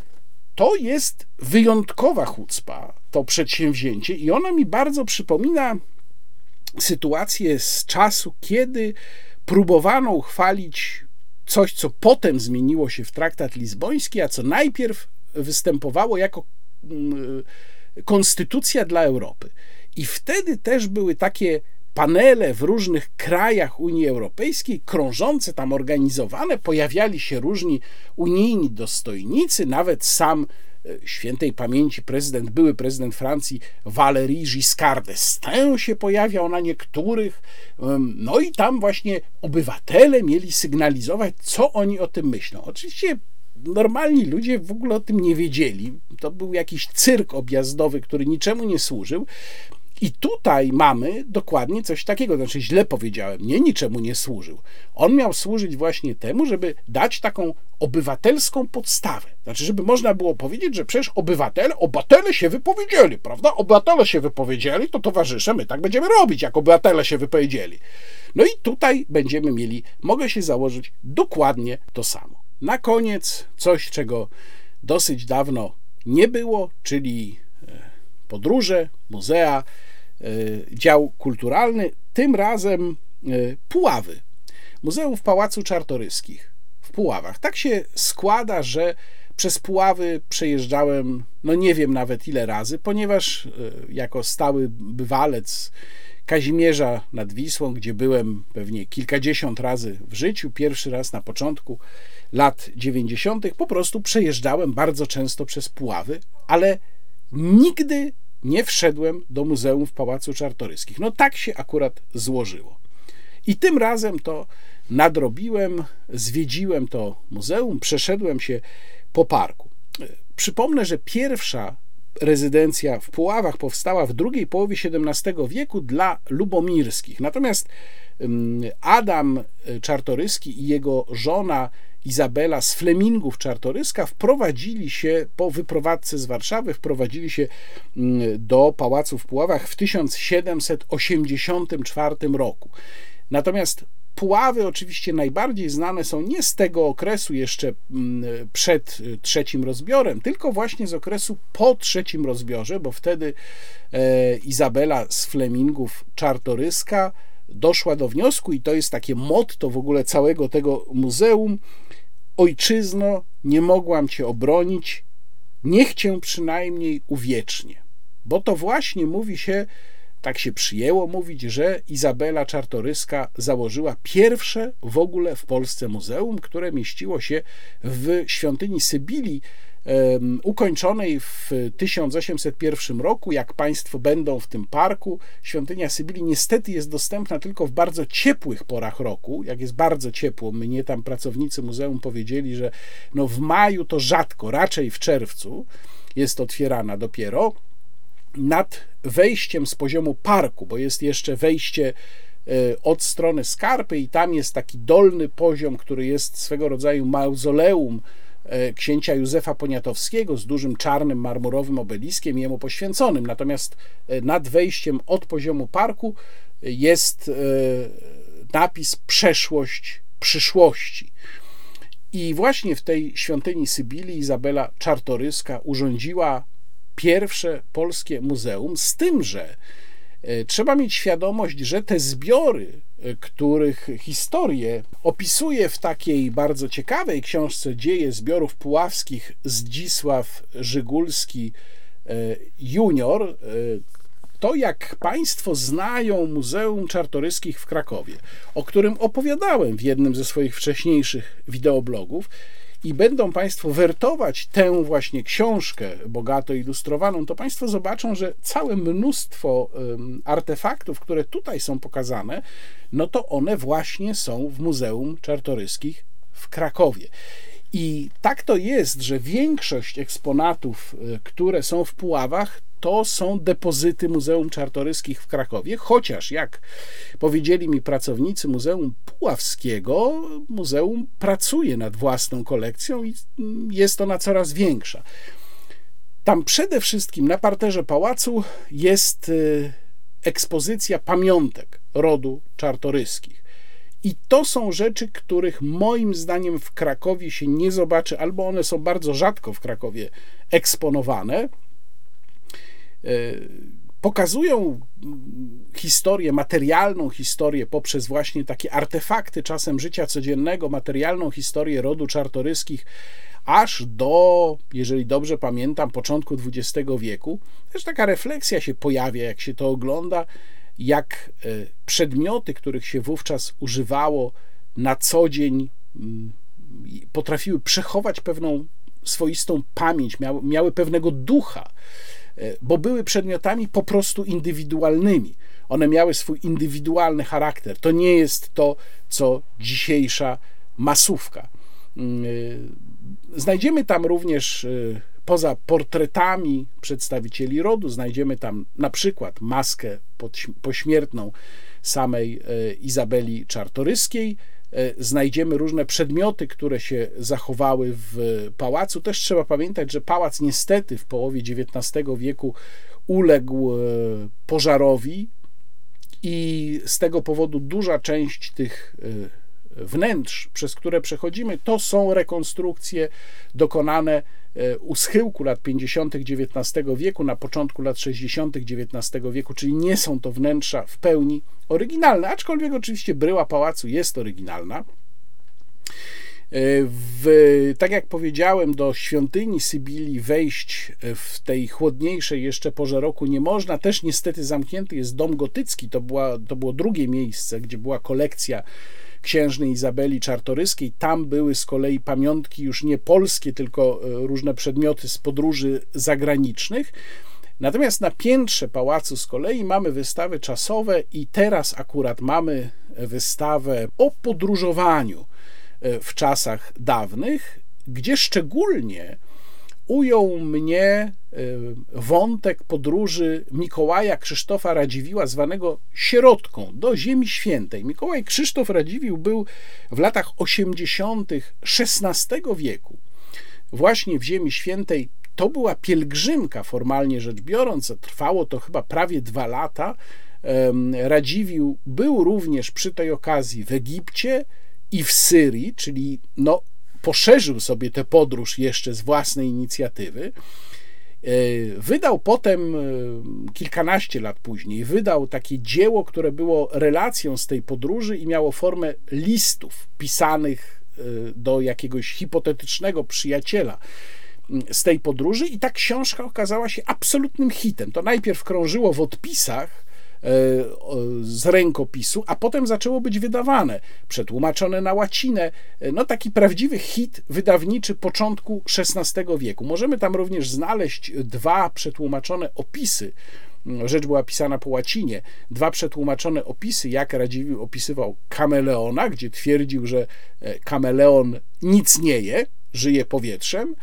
to jest wyjątkowa chucpa, to przedsięwzięcie, i ona mi bardzo przypomina sytuację z czasu, kiedy próbowano uchwalić coś, co potem zmieniło się w traktat lizboński, a co najpierw występowało jako mm, konstytucja dla Europy. I wtedy też były takie panele w różnych krajach Unii Europejskiej, krążące tam organizowane, pojawiali się różni unijni dostojnicy, nawet sam świętej pamięci prezydent, były prezydent Francji Valéry Giscard d'Estaing się pojawiał na niektórych, no i tam właśnie obywatele mieli sygnalizować, co oni o tym myślą. Oczywiście normalni ludzie w ogóle o tym nie wiedzieli. To był jakiś cyrk objazdowy, który niczemu nie służył. I tutaj mamy dokładnie coś takiego, znaczy źle powiedziałem, nie niczemu nie służył. On miał służyć właśnie temu, żeby dać taką obywatelską podstawę. Znaczy, żeby można było powiedzieć, że przecież obywatele, obywatele się wypowiedzieli, prawda? Obywatele się wypowiedzieli, to towarzysze, my tak będziemy robić, jak obywatele się wypowiedzieli. No i tutaj będziemy mieli, mogę się założyć, dokładnie to samo. Na koniec coś, czego dosyć dawno nie było, czyli e, podróże, muzea, dział kulturalny, tym razem e, Puławy. Muzeum w Pałacu Czartoryskich w Puławach. Tak się składa, że przez Puławy przejeżdżałem, no nie wiem nawet ile razy, ponieważ jako stały bywalec Kazimierza nad Wisłą, gdzie byłem pewnie kilkadziesiąt razy w życiu, pierwszy raz na początku lat 90., po prostu przejeżdżałem bardzo często przez Puławy, ale nigdy nie wszedłem do muzeum w Pałacu Czartoryskich. No tak się akurat złożyło. I tym razem to nadrobiłem, zwiedziłem to muzeum, przeszedłem się po parku. Przypomnę, że pierwsza rezydencja w Puławach powstała w drugiej połowie XVII wieku dla lubomirskich. Natomiast Adam Czartoryski i jego żona Izabela z Flemingów Czartoryska wprowadzili się po wyprowadzce z Warszawy, wprowadzili się do pałacu w Puławach w 1784 roku. Natomiast Puławy oczywiście najbardziej znane są nie z tego okresu jeszcze przed y, trzecim rozbiorem, tylko właśnie z okresu po trzecim rozbiorze, bo wtedy e, Izabela z Flemingów Czartoryska doszła do wniosku, i to jest takie motto w ogóle całego tego muzeum: Ojczyzno, nie mogłam cię obronić, niech cię przynajmniej uwiecznie. Bo to właśnie mówi się tak się przyjęło mówić, że Izabela Czartoryska założyła pierwsze w ogóle w Polsce muzeum, które mieściło się w świątyni Sybilii, ukończonej w 1801 roku. Jak Państwo będą w tym parku, świątynia Sybilii niestety jest dostępna tylko w bardzo ciepłych porach roku. Jak jest bardzo ciepło, mnie tam pracownicy muzeum powiedzieli, że no w maju to rzadko, raczej w czerwcu jest otwierana dopiero nad wejściem z poziomu parku, bo jest jeszcze wejście e, od strony skarpy i tam jest taki dolny poziom, który jest swego rodzaju mauzoleum księcia Józefa Poniatowskiego z dużym czarnym marmurowym obeliskiem jemu poświęconym. Natomiast e, nad wejściem od poziomu parku jest napis Przeszłość przyszłości. I właśnie w tej świątyni Sybilii Izabela Czartoryska urządziła pierwsze polskie muzeum, z tym, że e, trzeba mieć świadomość, że te zbiory, e, których historię opisuje w takiej bardzo ciekawej książce Dzieje zbiorów puławskich Zdzisław Żygulski e, junior, to, jak Państwo znają Muzeum Czartoryskich w Krakowie, o którym opowiadałem w jednym ze swoich wcześniejszych wideoblogów, i będą Państwo wertować tę właśnie książkę bogato ilustrowaną, to Państwo zobaczą, że całe mnóstwo artefaktów, które tutaj są pokazane, no to one właśnie są w Muzeum Czartoryskich w Krakowie. I tak to jest, że większość eksponatów, y, które są w Puławach, to są depozyty Muzeum Czartoryskich w Krakowie, chociaż jak powiedzieli mi pracownicy Muzeum Puławskiego, muzeum pracuje nad własną kolekcją i jest ona coraz większa. Tam przede wszystkim na parterze pałacu jest y, ekspozycja pamiątek rodu czartoryskich. I to są rzeczy, których moim zdaniem w Krakowie się nie zobaczy, albo one są bardzo rzadko w Krakowie eksponowane. E, pokazują historię, materialną historię poprzez właśnie takie artefakty czasem życia codziennego, materialną historię rodu czartoryskich, aż do, jeżeli dobrze pamiętam, początku XX wieku. Też taka refleksja się pojawia, jak się to ogląda, jak e, przedmioty, których się wówczas używało na co dzień, mm, potrafiły przechować pewną swoistą pamięć, miały, miały pewnego ducha, bo były przedmiotami po prostu indywidualnymi. One miały swój indywidualny charakter. To nie jest to, co dzisiejsza masówka. Mm, e, znajdziemy tam również Poza portretami przedstawicieli rodu znajdziemy tam na przykład maskę pośmiertną samej e, Izabeli Czartoryskiej. E, znajdziemy różne przedmioty, które się zachowały w pałacu. Też trzeba pamiętać, że pałac niestety w połowie XIX wieku uległ e, pożarowi i z tego powodu duża część tych wnętrz, przez które przechodzimy, to są rekonstrukcje dokonane e, u schyłku lat 50. XIX wieku, na początku lat 60. XIX wieku, czyli nie są to wnętrza w pełni oryginalne, aczkolwiek oczywiście bryła pałacu jest oryginalna. E, w, tak jak powiedziałem, do świątyni Sybilii wejść w tej chłodniejszej jeszcze porze roku nie można. Też niestety zamknięty jest dom gotycki. To, była, to było drugie miejsce, gdzie była kolekcja księżnej Izabeli Czartoryskiej. Tam były z kolei pamiątki już nie polskie, tylko e, różne przedmioty z podróży zagranicznych. Natomiast na piętrze pałacu z kolei mamy wystawy czasowe i teraz akurat mamy wystawę o podróżowaniu e, w czasach dawnych, gdzie szczególnie ujął mnie y, wątek podróży Mikołaja Krzysztofa Radziwiła, zwanego Sierotką, do Ziemi Świętej. Mikołaj Krzysztof Radziwił był w latach 80. XVI wieku właśnie w Ziemi Świętej. To była pielgrzymka, formalnie rzecz biorąc, trwało to chyba prawie dwa lata. Radziwił był również przy tej okazji w Egipcie i w Syrii, czyli no, poszerzył sobie tę podróż jeszcze z własnej inicjatywy. E, wydał potem, e, kilkanaście lat później, wydał takie dzieło, które było relacją z tej podróży i miało formę listów pisanych e, do jakiegoś hipotetycznego przyjaciela z tej podróży, i ta książka okazała się absolutnym hitem. To najpierw krążyło w odpisach z rękopisu, a potem zaczęło być wydawane, przetłumaczone na łacinę. E, no taki prawdziwy hit wydawniczy początku XVI wieku. Możemy tam również znaleźć dwa przetłumaczone opisy mm, rzecz była pisana po łacinie, dwa przetłumaczone opisy, jak Radziwiłł opisywał kameleona, gdzie twierdził, że e, kameleon nic nie je, żyje powietrzem,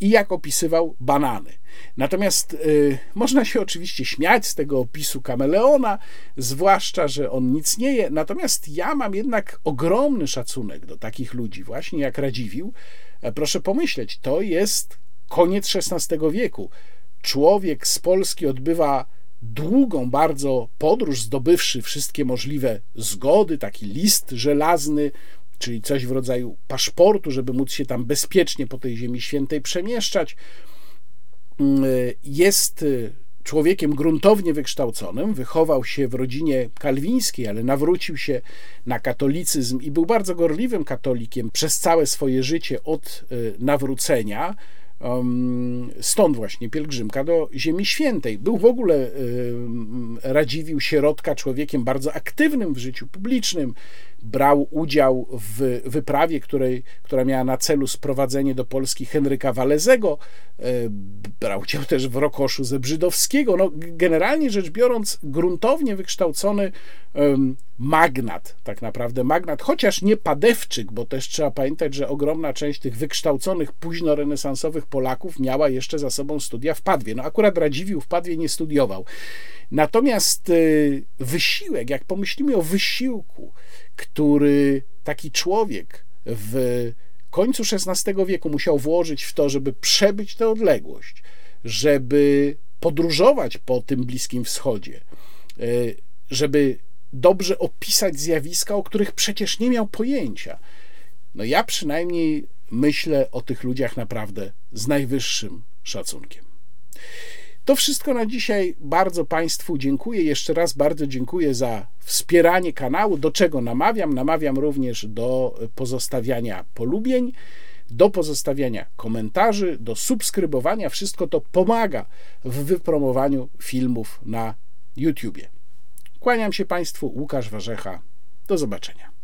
i jak opisywał banany. Natomiast y, można się oczywiście śmiać z tego opisu kameleona, zwłaszcza, że on nic nie je. Natomiast ja mam jednak ogromny szacunek do takich ludzi, właśnie jak Radziwił, E, proszę pomyśleć, to jest koniec XVI wieku. Człowiek z Polski odbywa długą bardzo podróż, zdobywszy wszystkie możliwe zgody, taki list żelazny, czyli coś w rodzaju paszportu, żeby móc się tam bezpiecznie po tej Ziemi Świętej przemieszczać. Mm, jest człowiekiem gruntownie wykształconym, wychował się w rodzinie kalwińskiej, ale nawrócił się na katolicyzm i był bardzo gorliwym katolikiem przez całe swoje życie od y, nawrócenia. Stąd właśnie pielgrzymka do Ziemi Świętej. Był w ogóle, radziwił środka człowiekiem bardzo aktywnym w życiu publicznym. Brał udział w wyprawie, której, która miała na celu sprowadzenie do Polski Henryka Walezego. E, brał udział też w Rokoszu Zebrzydowskiego. No, generalnie rzecz biorąc, gruntownie wykształcony magnat, tak naprawdę magnat, chociaż nie padewczyk, bo też trzeba pamiętać, że ogromna część tych wykształconych późno-renesansowych Polaków miała jeszcze za sobą studia w Padwie. No akurat Radziwiłł w Padwie nie studiował. Natomiast y, wysiłek, jak pomyślimy o wysiłku, który taki człowiek w końcu XVI wieku musiał włożyć w to, żeby przebyć tę odległość, żeby podróżować po tym Bliskim Wschodzie, y, żeby dobrze opisać zjawiska, o których przecież nie miał pojęcia. No ja przynajmniej myślę o tych ludziach naprawdę z najwyższym szacunkiem. To wszystko na dzisiaj. Bardzo Państwu dziękuję. Jeszcze raz bardzo dziękuję za wspieranie kanału, do czego namawiam. Namawiam również do pozostawiania polubień, do pozostawiania komentarzy, do subskrybowania. Wszystko to pomaga w wypromowaniu filmów na YouTubie. Kłaniam się Państwu, Łukasz Warzecha. Do zobaczenia.